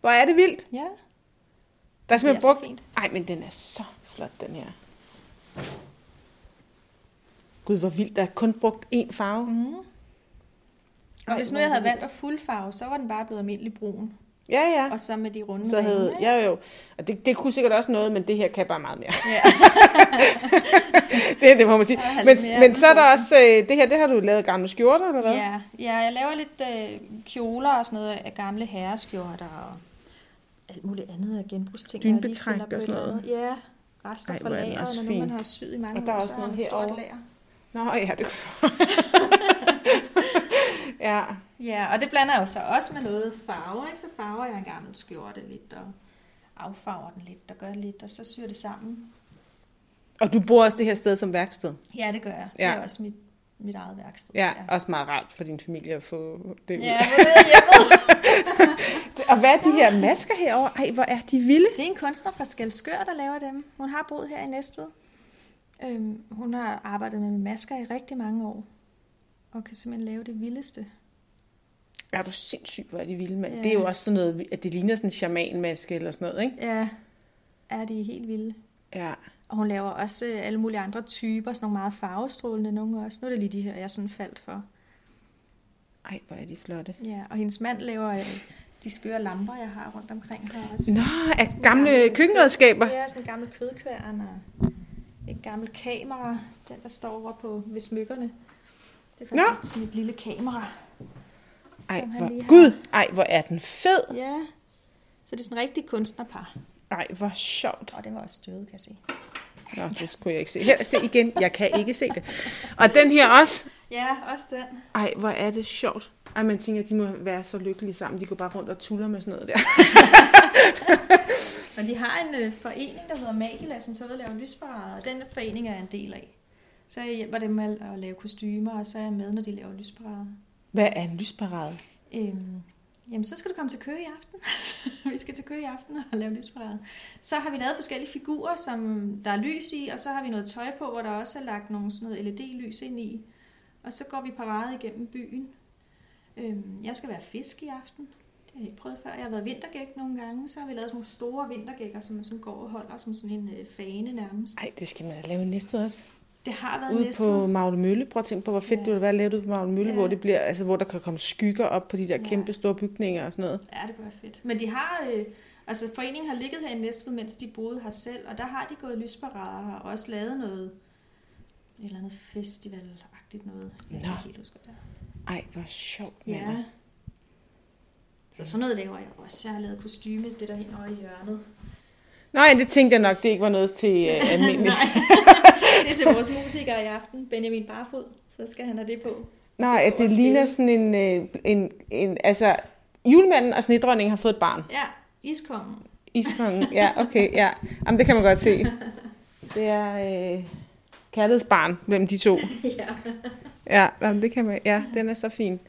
Hvor er det vildt. Ja, Der er det er simpelthen brugt... fint. Ej, men den er så flot, den her. Gud, hvor vildt. Der er kun brugt én farve. Mm. Og hvis nu jeg havde valgt at fuldfarve, så var den bare blevet almindelig brun. Ja, ja. Og så med de runde Så havde, ringe, ja, jo. Og det, det kunne sikkert også noget, men det her kan bare meget mere. Ja. det, det må man sige. Men, men så er der også, øh, det her, det har du lavet gamle skjorter, eller hvad? ja, ja, jeg laver lidt øh, kjoler og sådan noget af gamle herreskjorter og alt muligt andet af genbrugsting. Dynbetræk og sådan noget. Ja, rester Ej, fra er lageret, når man har syet i mange Og der er også så har nogle man stort lager. Nå, ja, det Ja, Ja, og det blander jeg jo så også med noget farver, ikke? Så farver jeg en gammel skjorte lidt og affarver den lidt og gør lidt, og så syr det sammen. og du bruger også det her sted som værksted. Ja, det gør jeg. Det Ja. er også mit, mit eget værksted. Ja, også meget rart for din familie at få det ud. Ja, det er hjemme. Og hvad er de her masker herovre? Ej, hvor er de vilde. Det er en kunstner fra Skelskør, der laver dem. Hun har boet her i Næstved. Øhm, hun har arbejdet med masker i rigtig mange år. Og kan simpelthen lave det vildeste. Er du sindssygt, hvor er de vilde, mand. Ja. Det er jo også sådan noget, at det ligner sådan en shamanmaske eller sådan noget, ikke? Ja, er de helt vilde. Ja. Og hun laver også øh, alle mulige andre typer, sådan nogle meget farvestrålende nogle også. Nu er det lige de her, jeg sådan faldt for. Ej, hvor er de flotte. Ja, og hendes mand laver øh, de skøre lamper, jeg har rundt omkring her også. Nå, af gamle køkkenredskaber. Det er sådan en gammel kødkværn og et gammelt kamera. Den, der står over på ved smykkerne. Det er Nå. faktisk sådan et lille kamera. Ej, hvor, har. gud, ej, hvor er den fed. Ja, så det er sådan en rigtig kunstnerpar. Ej, hvor sjovt. Og den var også støvet, kan jeg se. Nå, det skulle jeg ikke se. Her, se igen. Jeg kan ikke se det. Og den her også. Ja, også den. Ej, hvor er det sjovt. Ej, man tænker, at de må være så lykkelige sammen. De går bare rundt og tuller med sådan noget der. Men de har en øh, forening, der hedder Magilassen, til at lave lysparader, og den forening er jeg en del af. Så jeg hjælper dem med at lave kostymer, og så er jeg med, når de laver lysparader. Hvad er en lysparade? Øhm, jamen, så skal du komme til Køge i aften. vi skal til Køge i aften og lave lysparade. Så har vi lavet forskellige figurer, som der er lys i, og så har vi noget tøj på, hvor der også er lagt nogle sådan noget LED-lys ind i. Og så går vi parade igennem byen. Øhm, jeg skal være fisk i aften. Det har jeg ikke prøvet før. Jeg har været vintergæk nogle gange. Så har vi lavet sådan nogle store vintergækker, som man sådan går og holder som sådan en øh, fane nærmest. Ej, det skal man da lave næste også. Det har været Ude næsten. på Magle Mølle. Prøv at tænke på, hvor fedt Ja. det ville være at lave det ude på Magle Mølle, Ja. hvor, det bliver, altså, hvor der kan komme skygger op på de der Ja. kæmpe store bygninger og sådan noget. Ja, det kunne være fedt. Men de har, øh, altså foreningen har ligget her i Næstved, mens de boede her selv, og der har de gået lysparader og også lavet noget, et eller andet festivalagtigt noget. Jeg kan ikke helt huske, det. Ej, hvor sjovt, Ja, mand. Så sådan noget laver jeg også. Jeg har lavet kostyme, det der hen over i hjørnet. Nej, det tænkte jeg nok, det ikke var noget til øh, almindeligt. Nej, det er til vores musikere i aften. Benjamin Barfod, så skal han have det på. Nej, at det ligner sådan en, øh, en, en, altså, julemanden og snedronningen har fået et barn. Ja, iskongen. Iskongen, ja, okay, ja. Jamen, det kan man godt se. Det er øh, kærlighedsbarn mellem de to. ja. Ja, jamen, det kan man, ja, den er så fin.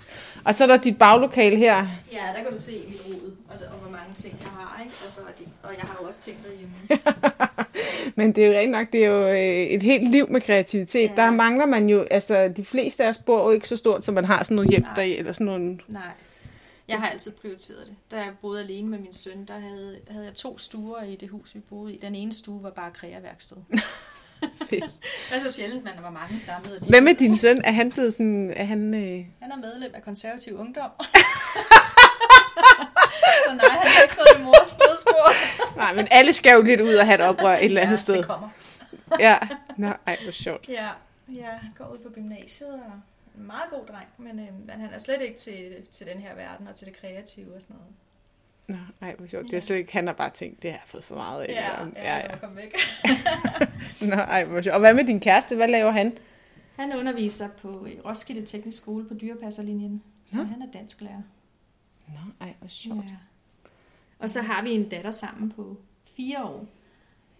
Og så er der dit baglokale her. ja, der kan du se mit rod, og, og hvor mange ting jeg har. Ikke? Og, så er de, og jeg har jo også ting derhjemme. Men det er jo rent nok, det er jo øh, et helt liv med kreativitet. Ja. Der mangler man jo, altså de fleste af os bor jo ikke så stort, så man har sådan noget hjem Nej. der eller sådan nogle... Nej. Jeg har altid prioriteret det. Da jeg boede alene med min søn, der havde, havde jeg to stuer i det hus, vi boede i. Den ene stue var bare kreaværksted. Fedt. Det er så sjældent, man var mange samlet. Hvad med din søn? Er han blevet sådan, er han... Øh... Han er medlem af konservativ ungdom. så nej, han har ikke gået i mors fodspor. Nej, men alle skal jo lidt ud og have et oprør et eller andet ja, sted. det kommer. Ja, Nå, ej, hvor sjovt. Ja, jeg går ud på gymnasiet og en meget god dreng, men, øh, men han er slet ikke til, til den her verden og til det kreative og sådan noget. Nå, ej, hvor sjovt. Det er slet ikke, han har bare tænkt, det har jeg fået for meget af. Ja, Eller- ja, ja. Kom væk. Nå, ej, hvor sjovt. Og hvad med din kæreste? Hvad laver han? Han underviser på øh, Roskilde Teknisk Skole på dyrepasserlinjen, så Nå. han er dansklærer. Nå, ej, hvor sjovt. Ja. Og så har vi en datter sammen på fire år.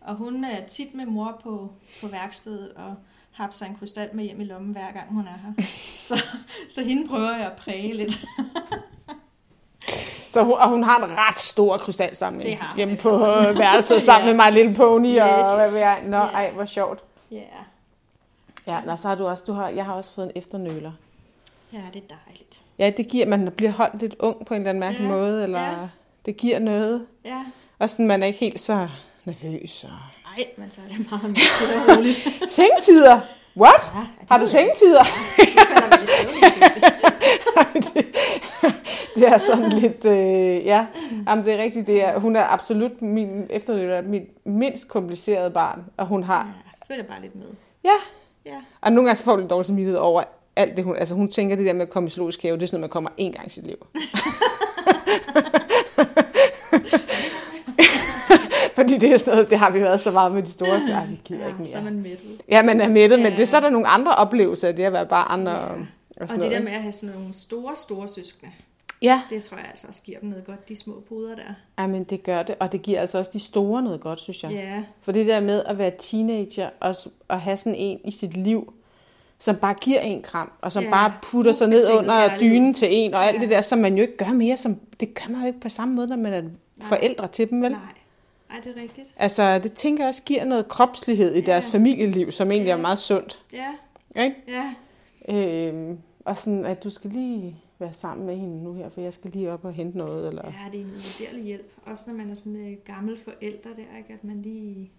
Og hun er tit med mor på, på værkstedet og har sig en krystal med hjem i lommen, hver gang hun er her. Så, så hende prøver jeg at præge lidt. Så hun, og hun har en ret stor krystalsamling hjemme på øh, værelset sammen med mig Lille Pony Yes, og hvad ved jeg. Nå, Ja. ej, hvor sjovt. Ja, Ja, nå, så har du også, du har, jeg har også fået en efternøler. ja det er dejligt. Ja, det giver, man bliver holdt lidt ung på en eller anden mærkelig Ja, måde, eller ja. det giver noget. Ja, Og sådan, man er ikke helt så nervøs. Og... ej, men så er det meget mere roligt. Sengetider! What? Ja, Har du jo- sengetider? Så falder man i søvn lige pludselig. det, er sådan lidt, øh, ja, Jamen, det er rigtigt. Det er, hun er absolut min efterløber, mit mindst komplicerede barn, og hun har, Ja, følger bare lidt med. ja, Ja, og nogle gange så får hun lidt dårlig samvittighed over alt det, hun, altså hun tænker det der med at komme i zoologisk have, det er sådan noget, man kommer én gang i sit liv. Fordi det er sådan noget, det har vi været så meget med de store, så vi gider ikke ja så er mere. man mættet. Ja, man er mættet, men Ja. det, så er der nogle andre oplevelser det at være barn og, Ja. og Og det der noget. med at have sådan nogle store, store søskende, Ja, det tror jeg altså også giver dem noget godt, de små puder der. ja, men det gør det, og det giver altså også de store noget godt, synes jeg. Ja, For det der med at være teenager og, og have sådan en i sit liv, som bare giver en kram, og som Ja, bare putter sig ned under dynen til en, og alt Ja. det der, som man jo ikke gør mere. Som, det gør man jo ikke på samme måde, når man er forældre til dem, vel? nej. Ej, det er rigtigt. Altså, det tænker jeg også giver noget kropslighed i deres Ja. familieliv, som egentlig er Ja. meget sundt. Ja, Ikke? ja. Øhm, og sådan, at du skal lige være sammen med hende nu her, for jeg skal lige op og hente noget. Eller... Ja, det er en uvurderlig hjælp. Også når man er sådan en gammel forældre der, ikke? at man lige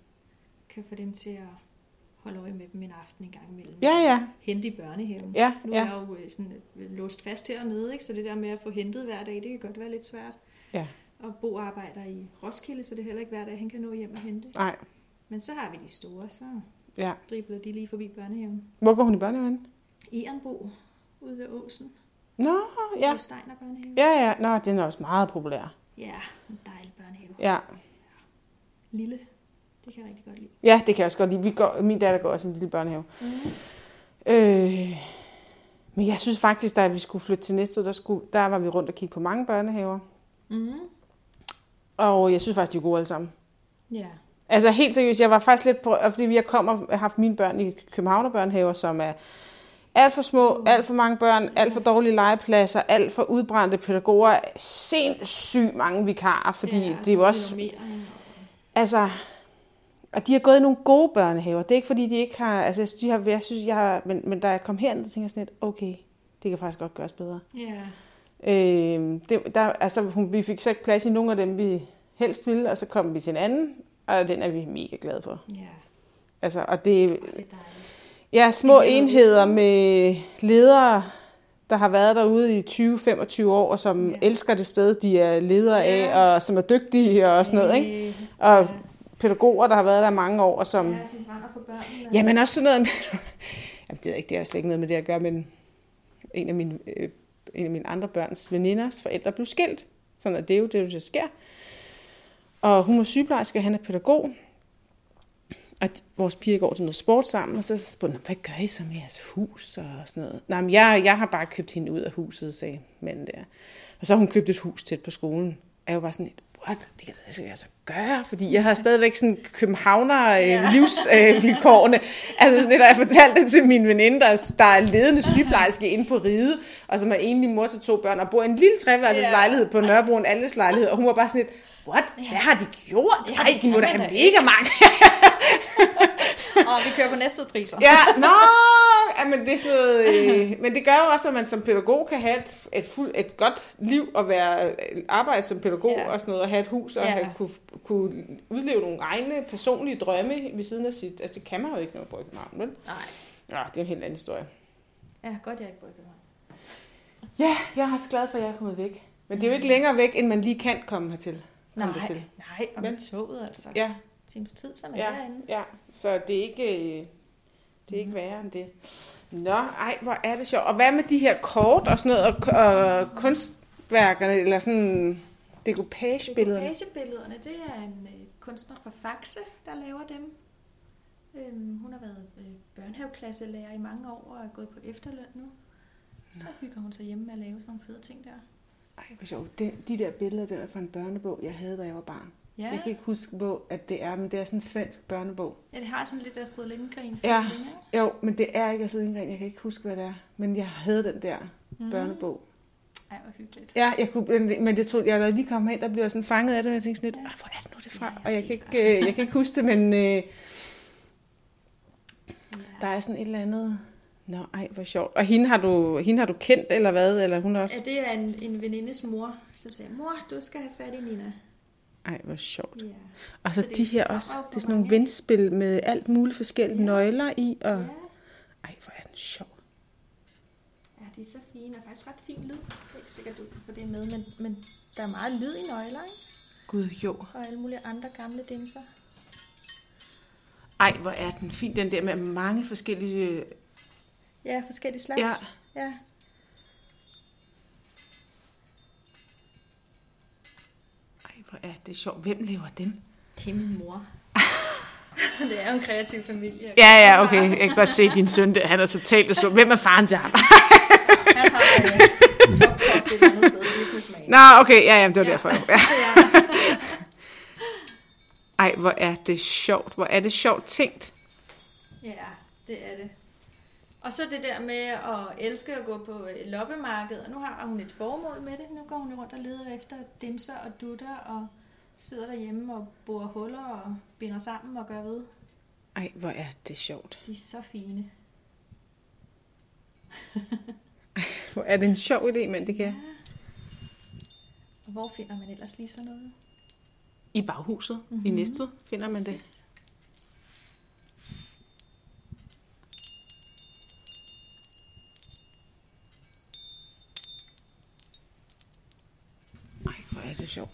kan få dem til at holde øje med dem en aften en gang imellem. Ja, ja. Hente i børnehaven. Ja, Nu er ja. jeg jo øh, sådan, øh, låst fast hernede, ikke? så det der med at få hentet hver dag, det kan godt være lidt svært. Ja. Og Bo arbejder i Roskilde, så det er heller ikke hver dag, han kan nå hjem og hente. Nej, Men så har vi de store, så ja. dribler de lige forbi børnehaven. Hvor går hun i børnehaven? Ehrenbo, ude ved Åsen. Nå, ja. Ved Steiner børnehave. Ja, ja. Nå, den er også meget populær. Ja, en dejlig børnehave. Ja. Lille. Det kan jeg rigtig godt lide. Ja, det kan jeg også godt lide. Vi går, min datter går også i en lille børnehave. Mm. Øh, men jeg synes faktisk, da vi skulle flytte til næste der, skulle, der var vi rundt og kigge på mange børnehaver. Mm. Og jeg synes faktisk, de er gode alle sammen. Ja. Altså helt seriøst, jeg var faktisk lidt på, fordi jeg kommer og har haft mine børn i Københavner børnehaver, som er alt for små, alt for mange børn, alt for dårlige legepladser, alt for udbrændte pædagoger, sindssygt mange vikarer, fordi ja, det er jo også, Mere, altså, og de har gået i nogle gode børnehaver. Det er ikke fordi, de ikke har, altså jeg synes, de har, jeg synes, jeg har, men, men da jeg kom herind, så tænkte jeg sådan lidt, okay, det kan faktisk godt gøres bedre. ja. Øh, det, der, altså, hun, vi fik så ikke plads i nogle af dem, vi helst ville, og så kom vi til en anden, og den er vi mega glade for. Ja, Altså, og det, det er dejligt. Ja, små enheder med ledere, der har været derude i 20-25 år, og som Ja. ja. elsker det sted, de er ledere af, Ja. og som er dygtige og sådan noget, ikke? Og pædagoger, der har været der mange år, og som... Ja, som brænder for børnene. Jamen også sådan noget med... Jamen, det er ikke, det har slet ikke noget med det at gøre, men en af mine, øh, en af mine andre børns veninders forældre blev skilt. Sådan er det jo, det er jo, det sker. Og hun er sygeplejerske, og han er pædagog. Og de- vores piger går til noget sport sammen, og så spurgte hun, hvad gør I så med jeres hus og sådan noget? Nej, men jeg, jeg har bare købt hende ud af huset, sagde manden der. Og så har hun købt et hus tæt på skolen. Og jeg var bare sådan lidt, what? Det kan jeg altså gøre, fordi jeg har stadigvæk sådan københavner øh, livsvilkårene. altså sådan og jeg fortalte det til min veninde, der, er- der er ledende sygeplejerske inde på Ride, og som er enlig mor til to børn, og bor i en lille treværelses lejlighed på Nørrebro, en alles lejlighed, og hun var bare sådan lidt, what? Hvad har de gjort? Ja, Nej, det de må da have da mega mange. Og vi kører på Næstved-priser. Ja, nå, ja, men det er sådan noget, øh, men det gør jo også, at man som pædagog kan have et, et, fuld, et godt liv og være arbejde som pædagog Ja. og sådan noget, og have et hus og Ja. have, kunne, kunne udleve nogle egne personlige drømme ved siden af sit, altså det kan man jo ikke, når man bor i København, vel? Nej. Ja, det er en helt anden historie. Ja, godt jeg ikke bor i København. Ja, jeg er også glad for, at jeg er kommet væk. Men det er jo ikke længere væk, end man lige kan komme hertil. Nej, dertil. nej, og med toget altså. Ja, Times tid, så er man Ja. derinde. ja, så det er ikke, øh, det er ikke værre end det. Nå, ej, hvor er det sjovt. Og hvad med de her kort og sådan noget, og, og kunstværkerne, eller sådan decoupage-billederne? Decoupage-billederne, det er en øh, kunstner fra Faxe, der laver dem. Øhm, hun har været øh, børnehaveklasselærer i mange år og er gået på efterløn nu. Så hygger hun sig hjemme med at lave sådan nogle fede ting der. Ej, hvor sjovt. Det, de der billeder, den er fra en børnebog, jeg havde, da jeg var barn. Ja, Jeg kan ikke huske, hvor at det er, men det er sådan en svensk børnebog. ja det har sådan lidt Astrid Lindgren. Ja. ikke? Jo, men det er ikke Astrid Lindgren. Jeg kan ikke huske, hvad det er. Men jeg havde den der Mhm. børnebog. Ej, hvor hyggeligt. Ja, jeg kunne, men- det tog, jeg da lige kom hen, der blev jeg sådan fanget af det, og jeg tænkte sådan lidt, Ja. "Ah, hvor er det nu det fra? Ja, jeg og jeg kan, ikke, øh, jeg kan ikke huske det, men øh, Ja. der er sådan et eller andet... Nå, ej, hvor sjovt. Og hende har du, hende har du kendt, eller hvad? Eller hun også... Ja, det er en, en venindes mor, som siger, mor, du skal have fat i Nina. Ej, hvor sjovt. Ja. Og så Så de her også, det er sådan nogle vindspil med alt muligt forskellige Ja. nøgler i, og... ja. Ej, hvor er den sjov. Ja, de er så fine, og faktisk ret fin lyd. Det er ikke sikkert, du kan få det med, men, men der er meget lyd i nøgler, ikke? Gud, jo. Og alle mulige andre gamle dimser. Ej, hvor er den fin, den der med mange forskellige... Ja, forskellige slags. Ja. ja. Ej, hvor er det sjovt. Hvem laver dem? Det er min mor. det er jo en kreativ familie. Ja, ja, okay. Jeg kan godt se din søn, der. han er totalt så. Hvem er faren til ham? Han har øh, toppost et andet sted, businessman. Nå, okay, ja, ja, det var Ja. derfor. Ja. Ja. Ej, hvor er det sjovt. Hvor er det sjovt tænkt. ja, det er det. Og så det der med at elske at gå på øh, loppemarked, og nu har hun et formål med det. Nu går hun rundt og leder efter dimser og dutter, og sidder derhjemme og borer huller og binder sammen og gør ved. Ej, hvor er det sjovt. De er så fine. Hvor er det en sjov idé, men det kan Og hvor finder man ellers lige sådan noget? I baghuset mm-hmm. i Næstved finder man det. Præcis. Ej, hvor er det sjovt.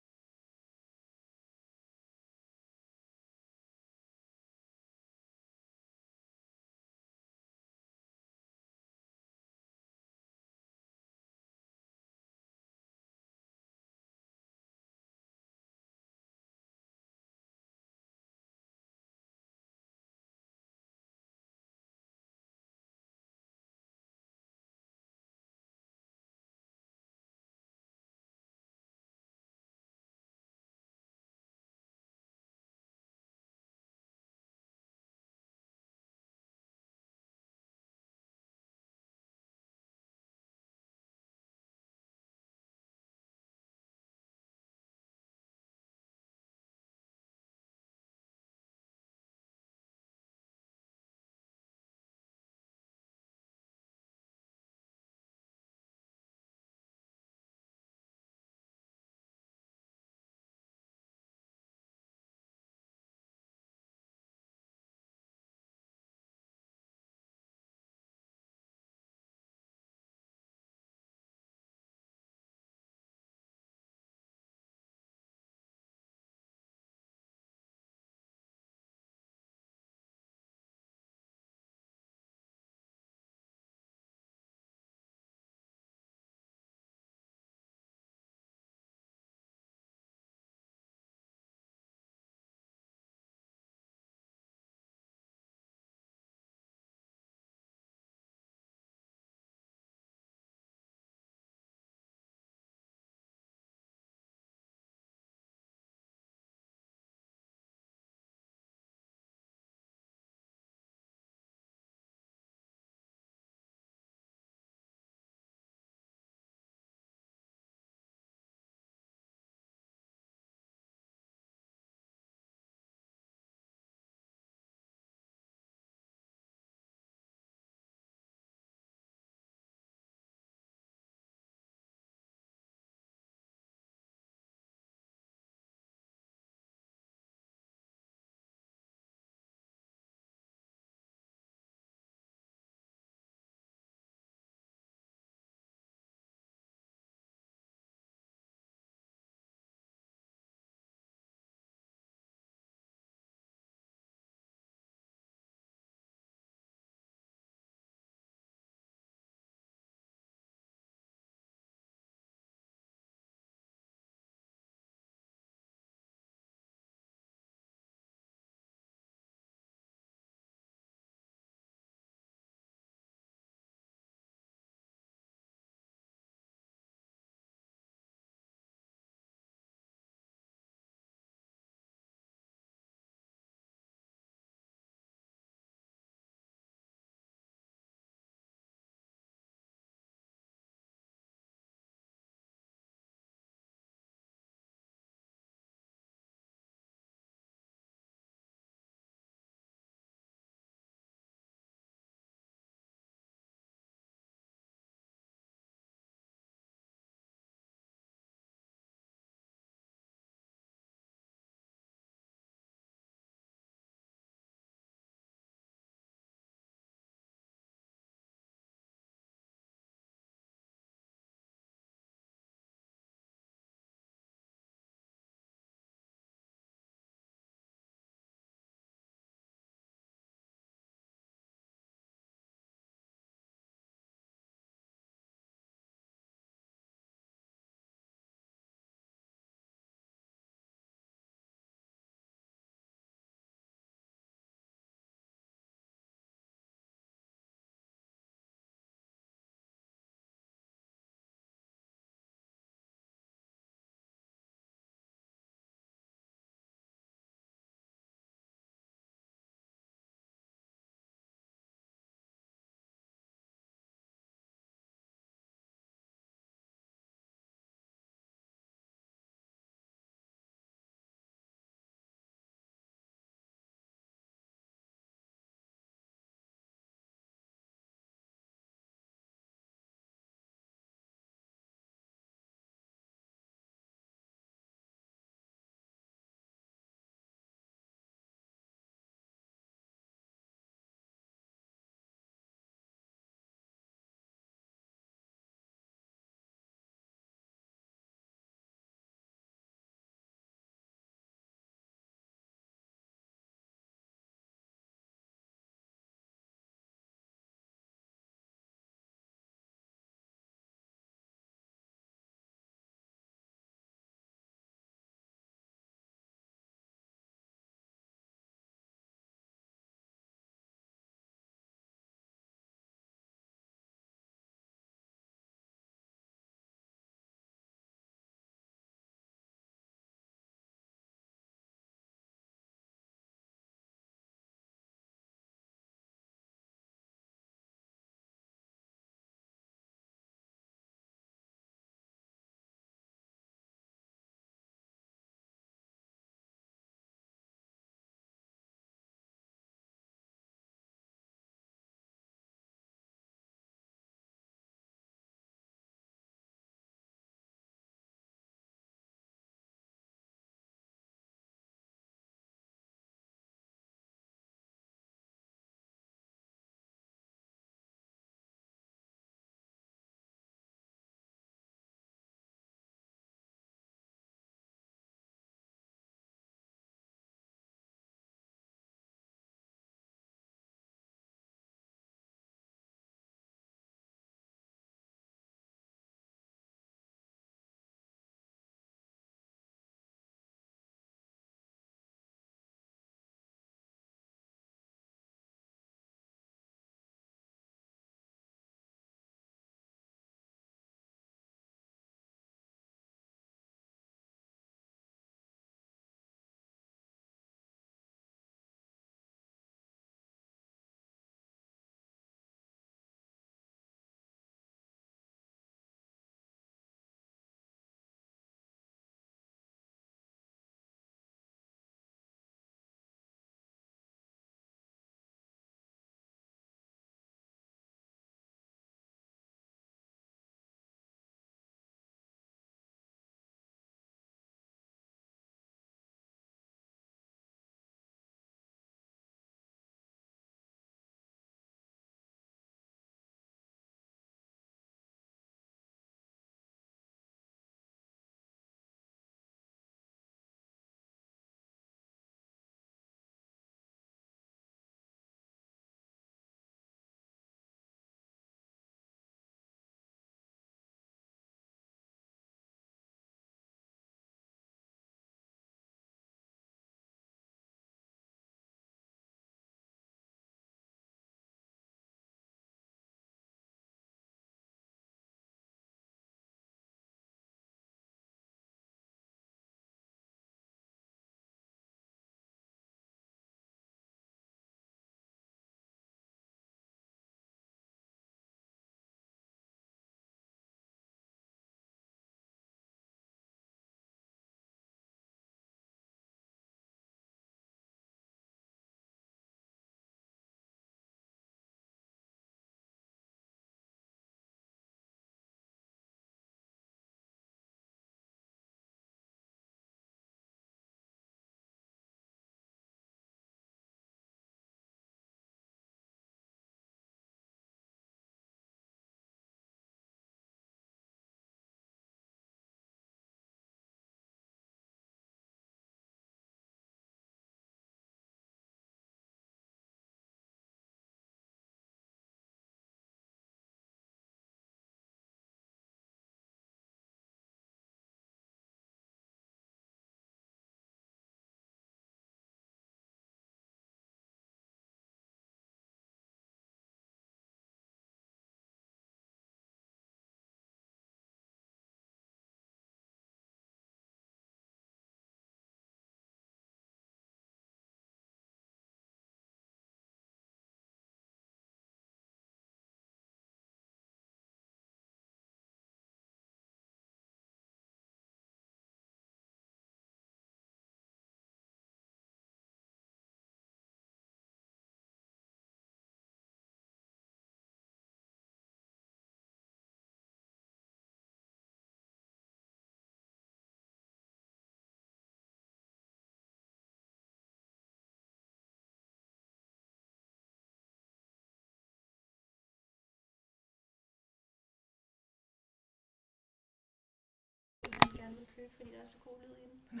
Købe, fordi der er så god lyd i den.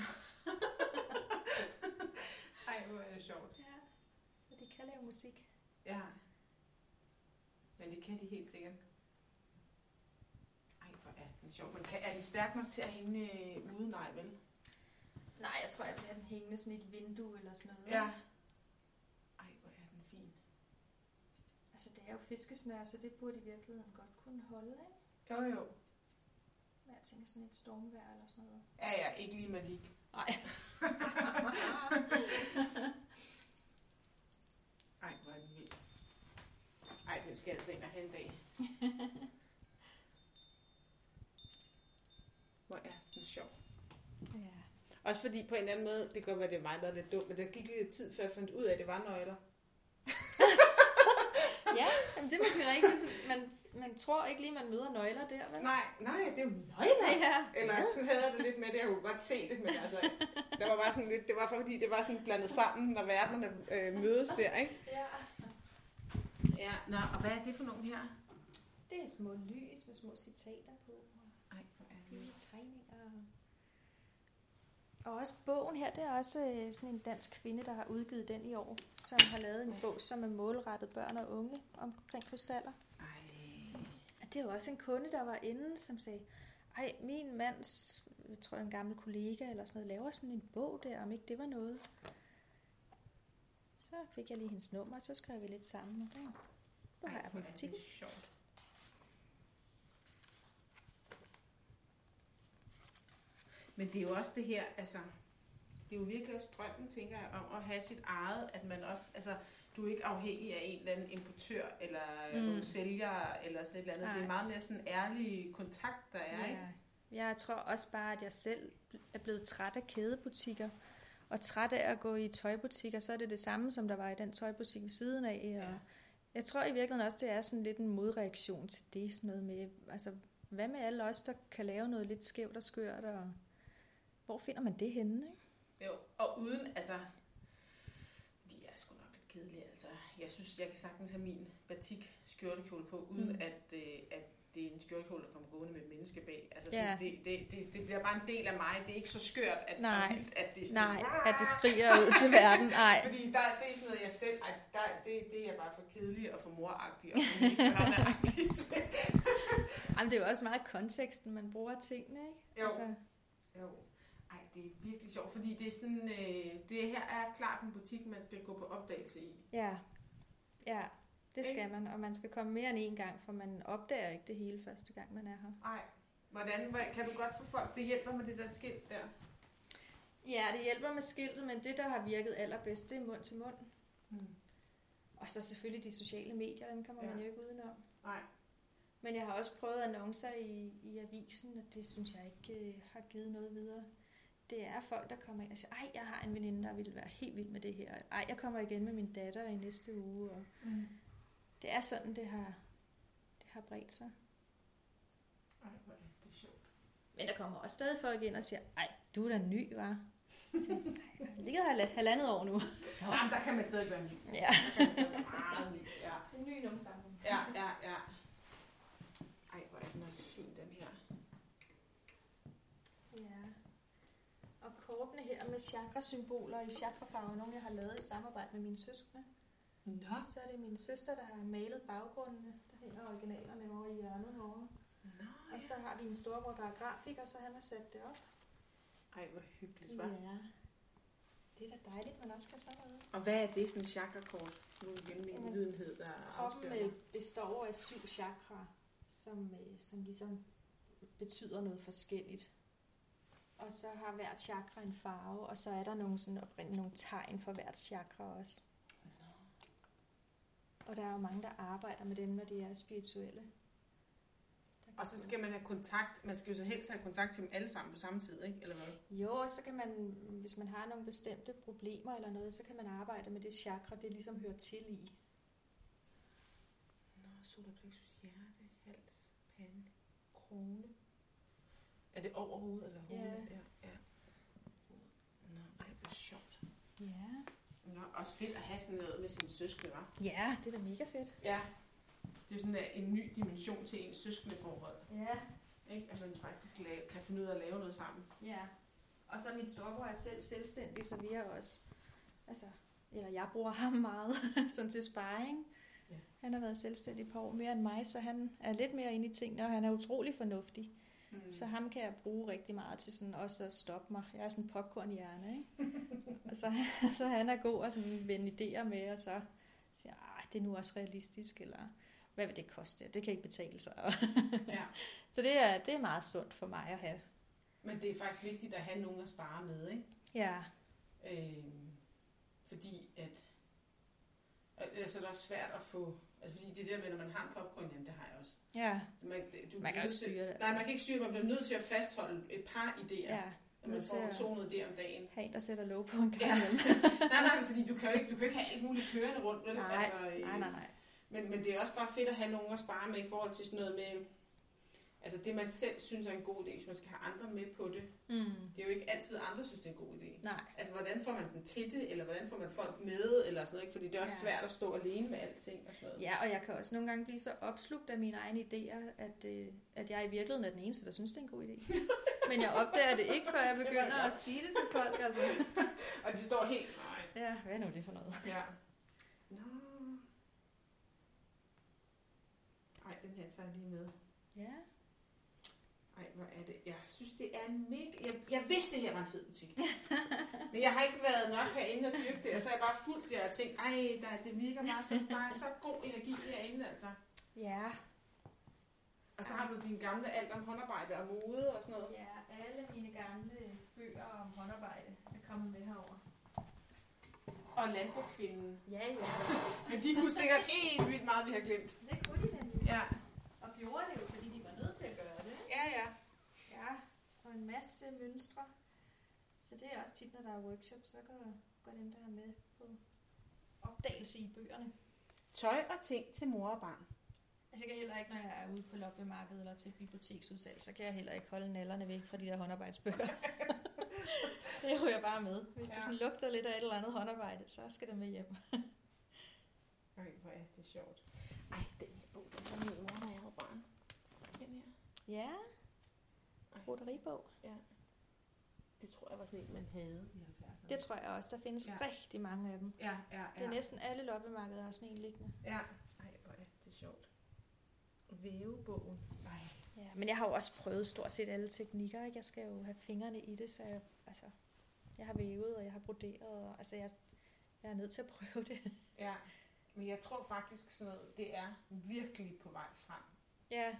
Ej, hvor er det sjovt. Ja, så de kan lave musik. Ja. Men det kan de helt sikkert. Ej, hvor er den sjov. Men kan, er den stærk nok til at hænge øh, ude? Nej, vel? Nej, jeg tror, jeg vil have den hængende sådan i et vindue eller sådan noget. Ja. Ej, hvor er den fin. Altså, det er jo fiskesnør, så det burde i virkeligheden godt kunne holde, ikke? Jo, jo. Jeg tænker sådan et stormvejr eller sådan noget. Ja, ja, ikke lige Malik. Nej. Ej, hvor er den vild. Ej, den skal jeg altså ind og en dag. Hvor er den sjov. ja. Også fordi på en anden måde, det kan godt være, det er mig, der er lidt dumt, men der gik lidt tid, før jeg fandt ud af, at det var nøgler. ja, det er måske rigtigt. Man, man tror ikke lige, man møder nøgler der, vel? Nej, nej, det er jo nøgler. Ja. Eller sådan havde jeg det lidt med det, jeg kunne godt se det, men altså, der var bare sådan lidt, det var fordi, det var sådan blandet sammen, når verdenerne øh, mødes der, ikke? ja. Ja, nå, og hvad er det for nogen her? Det er små lys med små citater på. og Ej, hvor er det Lille tegninger. Og også bogen her, det er også øh, sådan en dansk kvinde, der har udgivet den i år, som har lavet en bog, som er målrettet børn og unge omkring krystaller. Ej, det jo også en kunde, der var inde, som sagde, ej, min mands, jeg tror en gammel kollega eller sådan noget, laver sådan en bog der, om ikke det var noget. Så fik jeg lige hendes nummer, og så skrev vi lidt sammen. Og det, nu har jeg butikken. det sjovt. Men det er jo også det her, altså, det er jo virkelig også drømmen, tænker jeg, om at have sit eget, at man også, altså, du er ikke afhængig af en eller anden importør, eller mm. Nogle sælgere, eller så et eller andet. Det Nej. er meget mere sådan ærlig kontakt, der er, ikke? Ja. Jeg tror også bare, at jeg selv er blevet træt af kædebutikker, og træt af at gå i tøjbutikker, så er det det samme, som der var i den tøjbutik ved siden af. Og Ja. Jeg tror i virkeligheden også, det er sådan lidt en modreaktion til det, sådan noget med, altså, hvad med alle os, der kan lave noget lidt skævt og skørt, og hvor finder man det henne, ikke? Jo, og uden, altså, kedelige, altså. Jeg synes, jeg kan sagtens have min batik skjortekjole på, uden mm. At, øh, at det er en skjortekjole, der kommer gående med et menneske bag. Altså, Ja. det, det, det, det, bliver bare en del af mig. Det er ikke så skørt, at, Nej. vildt, at det sådan, Nej, at det skriger ud til verden. Nej. Fordi der, det er sådan noget, jeg selv, ej, der, det, det er bare for kedelig og for moragtig og for. Jamen, det er jo også meget konteksten, man bruger tingene, ikke? Jo. Altså, Jo. Det er virkelig sjovt, fordi det er sådan, øh, det her er klart en butik, man skal gå på opdagelse i. ja, ja, det skal man, og man skal komme mere end en gang, for man opdager ikke det hele første gang, man er her. Nej. Hvordan, kan du godt få folk, det hjælper med det der skilt der? Ja, det hjælper med skiltet, men det, der har virket allerbedst, det er mund til mund. Hmm. Og så selvfølgelig de sociale medier, dem kommer ja. man jo ikke udenom. Nej. Men jeg har også prøvet annoncer i, i avisen, og det synes jeg ikke øh, har givet noget videre. Det er folk, der kommer ind og siger, ej, jeg har en veninde, der vil være helt vild med det her. Ej, jeg kommer igen med min datter i næste uge. Og Mm. det er sådan, det har, det har bredt sig. Ej, hvor er det sjovt. Men der kommer også stadig folk ind og siger, ej, du er da ny, var. Ligget her halvandet år nu. Jamen, der kan man stadig være ny. Ja. Der kan man stadig være meget ny. Ja. Det er ny nogle sammen. Ja, ja, ja. Ej, hvor er den også fin, den her. Ja. Og kortene her med chakra-symboler i chakrafarver, nogle jeg har lavet i samarbejde med mine søskende. Nå. Så er det min søster, der har malet baggrundene. Der hænger originalerne over i hjørnet herovre. Nå, Og så har vi en storbror, der er grafiker, så han har sat det op. Ej, hvor hyggeligt, hva'? Ja. Det er da dejligt, man også kan sådan noget. Og hvad er det, sådan en chakra-kort? Nu igen min Jamen, videnhed, der Kroppen afslører øh, består af syv chakra, som, øh, som ligesom betyder noget forskelligt. Og så har hvert chakra en farve, og så er der nogle, sådan oprindeligt nogle tegn for hvert chakra også. Og der er jo mange, der arbejder med dem, når de er spirituelle. Og så skal man have kontakt, man skal jo så helst have kontakt til dem alle sammen på samme tid, ikke? Eller hvad? Jo, og så kan man, hvis man har nogle bestemte problemer eller noget, så kan man arbejde med det chakra, det ligesom hører til i. Nå, solarplexus, hjerte, hals, pande, krone. Er det over hovedet eller hovedet? Ja. ja. ja. Nå, ej, hvor sjovt. Ja. Nå, også fedt at have sådan noget med sine søskende, var. Ja, det er da mega fedt. Ja. Det er sådan en ny dimension til ens søskende forhold. Ja. Ikke? At man faktisk lave, kan finde ud af at lave noget sammen. Ja. Og så min storebror er selv selvstændig, så vi er også, altså, eller jeg bruger ham meget sådan til sparring. Ja. Han har været selvstændig et par år mere end mig, så han er lidt mere inde i tingene, og han er utrolig fornuftig. Mm. Så ham kan jeg bruge rigtig meget til sådan også at stoppe mig. Jeg er sådan en popcornhjerne, ikke? og så, så han er god at sådan vende idéer med, og så siger jeg, det er nu også realistisk, eller hvad vil det koste? Det kan ikke betale sig. Ja. så det er, det er meget sundt for mig at have. Men det er faktisk vigtigt at have nogen at spare med, ikke? Ja, Øh, fordi at... Altså, det er svært at få... Altså, fordi det der med, når man har en popcorn, jamen, det har jeg også. ja, Man, du Man kan ikke styre det, altså. Nej, man kan ikke styre det. Man bliver nødt til at fastholde et par idéer. ja. Når man får 200 idéer om dagen. have en, der sætter lov på en gang Ja. nej, nej, fordi du kan jo ikke, du kan ikke have alt muligt kørende rundt. Vel? Nej, altså, øh, nej, nej, nej. Men, men det er også bare fedt at have nogen at spare med i forhold til sådan noget med... Altså det, man selv synes er en god idé, hvis man skal have andre med på det. Mm. Det er jo ikke altid, andre synes, det er en god idé. Nej. Altså, hvordan får man den til det, eller hvordan får man folk med, eller sådan noget, ikke? Fordi det er også Ja. svært at stå alene med alting og sådan noget. Ja, og jeg kan også nogle gange blive så opslugt af mine egne idéer, at, øh, at jeg i virkeligheden er den eneste, der synes, det er en god idé. Men jeg opdager det ikke, før jeg begynder at sige det til folk. Altså. Og de står helt... Nej. Ja, hvad er nu det for noget? Ja. Nå. Ej, den her tager jeg lige med. Ja. Ej, hvor er det... Jeg synes, det er en mega... Jeg, jeg vidste, det her var en fed butik. Men jeg har ikke været nok herinde og dyrke det, og så har jeg bare fulgt det og tænkt, ej, der, det virker bare så, der er så god energi herinde, altså. Ja. Og så har du din gamle alt om håndarbejde og mode og sådan noget. Ja, alle mine gamle bøger om håndarbejde er kommet med herover. Og landbrugskvinden. Ja, ja. Men de kunne sikkert helt vildt meget, vi har glemt. Det kunne de nemlig. Ja. Og gjorde det jo, fordi de var nødt til at gøre. Ja, ja. Og en masse mønstre. Så det er også tit, når der er workshops, så går, går dem, der er med på opdagelse i bøgerne. Tøj og ting til mor og barn. Altså jeg kan heller ikke, når jeg er ude på loppemarkedet eller til biblioteksudsalg, så kan jeg heller ikke holde nallerne væk fra de der håndarbejdsbøger. det ryger bare med. Hvis ja. Det sådan lugter lidt af et eller andet håndarbejde, så skal det med hjem. Ej, hvor er det sjovt. Ej, den her bog, den var min mor, da jeg var barn. Den her. Ja, Ej. broderibog. Ja. Det tror jeg var sådan en, man havde i 70'erne. Det tror jeg også. Der findes ja. Rigtig mange af dem. Ja, ja, ja. Det er næsten alle loppemarkeder har sådan en liggende. Ja. Ej, hvor er det sjovt. Vævebogen. Ej. Ja, men jeg har jo også prøvet stort set alle teknikker. Ikke? Jeg skal jo have fingrene i det, så jeg, altså, jeg har vævet, og jeg har broderet. Og, altså, jeg, jeg er nødt til at prøve det. Ja. Men jeg tror faktisk sådan noget, det er virkelig på vej frem. Ja,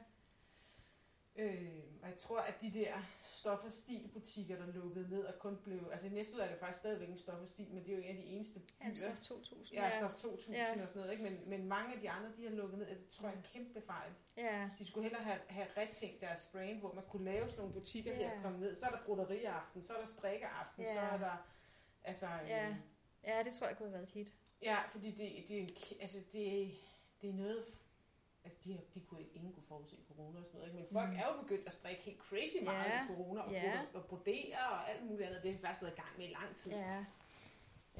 Øh, og jeg tror, at de der stof- og stilbutikker, der lukkede ned og kun blev... Altså i Næstved er det faktisk stadigvæk en stof og stil, men det er jo en af de eneste byer. en stof 2000. Ja, stof 2000 Ja. ja. og sådan noget, ikke? Men, men mange af de andre, de har lukket ned, og det tror jeg er en kæmpe fejl. Ja, De skulle hellere have, have retænkt deres brand, hvor man kunne lave sådan nogle butikker Ja. her komme ned. Så er der broderiaften, så er der strikkeaften, Ja. så er der... Altså, Ja. øh, ja, det tror jeg kunne have været et hit. ja fordi det, det, er altså, det, det er noget... Altså, de, har- de kunne ikke, ingen kunne forudse corona og sådan noget, ikke? men folk Mm. er jo begyndt at strikke helt crazy meget Ja. i corona, og, Ja. ja. og brodere og alt muligt andet. Det har faktisk været i gang med i lang tid. Ja.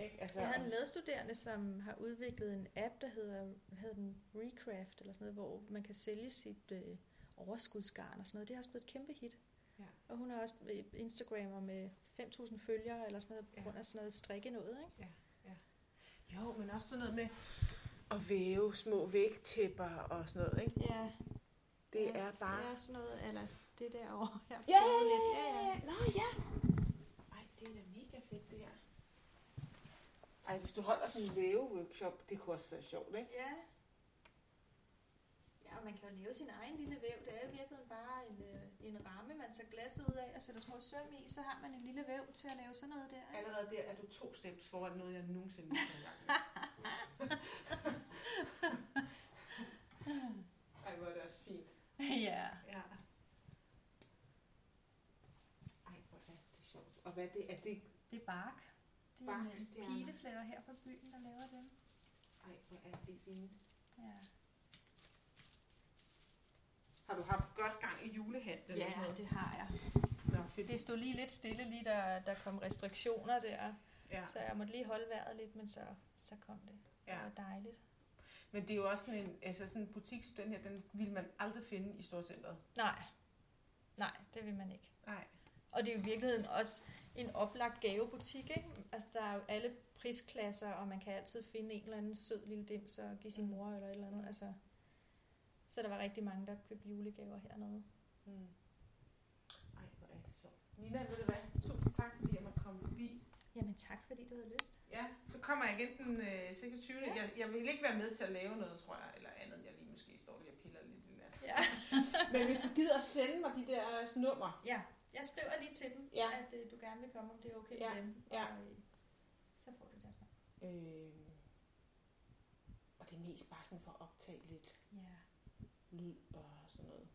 Ikke? Altså, Jeg havde en medstuderende, som har udviklet en app, der hedder, hedder den, Recraft, eller sådan noget, hvor man kan sælge sit øh, overskudsgarn og sådan noget. Det er også blevet et kæmpe hit. Ja. Og hun er også Instagrammer med 5.000 følgere, eller sådan noget, på Ja. grund af sådan noget strikke noget, ikke? Jo, men også sådan noget med at væve små vægtæpper og sådan noget. Ikke? Ja. Det ja, er bare... Det er sådan noget, eller det derovre. Jeg Ja, ja, prøvet ja, lidt. ja, ja. Nå, ja. Ej, det er da mega fedt, det her. Ej, hvis du holder sådan en væve-workshop, det kunne også være sjovt, ikke? Ja. Ja, og man kan jo lave sin egen lille væv. Det er jo virkelig bare en, øh, en ramme, man tager glasset ud af og sætter små søm i. Så har man en lille væv til at lave sådan noget der. Ikke? Allerede der er du to steps foran noget, jeg nogensinde har gang. Ej, hvor er det også fint. ja. Ja. Ej, hvor er det sjovt. Og hvad er det? Er det... Det er bark. Det er en øh, pilefletter her fra byen, der laver dem. Ej, hvor er det fint. Ja, Har du haft godt gang i julehandlen? ja det har jeg. Nå, fedt. Det stod lige lidt stille, lige der, der kom restriktioner der. Ja. Så jeg måtte lige holde vejret lidt, men så, så kom det. Det ja. var dejligt. Men det er jo også sådan en, altså sådan en den her, den vil man aldrig finde i Storcenteret. Nej, Nej, det vil man ikke. Nej. Og det er jo i virkeligheden også en oplagt gavebutik, ikke? Altså, der er jo alle prisklasser, og man kan altid finde en eller anden sød lille dims og give sin mor eller et eller andet. Altså, så der var rigtig mange, der købte julegaver hernede. Mm. Ej, hvor er det sjovt. Nina, ved du hvad? Tusind tak, fordi jeg måtte komme forbi. Jamen tak, fordi du havde lyst. Ja, så kommer jeg igen den øh, 26. Ja. Jeg, jeg vil ikke være med til at lave noget, tror jeg, eller andet, jeg lige måske står lige og piller lidt i der. Ja. Men hvis du gider sende mig de der øh, nummer, ja, jeg skriver lige til dem, Ja. at øh, du gerne vil komme, om det er okay Ja, med dem. ja. Og, øh, så får du det snart. øh, og det er mest bare sådan for at optage lidt Ja. lyd og sådan noget.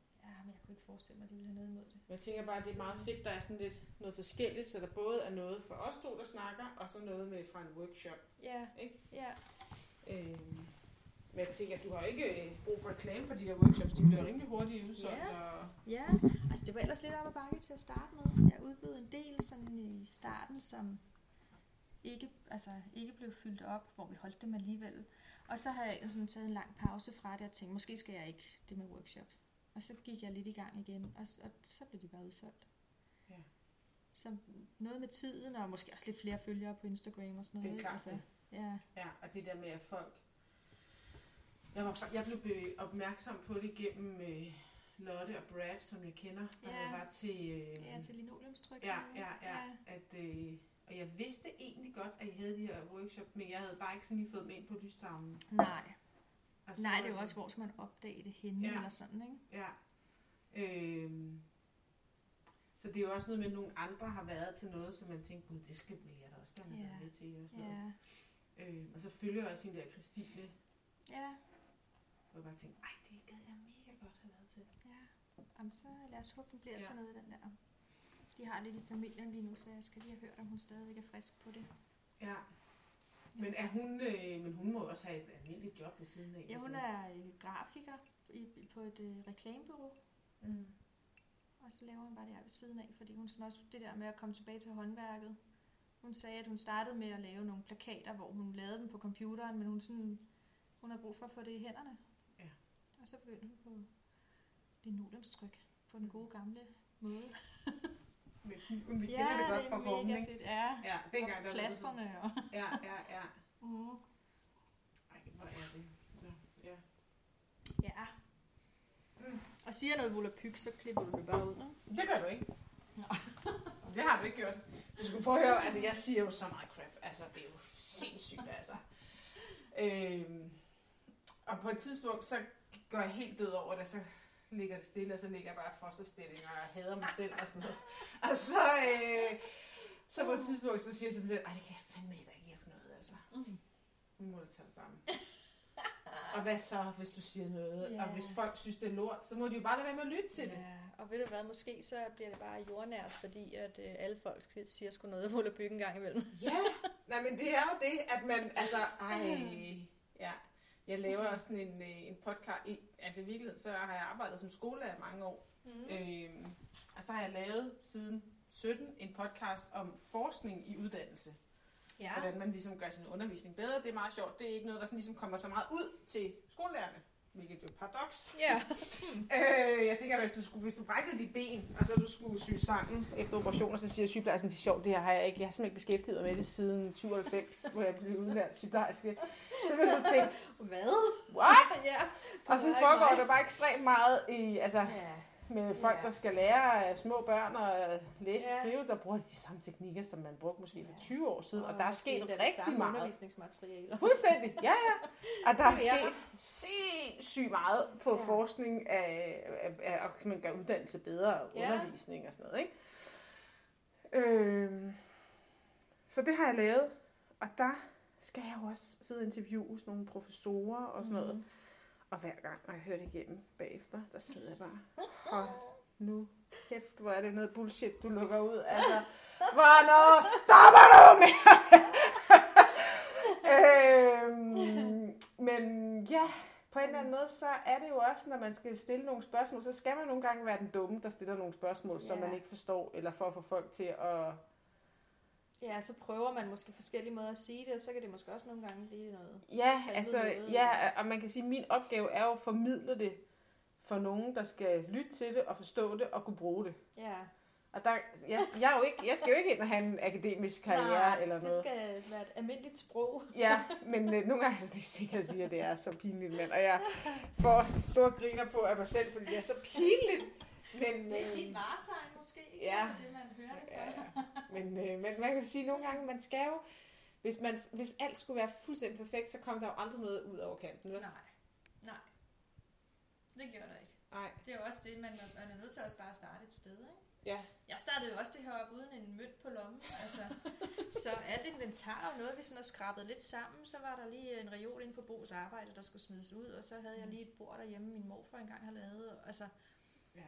Men jeg kunne ikke forestille mig, at de ville have noget imod det. Jeg tænker bare, at det er meget fedt, der er sådan lidt noget forskelligt, så der både er noget for os to, der snakker, og så noget med fra en workshop. Ja, Ikke? ja. Øh, men jeg tænker, at du har ikke øh, brug for reklame for de der workshops, de bliver rimelig hurtigt udsolgt. Ja. Og, Ja, altså det var ellers lidt op ad bakke til at starte med. Jeg udbød en del sådan i starten, som ikke, altså, ikke blev fyldt op, hvor vi holdt dem alligevel. Og så havde jeg sådan taget en lang pause fra det og tænkte, måske skal jeg ikke det med workshops. Og så gik jeg lidt i gang igen, og, og så blev de bare udsolgt. Ja. Så noget med tiden, og måske også lidt flere følgere på Instagram og sådan Det er noget. klart altså, det. ja, ja, og det der med, at folk... Jeg, var, jeg blev opmærksom på det gennem øh, Lotte og Brad, som jeg kender, da Ja. var til... Øh, ja, til linoleumstryk. ja, ja, ja, At, øh, og jeg vidste egentlig godt, at I havde de her workshop, men jeg havde bare ikke sådan lige fået dem ind på lystavlen. Nej, Altså, nej, det er jo også, hvor skal man opdage det henne, Ja. eller sådan, ikke? Ja. Øhm, så det er jo også noget med, at nogle andre har været til noget, som man tænker, gud, det skal jeg da også gerne Ja. være med til. Og, sådan noget. Ja, Øhm, og så følger jeg også hende der Christine, ja. hvor jeg bare tænkte, ej, det gad jeg mega godt have været til. Ja, Jamen, så lad os håbe, den bliver Ja. til noget den der. De har lidt i familien lige nu, så jeg skal lige have hørt, om hun stadigvæk er frisk på det. Ja. Men er hun, øh, men hun må også have et almindeligt job ved siden af. Ja, hun er øh, grafiker i, på et øh, reklamebureau, Mm. og så laver hun bare det her ved siden af, fordi hun sådan også det der med at komme tilbage til håndværket. Hun sagde, at hun startede med at lave nogle plakater, hvor hun lavede dem på computeren, men hun, sådan, hun havde brug for at få det i hænderne. Ja. Og så begyndte hun på linoleumstryk på den gode gamle måde. Med kniven, vi kender det godt fra formen, ikke? fedt. Ja, Ja, dengang der og var det plasterne og... sådan. Ja, ja, ja. Mm. Ej, hvor er det. Nå, ja. Ja. Mm. Og siger jeg noget volapyk, så klipper du det bare ud, ikke? Det gør du ikke. Det har du ikke gjort. Du skulle prøve at høre, altså jeg siger jo så meget crap. Altså det er jo sindssygt, altså. Øhm, og på et tidspunkt, så går jeg helt død over det, så ligger det stille, og så ligger jeg bare i fosterstilling, og jeg hader mig selv og sådan noget. Og så, øh, så på et tidspunkt, så siger jeg til mig selv, ej, det kan jeg fandme heller ikke hjælpe noget, altså. Mm. Nu må du tage det sammen. og hvad så, hvis du siger noget? Ja. Og hvis folk synes, det er lort, så må de jo bare lade være med at lytte til det. Ja, og ved du hvad, måske så bliver det bare jordnært, fordi at øh, alle folk siger sgu noget volapyk en gang imellem. Ja, nej, men det er jo det, at man, altså, ej, ja. Jeg laver også sådan en, øh, en podcast, i, altså i virkeligheden, så har jeg arbejdet som skolelærer i mange år, Mm. øhm, og så har jeg lavet siden 17 en podcast om forskning i uddannelse. Ja. Hvordan man ligesom gør sin undervisning bedre, det er meget sjovt. Det er ikke noget, der sådan ligesom kommer så meget ud til skolelærerne, hvilket jo er paradoks. Ja. Øh, jeg tænker, hvis du, skulle, hvis du brækkede dit ben, og så du skulle sy sammen efter operationer, så siger sygeplejersken, det er sjovt, det her har jeg ikke. Jeg har simpelthen ikke beskæftiget mig med det siden 97, hvor jeg blev udlært sygeplejerske. Så vil du tænke, Hvad? what? ja. Og er foregår det bare ekstremt meget i, altså, Ja. Med folk, Ja. der skal lære øh, små børn at læse og Ja. skrive, der bruger de de samme teknikker, som man brugte måske for 20 år siden, og, der er sket rigtig samme meget. undervisningsmaterialer. Fuldstændig, ja ja. Og der er er sket sindssygt meget på Ja. forskning af, af, af at man gør uddannelse bedre og Ja. undervisning og sådan noget. Ikke? Øhm, så det har jeg lavet, og der skal jeg jo også sidde og interviewe nogle professorer og sådan noget. Og hver gang, når jeg hører det igennem bagefter, der sidder jeg bare, hold nu kæft, hvor er det noget bullshit, du lukker ud. Altså, hvornår stopper du med? øhm, men ja, på en eller anden måde, så er det jo også, når man skal stille nogle spørgsmål, så skal man nogle gange være den dumme, der stiller nogle spørgsmål, som Ja. man ikke forstår, eller for at få folk til at... Ja, så prøver man måske forskellige måder at sige det, og så kan det måske også nogle gange blive noget. Ja, altså, noget, ja, og man kan sige, at min opgave er jo at formidle det for nogen, der skal lytte til det og forstå det og kunne bruge det. Ja. Og der, jeg, jeg, er jo ikke, jeg skal jo ikke ind og have en akademisk karriere Nej, eller noget. det skal være et almindeligt sprog. Ja, men øh, nogle gange så det er sikkert at sige, at det er så pinligt, mand. Og jeg får også store griner på af mig selv, fordi det er så pinligt. Men, Det er dit øh, varetegn måske, ikke? Ja. Det er det, man hører det ja, ja. Men, øh, men man kan sige, at nogle gange, man skal jo, hvis, man, hvis alt skulle være fuldstændig perfekt, så kommer der jo aldrig noget ud over kanten. vel? Nej, nej. Det gør der ikke. Nej. Det er jo også det, man, man er nødt til også bare at starte et sted, ikke? Ja. Jeg startede jo også det her op uden en mønt på lommen. Altså, så alt inventar og noget, vi sådan har skrabet lidt sammen. Så var der lige en reol inde på Bo's arbejde, der skulle smides ud. Og så havde jeg lige et bord derhjemme, min morfar engang har lavet. Og, altså, Ja.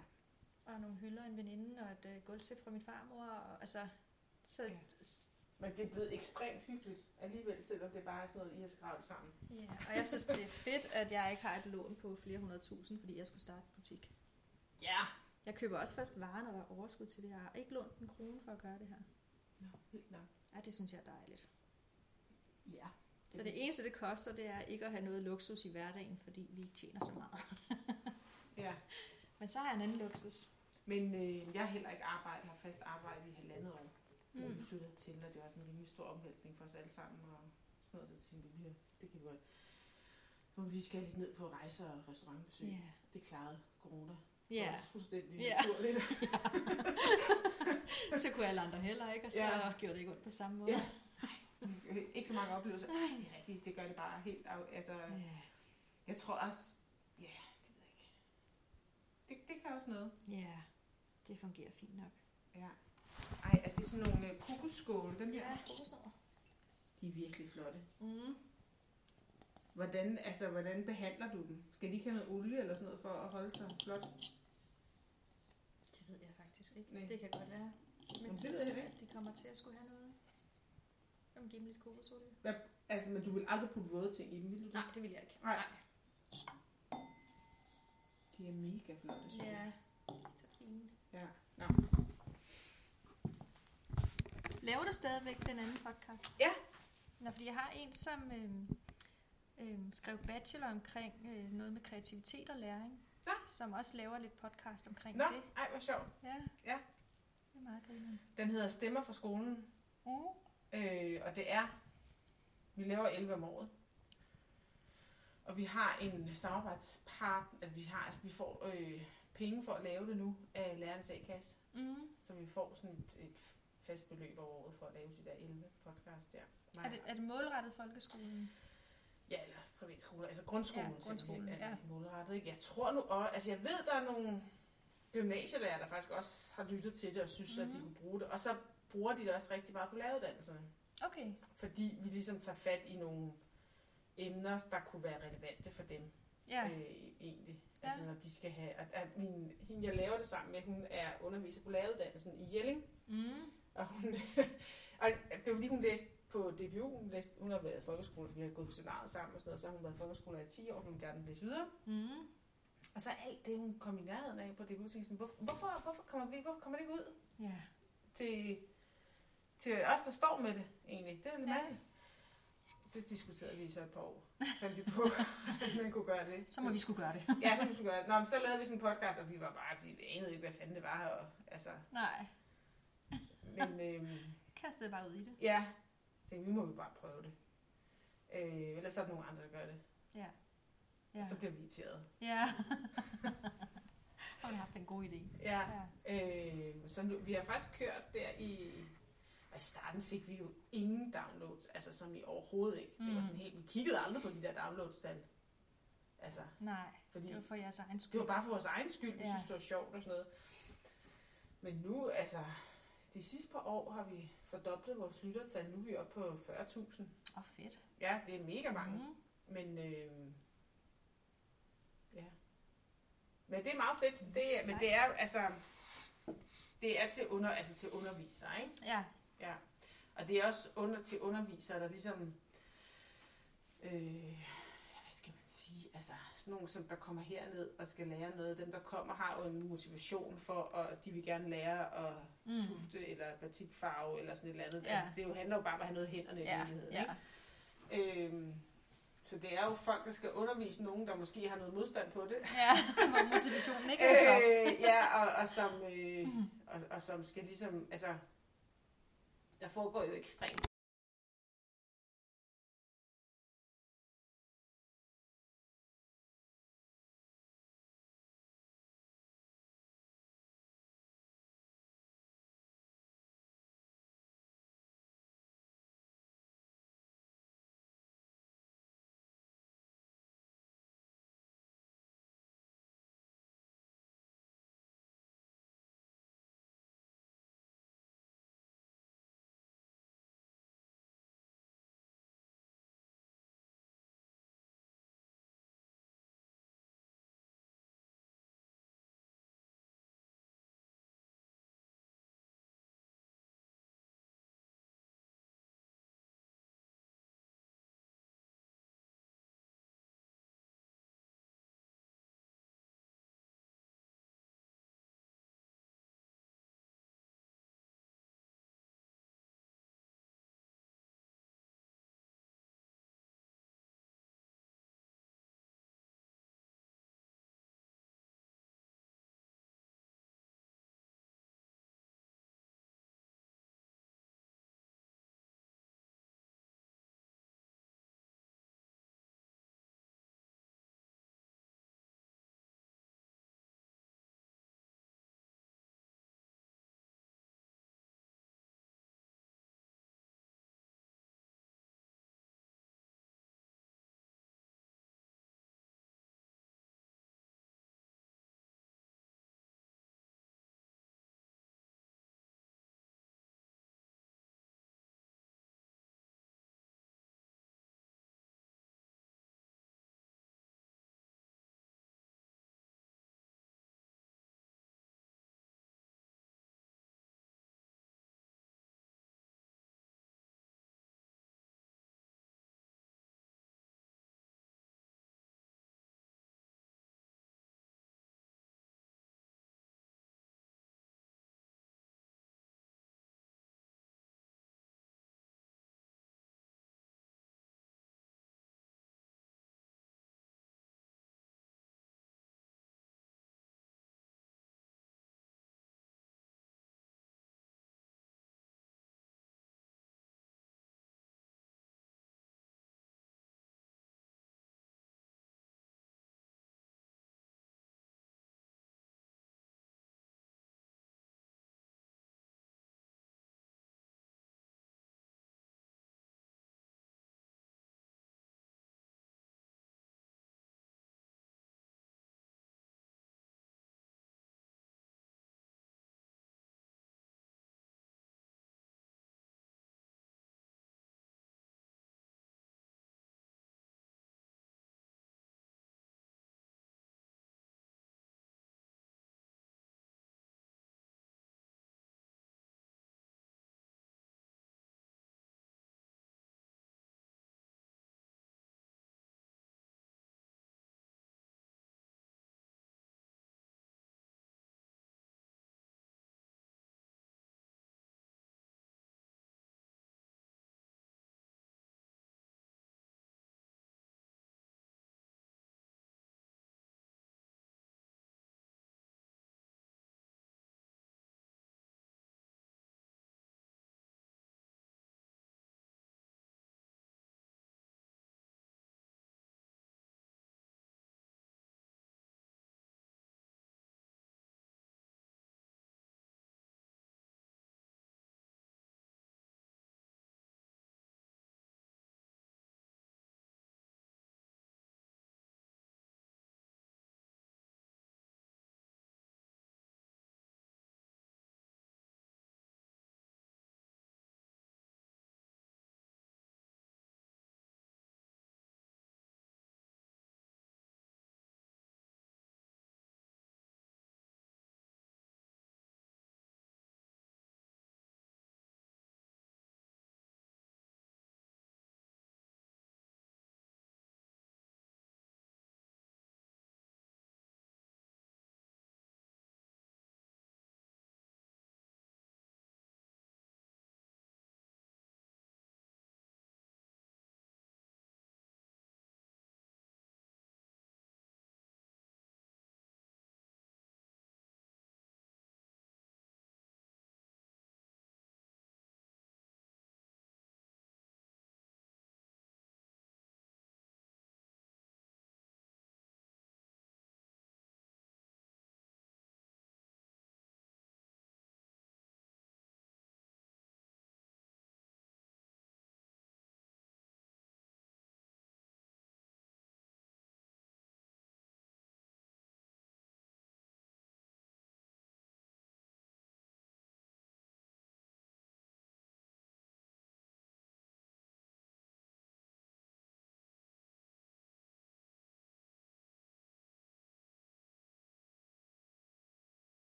og nogle hylder, en veninde og et uh, gulvtæp fra min farmor. Og, altså, så, Ja. Men det er blevet ekstremt hyggeligt alligevel, selvom det bare er sådan noget, I har skravet sammen. ja. Og jeg synes, det er fedt, at jeg ikke har et lån på flere hundrede tusind, fordi jeg skulle starte butik. Ja. Jeg køber også først varer, når der er overskud til det. Jeg har ikke lånt en krone for at gøre det her. Nå, helt nok. Ja, det synes jeg er dejligt. Ja. Så det eneste, det koster, det er ikke at have noget luksus i hverdagen, fordi vi ikke tjener så meget. Ja. Men så har jeg en anden luksus. Men øh, jeg har heller ikke arbejdet, har fast arbejde i halvandet år. Mm. Mm. vi flyttede til, og det var sådan en rimelig stor omvæltning for os alle sammen. Og sådan noget, så tænkte vi, ja, det kan vi godt. Så vi lige skal lidt ned på rejser og restaurantbesøg. Ja. Det klarede corona. Ja, os fuldstændig Ja. naturligt. så kunne alle andre heller ikke, og så Ja. gjorde det ikke ondt på samme måde. Ja. ikke så mange oplevelser. Nej, det er rigtigt. Det gør det bare helt af, altså, Ja. Jeg tror også, ja, det ved jeg ikke. Det, det kan også noget. ja, det fungerer fint nok. Ja. Ej, er det sådan nogle uh, kokosskåle, dem Ja, der? kokosnødder. De er virkelig flotte. Mm. Hvordan, altså, hvordan behandler du dem? Skal de ikke have noget olie eller sådan noget for at holde sig flot? Det ved jeg faktisk ikke. Nej. Det kan godt være. Men det ved jeg det, ikke. at de kommer til at skulle have noget. Jamen, give dem lidt kokosolie. Hvad, altså, men du vil aldrig putte våde ting i dem, vil du? Nej, det vil jeg ikke. Nej. De er mega flotte, synes Ja, så fint. Ja. Nå. Laver du stadigvæk den anden podcast? Ja. Nå, fordi jeg har en, som øhm, øhm, skrev bachelor omkring øh, noget med kreativitet og læring. Ja. Som også laver lidt podcast omkring Nå, det. ej, hvor sjovt. Ja. Ja. Det er meget grinende. Den hedder Stemmer fra skolen. Mm. Øh, og det er, vi laver 11 om året. Og vi har en samarbejdspartner, at vi har, altså vi får øh, penge for at lave det nu af lærernes A-kasse. Mm. Så vi får sådan et, et fast beløb over året for at lave de der 11 podcast der. Er, det, er det målrettet folkeskolen? Ja, eller privatskoler, altså grundskolen. Ja, grundskolen, er ja. målrettet. Ikke? Jeg tror nu også, altså jeg ved, der er nogle gymnasielærer, der faktisk også har lyttet til det og synes, mm-hmm. at de Mhm. kunne bruge det. Og så bruger de det også rigtig meget på læreruddannelserne. Okay. Fordi vi ligesom tager fat i nogle emner, der kunne være relevante for dem. Ja. Øh, egentlig. Ja. Altså når de skal have... At, at min, hende, jeg laver det sammen med, hun er underviser på læreruddannelsen i Jelling. Mm. Og, hun, og det var fordi, hun læste på DPU. Hun, læste, hun har været i folkeskole, vi har gået på seminaret sammen og sådan noget. Så har hun været i folkeskole i 10 år, hun gerne læse videre. Mm. Og så alt det, hun kom i nærheden af på DPU, tænkte hvor, hvorfor, hvorfor, kommer vi, hvorfor kommer det ikke ud Ja. til, til os, der står med det egentlig? Det er lidt Ja. mærkeligt. Det diskuterede vi så et par år. Fandt vi på, at man kunne gøre det. Så må vi skulle gøre det. Ja, så må vi skulle gøre det. Nå, men så lavede vi sådan en podcast, og vi var bare, vi anede ikke, hvad fanden det var. Og, altså, Nej. Men øhm, Kastede bare ud i det. ja, så tænkte, vi må jo bare prøve det. Øh, ellers er der nogle andre, der gør det. Ja. Ja. Og så bliver vi irriteret. Ja. Har du haft en god idé? Ja. Ja. Øh, så nu, vi har faktisk kørt der i... Og i starten fik vi jo ingen downloads, altså som i overhovedet ikke. Mm. Det var Mm. sådan helt, vi kiggede aldrig på de der downloads-tal. Altså, Nej, fordi det var for jeres egen skyld. det var bare for vores egen skyld, vi Ja. synes, det var sjovt og sådan noget. Men nu, altså, de sidste par år har vi fordoblet vores lyttertal. Nu er vi oppe på 40.000. Åh, oh, fedt. Ja, det er mega mange. Mm. Men, øh, ja. Men det er meget fedt. Det er, men det er altså, det er til, under, altså til undervisere, ikke? Ja. Ja. Og det er også under, til undervisere, der ligesom, øh, hvad skal man sige, altså sådan nogle, som der kommer herned og skal lære noget. Dem, der kommer, har jo en motivation for, at de vil gerne lære at Mm. tufte eller batikfarve eller sådan et eller andet. Ja. Altså, det jo handler jo bare om at have noget i hænderne i Ja. virkeligheden, ja. ikke? Øhm, Så det er jo folk, der skal undervise nogen, der måske har noget modstand på det. Ja, hvor motivationen ikke er øh, ja, og, og, som, øh, og, og som skal ligesom, altså, der foregår jo ekstremt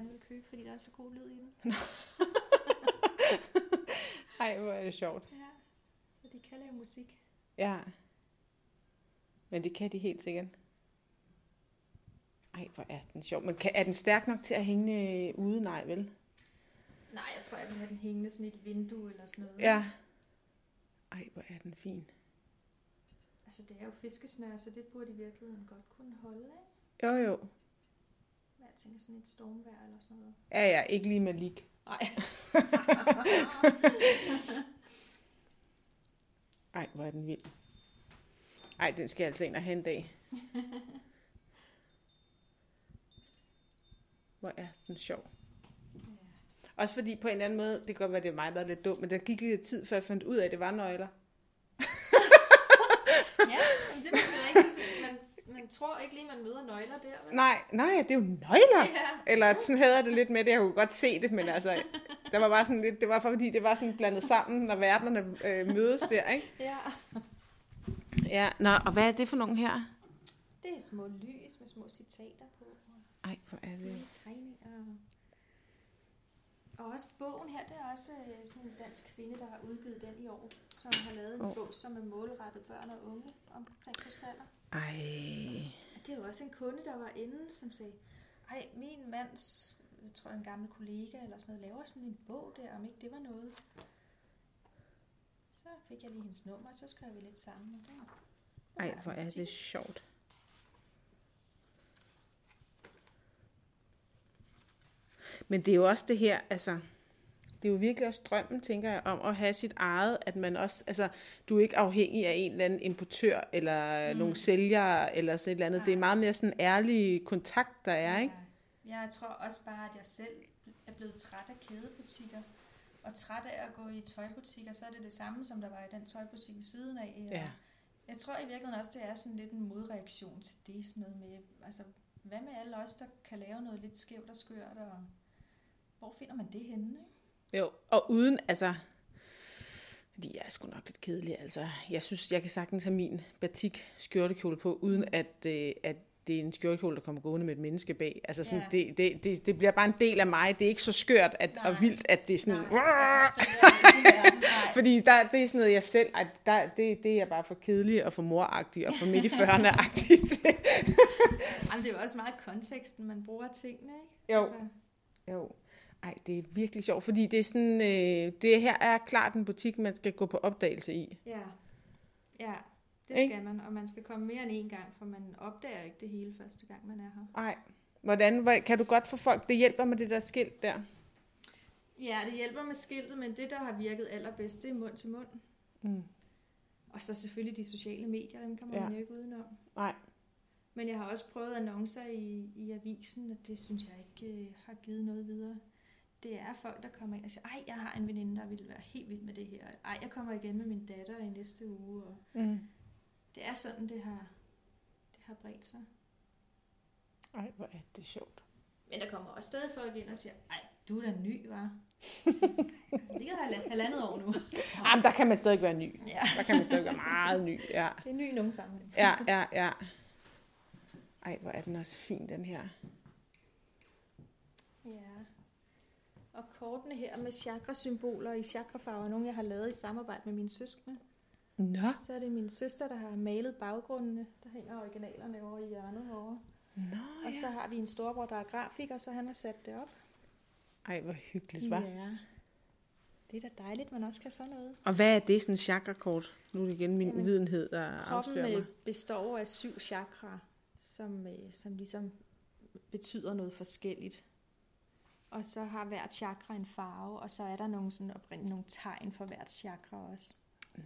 gerne vil købe, fordi der er så god lyd i den. Ej, hvor er det sjovt. Ja, så de kan lave musik. Ja. Men det kan de helt sikkert. Ej, hvor er den sjov. Men kan, er den stærk nok til at hænge øh, ude? Nej, vel? Nej, jeg tror, jeg vil have den hængende sådan i et vindue eller sådan noget. Ja. Ej, hvor er den fin. Altså, det er jo fiskesnør, så det burde i virkeligheden godt kunne holde, ikke? Jo, jo. Jeg tænker sådan et stormvejr eller sådan noget. Ja, ja, ikke lige med lig. Nej. Ej, hvor er den vild. Ej, den skal jeg altså ind og hente af. Hvor er den sjov. Også fordi på en eller anden måde, det kan godt være, det er mig, der er lidt dum, men der gik lidt tid, før jeg fandt ud af, at det var nøgler. ja, men det er måske rigtigt. Man, man tror ikke lige, man møder nøgler der. Vel? Nej, nej, det er jo nøgler. Ja. Eller sådan havde jeg det lidt med det, jeg kunne godt se det, men altså, der var bare sådan lidt, det var fordi, det var sådan blandet sammen, når verdenerne øh, mødes der, ikke? ja. Ja, nå, og hvad er det for nogen her? Det er små lys med små citater på. Ej, hvor er det. lille tegninger. Og også bogen her, det er også øh, sådan en dansk kvinde, der har udgivet den i år, som har lavet en Åh. bog, som er målrettet børn og unge omkring krystaller. Ej, Og det er jo også en kunde, der var inde, som sagde, ej, min mands, jeg tror en gammel kollega eller sådan noget, laver sådan en bog der, om ikke det var noget. Så fik jeg lige hendes nummer, og så skrev vi lidt sammen. Og det var- ej, hvor er det sjovt. Men det er jo også det her, altså, det er jo virkelig også drømmen, tænker jeg, om at have sit eget, at man også, altså, du er ikke afhængig af en eller anden importør, eller mm. nogle sælgere, eller sådan et eller andet. Det er meget mere sådan ærlig kontakt, der er, ikke? Ja, jeg tror også bare, at jeg selv er blevet træt af kædebutikker. Og træt af at gå i tøjbutikker, så er det det samme, som der var i den tøjbutik ved siden af. Ja. Jeg tror i virkeligheden også, det er sådan lidt en modreaktion til det. Sådan noget med, altså, hvad med alle os, der kan lave noget lidt skævt og skørt, og hvor finder man det henne? Ikke? Jo, og uden, altså, jeg er sgu nok lidt kedelig, altså, jeg synes, jeg kan sagtens have min batik skjortekjole på, uden at, øh, at det er en skjortekjole, der kommer gående med et menneske bag. Altså sådan, Ja. det, det, det, det bliver bare en del af mig. Det er ikke så skørt at, og Nej. vildt, at det er sådan... Nej. Nej. Fordi der, det er sådan noget, jeg selv... At der, det, det er jeg bare for kedelig og for moragtig og for midt i 40'erne-agtig til. Jamen, det er jo også meget konteksten, man bruger tingene, ikke? Jo. Altså, Jo. Ej, det er virkelig sjovt, fordi det er sådan... Øh, det her er klart en butik, man skal gå på opdagelse i. ja. Ja, det Ikke? skal man, og man skal komme mere end en gang, for man opdager ikke det hele første gang, man er her. Nej. Hvordan, hvor- kan du godt få folk, det hjælper med det der skilt der? Ja, det hjælper med skiltet, men det, der har virket allerbedst, det er mund til mund. Mm. Og så selvfølgelig de sociale medier, dem kan man ja. jo ikke udenom. Nej. Men jeg har også prøvet annoncer i, i avisen, og det synes jeg ikke øh, har givet noget videre. Det er folk, der kommer ind og siger, ej, jeg har en veninde, der ville være helt vild med det her. Ej, jeg kommer igen med min datter i næste uge. Og Mm. det er sådan, det har, det har bredt sig. Ej, hvor er det sjovt. Men der kommer også stadig folk ind og siger, ej, du er da ny, var. Det er halvandet år nu. Jamen, der kan man stadig være ny. Ja. Der kan man stadig være meget ny, ja. Det er ny i nogle sammenhæng. Ja, ja, ja. Ej, hvor er den også fin, den her. Ja. Og kortene her med chakra-symboler i chakrafarver, er nogle jeg har lavet i samarbejde med mine søskende. Nå. Så er det min søster, der har malet baggrundene. Der hænger originalerne over i hjørnet herovre. Nå, Og så har vi en storbror, der er grafiker, så han har sat det op. Ej, hvor hyggeligt, var. Ja. Det er da dejligt, man også kan sådan noget. Og hvad er det, sådan en chakra-kort? Nu er det igen min Jamen, videnhed, der Kroppen afslører mig. øh, består af syv chakra, som, øh, som ligesom betyder noget forskelligt. Og så har hvert chakra en farve, og så er der nogle, sådan oprindeligt nogle tegn for hvert chakra også. Nå.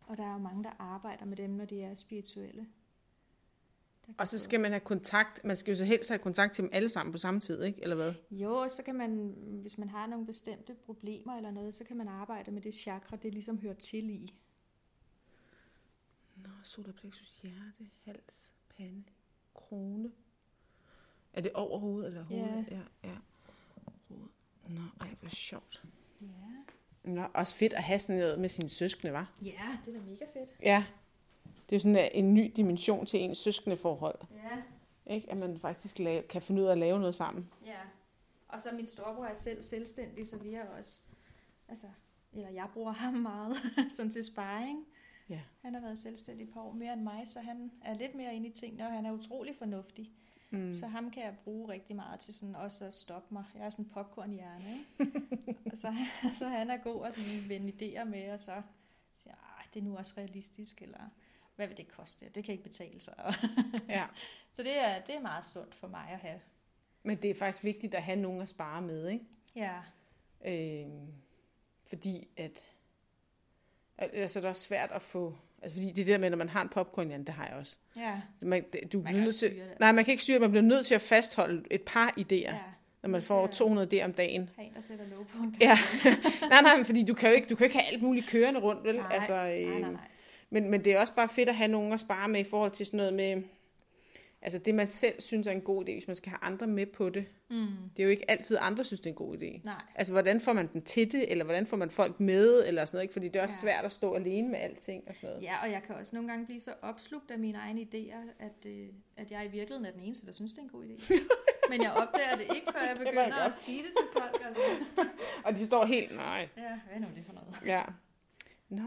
Og der er jo mange, der arbejder med dem, når de er spirituelle. Og så skal man have kontakt, man skal jo så helst have kontakt til dem alle sammen på samme tid, ikke? Eller hvad? Jo, og så kan man, hvis man har nogle bestemte problemer eller noget, så kan man arbejde med det chakra, det ligesom hører til i. Nå, solar plexus, hjerte, hals, pande, krone. Er det over hovedet eller hovedet? Ja, ja. Hoved. Nå, ej, hvor sjovt. Ja. Nå, også fedt at have sådan noget med sine søskende, var. Ja, det er da mega fedt. Ja. Det er sådan en, en ny dimension til ens søskende forhold. Ja. Ikke? At man faktisk lave, kan finde ud af at lave noget sammen. Ja. Og så min storebror er selv selvstændig, så vi har også, altså, eller jeg bruger ham meget, sådan til sparring. Ja. Han har været selvstændig et par år mere end mig, så han er lidt mere inde i tingene, og han er utrolig fornuftig. Mm. Så ham kan jeg bruge rigtig meget til sådan også at stoppe mig. Jeg er sådan en popcorn hjerne, ikke? så, så han er god at sådan vende idéer med, og så siger det er nu også realistisk, eller hvad vil det koste? Det kan ikke betale sig. Ja. så det er, det er meget sundt for mig at have. Men det er faktisk vigtigt at have nogen at spare med, ikke? Ja, Øh, fordi at... Altså, det er svært at få... Altså, fordi det der med, når man har en popcorn, det har jeg også. ja. Man, du Man kan nødt til, nej, man kan ikke styre. Man bliver nødt til at fastholde et par idéer, ja. ja. når man får til at- 200 idéer om dagen. Have en, der sætter lov på en Ja, nej, nej, fordi du kan jo ikke, du kan ikke have alt muligt kørende rundt, vel? Nej, altså, nej, øh, nej, nej. Men, men det er også bare fedt at have nogen at spare med i forhold til sådan noget med, altså det man selv synes er en god idé, hvis man skal have andre med på det. Mm. Det er jo ikke altid andre synes, det er en god idé. Nej. Altså, hvordan får man den til det, eller hvordan får man folk med, eller sådan noget, ikke? Fordi det er også Ja. svært at stå alene med alting og sådan noget. Ja, og jeg kan også nogle gange blive så opslugt af mine egne idéer, at, øh, at jeg i virkeligheden er den eneste, der synes, det er en god idé. Men jeg opdager det ikke, før jeg begynder at sige det til folk. Altså. Og de står helt, nej. Ja, hvad er nu det for noget? Ja. Nå.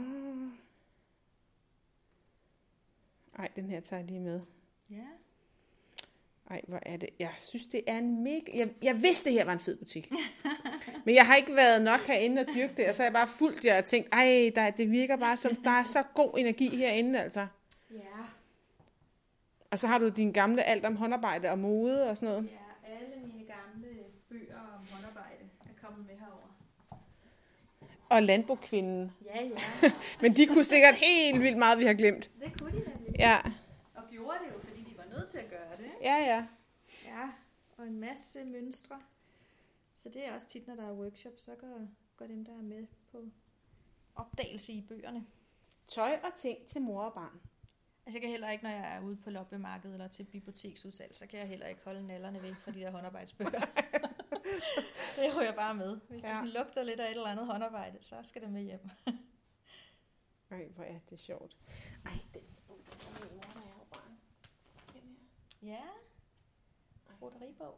Ej, den her tager jeg lige med. Ja. Ej, hvor er det. Jeg synes, det er en mega... Jeg, jeg vidste, det her var en fed butik. Men jeg har ikke været nok herinde og dyrke det, og så har jeg bare fulgt jer og tænkt, ej, der, det virker bare som, der er så god energi herinde, altså. Ja. Og så har du din gamle alt om håndarbejde og mode og sådan noget. Ja, alle mine gamle bøger om håndarbejde er kommet med herover. Og landbrugskvinden. Ja, ja. Men de kunne sikkert helt vildt meget, vi har glemt. Det kunne de nemlig. Ja, Og gjorde det jo, fordi de var nødt til at gøre. Ja, ja. Ja, og en masse mønstre. Så det er også tit, når der er workshop, så går, går dem, der er med på opdagelse i bøgerne. Tøj og ting til mor og barn. Altså jeg kan heller ikke, når jeg er ude på loppemarkedet eller til biblioteksudsalg, så kan jeg heller ikke holde nallerne væk fra de der håndarbejdsbøger. det hører jeg bare med. Hvis ja. Det sådan lugter lidt af et eller andet håndarbejde, så skal det med hjem. Ej, hvor er det sjovt. Ej, den bog, der er min mor, da jeg var barn. Den her. Ja, roderibog.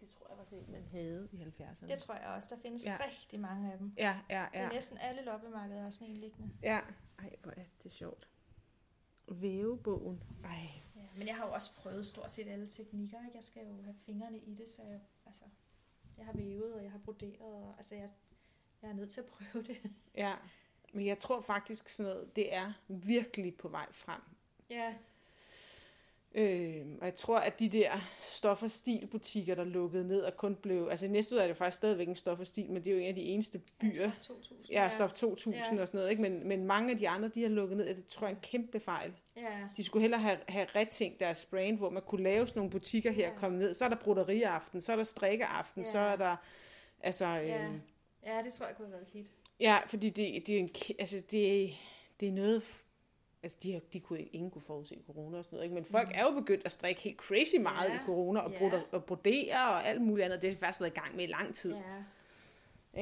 Det tror jeg var det, man havde i 70'erne. Det tror jeg også. Der findes Ja. ja. rigtig mange af dem. Ja, ja, Ja. ja. Næsten alle loppemarkeder har sådan en liggende. Ja. Ej, hvor er det sjovt. Vævebogen. Ej. Ja, men jeg har jo også prøvet stort set alle teknikker. Ikke? Jeg skal jo have fingrene i det, så jeg, altså, jeg har vævet, og jeg har broderet. Og, altså, jeg, jeg er nødt til at prøve det. Ja. Men jeg tror faktisk sådan noget, det er virkelig på vej frem. Ja, Øh, og jeg tror, at de der stof- og stilbutikker, der lukkede ned og kun blev... Altså næste ud er det faktisk stadigvæk en stof og stil, men det er jo en af de eneste byer. Stof 2000. Ja, Stof 2000 Ja. og sådan noget, ikke? Men, men mange af de andre, de har lukket ned, og det tror jeg er en kæmpe fejl. Ja, De skulle hellere have, have retænkt deres brand, hvor man kunne lave sådan nogle butikker her Ja. og komme ned. Så er der broderiaften, så er der strikkeaften, Ja. så er der... Altså, ja. øhm, ja, det tror jeg kunne have været et hit. ja, fordi det, det er en... Altså, det, det er noget... Altså, de, har, de kunne ikke, ingen kunne forudse corona og sådan noget, ikke? Men folk er jo begyndt at strikke helt crazy meget Ja. i corona, og, Ja. og brodere og alt muligt andet. Det har faktisk været i gang med i lang tid. Ja.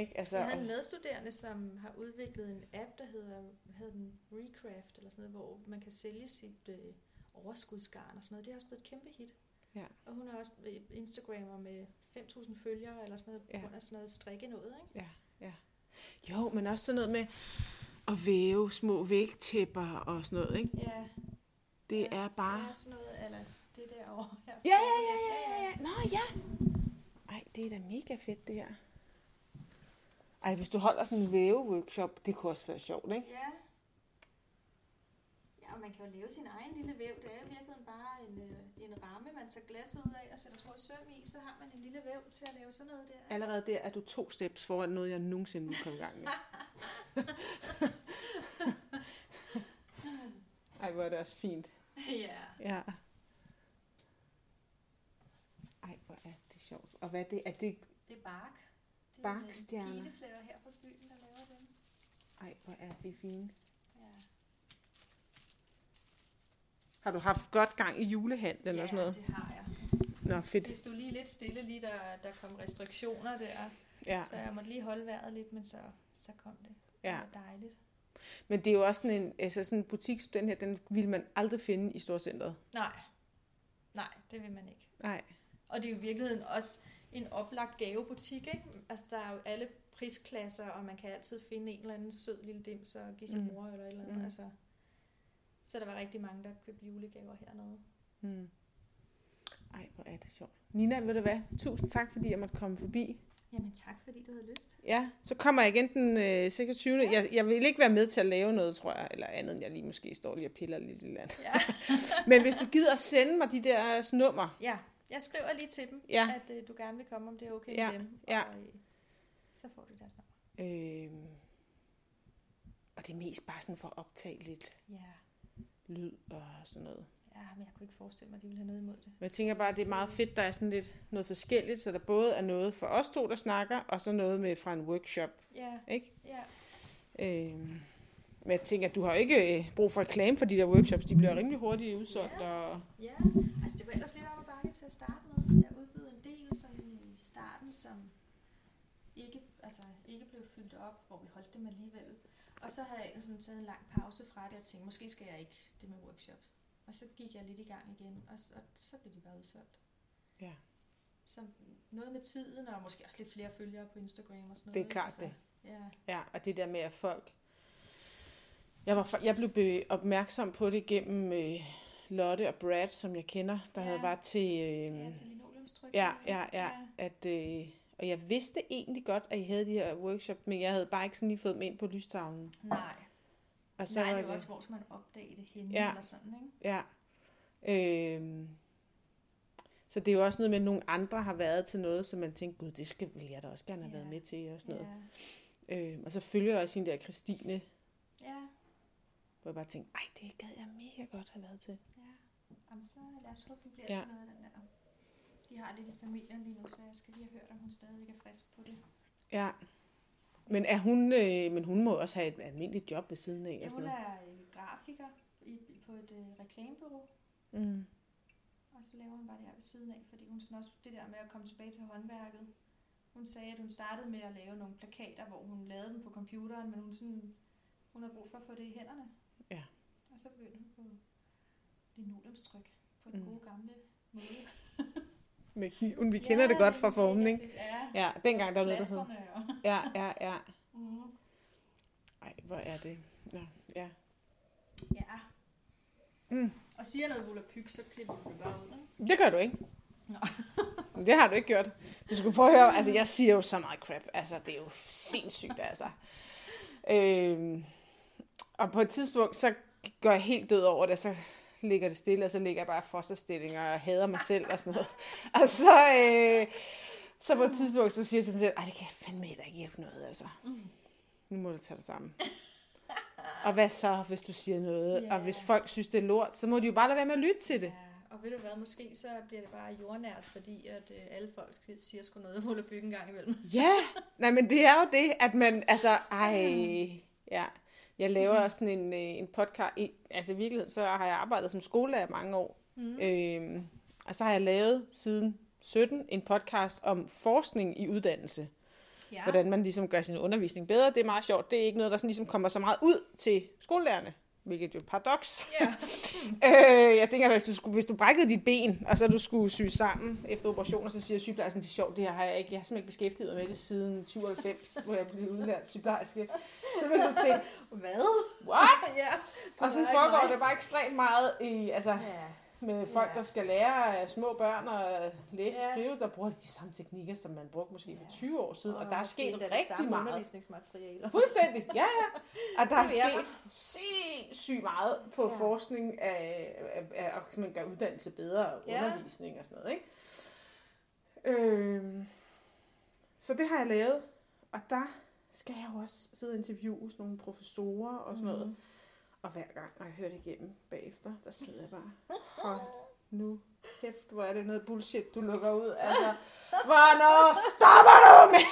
Ikke? Altså, Jeg havde en medstuderende, som har udviklet en app, der hedder, hedder den, Recraft, eller sådan noget, hvor man kan sælge sit øh, overskudsgarn og sådan noget. Det er også blevet et kæmpe hit. Ja. Og hun har også Instagrammer med 5.000 følgere, eller sådan noget, på Ja. grund af sådan noget strikke noget, ikke? ja, ja. Jo, men også sådan noget med at væve små vægtæpper og sådan noget, ikke? Ja, Det Ja, er bare... ja sådan noget, eller det derovre her. Ja, ja, ja, ja, ja, ja. Nå, ja. Ej, det er da mega fedt, det her. Ej, hvis du holder sådan en væve-workshop, det kunne også være sjovt, ikke? Ja. Ja, og man kan jo lave sin egen lille væv. Det er jo virkelig bare en, øh, en ramme, man tager glasset ud af og sætter små søm i, så har man en lille væv til at lave sådan noget der. Allerede der er du to steps foran noget, jeg nogensinde vil komme i gang med. Ej, hvor er det også fint. ja. Ja. Ej, hvor er det sjovt. Og hvad er det? Er det... Det er bark. Det er Barkstjerner. her på byen, der laver dem. Ej, hvor er det fint. Ja. Har du haft godt gang i julehandlen ja, og sådan noget? det har jeg. Nå, fedt. Det stod lige lidt stille, lige der, der kom restriktioner der. Ja. Så jeg måtte lige holde vejret lidt, men så, så kom det. Ja. Det var dejligt. Men det er jo også sådan en, altså sådan en butik som den her, den vil man aldrig finde i Storcenteret. Nej. Nej, det vil man ikke. Nej. Og det er jo i virkeligheden også en oplagt gavebutik, ikke? Altså, der er jo alle prisklasser, og man kan altid finde en eller anden sød lille dims og give sin Mm. mor eller et eller andet. Mm. Altså, så der var rigtig mange, der købte julegaver hernede. Mm. Ej, hvor er det sjovt. Nina, ved du hvad? Tusind tak, fordi jeg måtte komme forbi. Jamen tak, fordi du havde lyst. Ja, så kommer jeg igen den øh, 26. Jeg, jeg vil ikke være med til at lave noget, tror jeg, eller andet, end jeg lige måske står lige og piller lidt i land. Ja. Men hvis du gider at sende mig de der nummer, ja, jeg skriver lige til dem, Ja. at øh, du gerne vil komme, om det er okay Ja, med dem. ja. Og, øh, så får du deres nummer. øh, og det er mest bare sådan for at optage lidt Ja. Lyd og sådan noget. ja, men jeg kunne ikke forestille mig, at de ville have noget imod det. Men jeg tænker bare, at det er meget fedt, der er sådan lidt noget forskelligt, så der både er noget for os to, der snakker, og så noget med fra en workshop, Ja, ikke? ja. Øh, men jeg tænker, at du har ikke øh, brug for reklame for de der workshops, de bliver rimelig hurtigt udsolgt, og Ja, altså det var ellers lidt op ad bakke til at starte med. Jeg udbød en del sådan i starten, som ikke, altså, ikke blev fyldt op, hvor vi holdt dem alligevel. Og så havde jeg sådan taget en lang pause fra det og tænkte, måske skal jeg ikke det med workshops. Og så gik jeg lidt i gang igen, og så, og så blev de bare udsolgt. Ja. Så noget med tiden, og måske også lidt flere følgere på Instagram og sådan noget. Det er klart altså, det. Ja, Ja, og det der med, at folk... Jeg, var, jeg blev opmærksom på det gennem øh, Lotte og Brad, som jeg kender, der Ja. havde været til... Øh, ja til linoleumstryk. ja, ja, ja, at, øh, og jeg vidste egentlig godt, at I havde de her workshop, men jeg havde bare ikke sådan lige fået dem ind på lystavlen. Nej, Og Nej, var det var også, hvor skal man opdage det henne, Ja. eller sådan, ikke? Ja. Øhm, så det er jo også noget med, at nogle andre har været til noget, som man tænker, gud, det skal vil jeg da også gerne have Ja. været med til, og sådan noget. Ja. Øhm, og så følger jeg også hende der Christine, Ja, hvor jeg bare tænkte, ej, det gad jeg mega godt have været til. ja. Jamen, så lad os håbe, det bliver ja. til noget af den der. De har lidt i familien lige nu, så jeg skal lige have hørt, om hun stadig er frisk på det. Ja. Men er hun, øh, men hun må også have et almindeligt job ved siden af. Ja, hun er øh, grafiker i, på et øh, reklamebureau, Mm. og så laver hun bare det her ved siden af, fordi hun sådan også det der med at komme tilbage til håndværket. Hun sagde, at hun startede med at lave nogle plakater, hvor hun lavede dem på computeren, men hun, sådan, hun havde brug for at få det i hænderne. Ja. Og så begyndte hun på linoleumstryk på den Mm. gode gamle måde. Med kniven, vi kender det godt fra formen, ikke? Ja, Ja, dengang der var noget, der hed. Ja, ja, ja. Mm. Ej, hvor er det. Nå, ja. Ja. Mm. Og siger noget volapyk, så klipper du det bare ud, ikke? Det gør du ikke. Nå. det har du ikke gjort. Du skulle prøve at høre, altså jeg siger jo så meget crap. Altså, det er jo sindssygt, altså. Øhm, og på et tidspunkt, så går jeg helt død over det, så ligger det stille, og så ligger jeg bare i fosterstillinger og hader mig selv og sådan noget. Og så, øh, så på et tidspunkt, så siger jeg til mig selv, ej, det kan fandme heller ikke hjælpe noget, altså. Nu må du tage det sammen. Og hvad så, hvis du siger noget? Ja. Og hvis folk synes, det er lort, så må de jo bare lade være med at lytte til det. Ja, og ved du hvad, måske så bliver det bare jordnært, fordi at øh, alle folk siger sgu noget volapyk en gang imellem. Ja, nej, men det er jo det, at man, altså, ej, ja. Jeg laver også sådan en, øh, en podcast, i, altså i virkeligheden, så har jeg arbejdet som skolelærer mange år, Mm. øhm, og så har jeg lavet siden 17 en podcast om forskning i uddannelse. Ja. Hvordan man ligesom gør sin undervisning bedre. Det er meget sjovt. Det er ikke noget, der sådan ligesom kommer så meget ud til skolelærerne, hvilket jo er et paradoks. Ja. Øh, jeg tænker, hvis du, skulle, hvis du brækkede dit ben, og så du skulle sy sammen efter operationer, så siger sygeplejersken, det er sjovt, det her har jeg ikke. Jeg har simpelthen ikke beskæftiget mig med det siden 97, hvor jeg blev udlært sygeplejerske. Så vil du tænke, Hvad? what? ja. Og sådan foregår nej. det bare ekstremt meget i, altså, Ja. Med folk, Ja. der skal lære øh, små børn at læse og Ja. skrive, der bruger de de samme teknikker, som man brugte måske for 20 år siden, og, der er sket rigtig samme meget. undervisningsmaterialer. Fuldstændig, ja, ja. Og der er sket sindssygt meget på Ja. forskning af, af, af at man gør uddannelse bedre og Ja. undervisning og sådan noget, ikke? Øhm, så det har jeg lavet, og der skal jeg jo også sidde og interviewe nogle professorer og sådan noget. Mm. Og hver gang, når jeg hører det igennem bagefter, der sidder jeg bare, hold nu kæft, hvor er det noget bullshit, du lukker ud. Altså, hvornår stopper du med?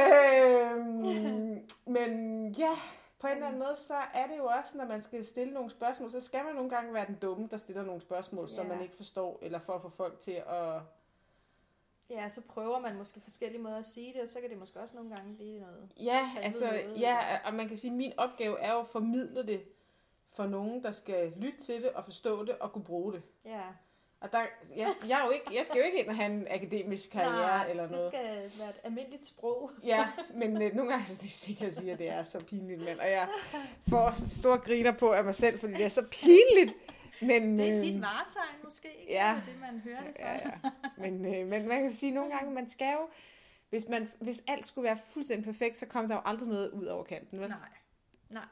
øhm, men ja, på en eller anden måde, så er det jo også, når man skal stille nogle spørgsmål, så skal man nogle gange være den dumme, der stiller nogle spørgsmål, som Ja. man ikke forstår, eller for at få folk til at... Ja, så prøver man måske forskellige måder at sige det, og så kan det måske også nogle gange blive noget. Ja, altså, noget, ja, og man kan sige, at min opgave er jo at formidle det for nogen, der skal lytte til det og forstå det og kunne bruge det. Ja. Og der, jeg, jeg, er jo ikke, jeg skal jo ikke ind og have en akademisk karriere Nej, eller noget. det skal være et almindeligt sprog. Ja, men øh, nogle gange så det er jeg siger, at det er så pinligt, men, og jeg får store griner på af mig selv, fordi det er så pinligt. Men, Det er øh, dit varetegn måske, ikke? ja. Det er det, man hører det for. ja, ja. Men, øh, men man kan sige, at nogle gange, man skal jo, hvis, man, hvis alt skulle være fuldstændig perfekt, så kom der jo aldrig noget ud over kanten, vel? Nej, nej.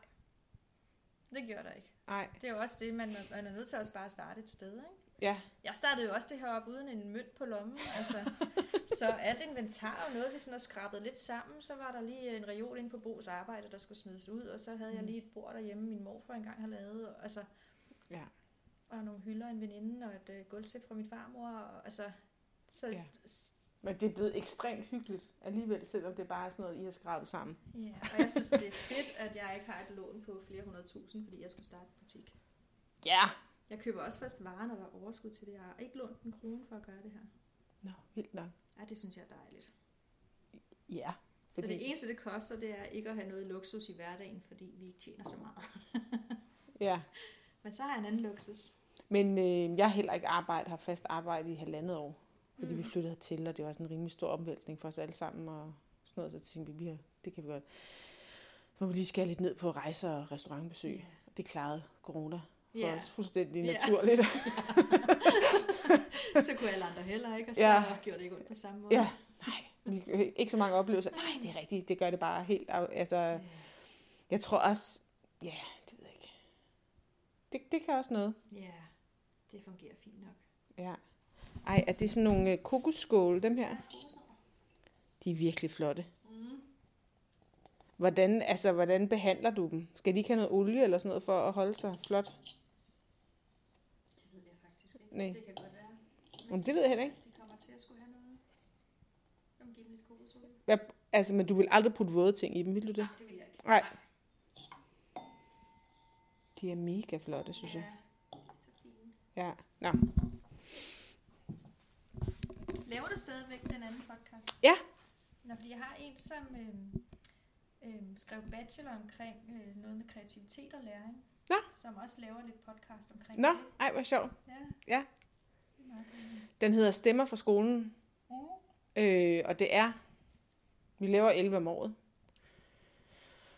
Det gjorde der ikke. Nej. Det er jo også det, man, man er nødt til også bare at starte et sted, ikke? Ja, Jeg startede jo også det her op uden en mønt på lommen, altså. så alt inventar og noget, vi sådan har skrabet lidt sammen, så var der lige en reol inde på Bo's arbejde, der skulle smides ud, og så havde jeg lige et bord derhjemme, min morfar engang har lavet, og, altså, ja. Og nogle hylder, en veninde, og et øh, gulvtæppe fra min farmor, og, altså, så, Ja. Men det er blevet ekstremt hyggeligt alligevel, selvom det bare er sådan noget, I har skrabet sammen. Ja, og jeg synes, det er fedt, at jeg ikke har et lån på flere hundrede tusind, fordi jeg skulle starte en butik. Ja. Jeg Jeg køber også først varer, når der er overskud til det. Jeg har ikke lånt en krone for at gøre det her. Nå, vildt nok. Ja, det synes jeg er dejligt. Ja. Fordi... Så det eneste, det koster, det er ikke at have noget luksus i hverdagen, fordi vi ikke tjener så meget. Ja. Men så har jeg en anden luksus. Men øh, jeg har heller ikke arbejdet, har fast arbejde i halvandet år. Fordi mm. vi flyttede til, og det var sådan en rimelig stor omvæltning for os alle sammen. Og sådan noget, så tænkte vi, vi har, det kan vi godt. Så må vi lige skære lidt ned på rejser og restaurantbesøg. Ja. Det klarede corona for Ja. os fuldstændig Ja. naturligt. så kunne alle andre heller ikke, og så ja. gjorde det ikke ondt på samme måde. ja, nej, vi, ikke så mange oplevelser. Nej, det er rigtigt, det gør det bare helt. Altså, jeg tror også, ja, det ved jeg ikke. Det, det kan også noget. ja, det fungerer fint nok. Ja. Ej, er det sådan nogle øh, kokosskåle, dem her? De er virkelig flotte. Mm. Hvordan, altså, hvordan behandler du dem? Skal de ikke have noget olie eller sådan noget for at holde sig flot? Det ved jeg faktisk ikke. Nej. Det kan godt være. Men det ved jeg heller ikke. De kommer til at skulle have noget. Jeg må give dem lidt kokosolie. Hvad, altså, men du vil aldrig putte våde ting i dem, vil du det? Nej, det vil jeg ikke. Nej. De er mega flotte, synes jeg. Ja, fint. Ja. Nå. Laver du stadigvæk den anden podcast? Ja. Nå, fordi jeg har en, som øhm, øhm, skrev bachelor omkring øh, noget med kreativitet og læring. Nå. Som også laver lidt podcast omkring Nå, det. ej, hvor sjovt. Ja. Ja. Den hedder Stemmer fra skolen. Mm. Øh, og det er, vi laver 11 om året.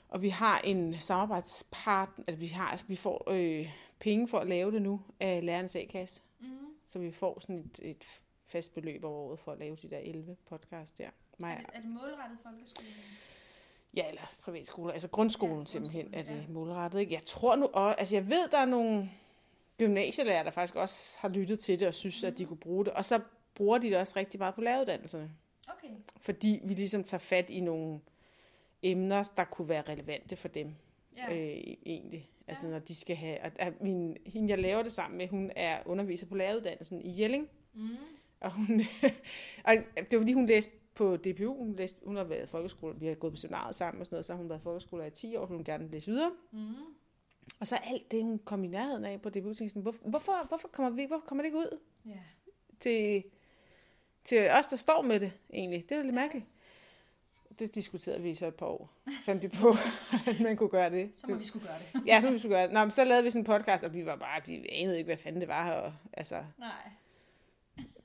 Og vi har en samarbejdspartner, altså vi, har, altså vi får øh, penge for at lave det nu af lærernes A-kasse. Mm. Så vi får sådan et, et fast beløb over året for at lave de der 11 podcast der. Er, Mig, det, er det målrettet folkeskolen? ja, eller privatskoler. Altså grundskolen Ja, simpelthen er det ja. målrettet. Ikke? Jeg tror nu også, altså jeg ved, der er nogle gymnasielærer, der faktisk også har lyttet til det og synes, mm. at de kunne bruge det. Og så bruger de det også rigtig meget på læreruddannelserne. Okay. Fordi vi ligesom tager fat i nogle emner, der kunne være relevante for dem. Ja. øh, egentlig. Altså når de skal have... Og, at min, hende, jeg laver det sammen med, hun er underviser på læreruddannelsen i Jelling. Mm. Og, hun, og det var fordi, hun læste på DPU. Hun, læste, hun har været folkeskole. Vi har gået på seminaret sammen og sådan noget. Så har hun været folkeskole i 10 år. Hun vil gerne læse videre. Mm. Og så alt det, hun kom i nærheden af på DPU, tænkte sådan, hvor, hvorfor, hvorfor, kommer vi, hvorfor kommer det ikke ud Ja. til, til os, der står med det egentlig? Det er lidt mærkeligt. Det diskuterede vi så et par år. Så fandt vi på, hvordan man kunne gøre det. Så må vi skulle gøre det. Ja, så vi skulle gøre det. Nå, men så lavede vi sådan en podcast, og vi var bare, vi anede ikke, hvad fanden det var. Og, altså, Nej.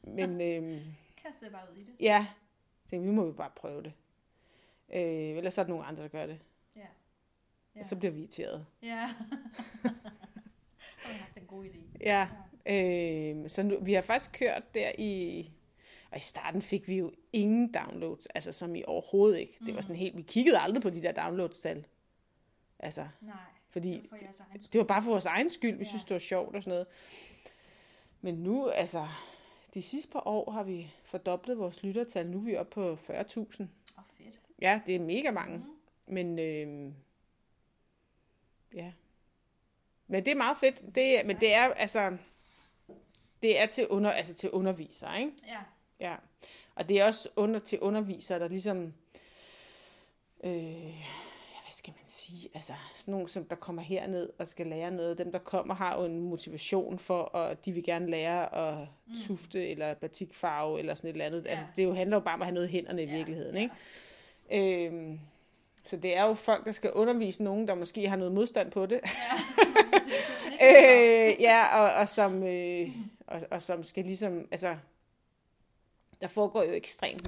men øhm, Kast det bare ud i det. ja, så tænkte, vi må jo bare prøve det. Øh, ellers så er der nogle andre, der gør det. Ja. Ja. Og så bliver vi irriteret. Ja. Jeg har haft en god idé. Ja, øh, så nu, vi har faktisk kørt der i... Og i starten fik vi jo ingen downloads, altså som i overhovedet ikke. Det var sådan helt, vi kiggede aldrig på de der downloads-tal. Altså, Nej. fordi Det var for det var bare for vores egen skyld, vi Ja. synes, det var sjovt og sådan noget. Men nu, altså, de sidste par år har vi fordoblet vores lyttertal. Nu er vi oppe på 40.000. Åh, oh, fedt. Ja, det er mega mange. Mm. Men, øh, ja. Men det er meget fedt. Det, men det er, altså, det er til, under, altså til undervisere, ikke? Ja. Ja. Og det er også under, til undervisere, der ligesom, øh, ja, hvad skal man sige, altså sådan nogle, som der kommer herned og skal lære noget. Dem, der kommer, har jo en motivation for, og de vil gerne lære at tufte eller batikfarve eller sådan et eller andet. Ja. Altså, det jo handler jo bare om at have noget i hænderne i Ja, virkeligheden, ja. ikke? Øhm, så det er jo folk, der skal undervise nogen, der måske har noget modstand på det. Ja. øh, ja, og, og, som, øh, og, og som skal ligesom, altså, der foregår jo ekstremt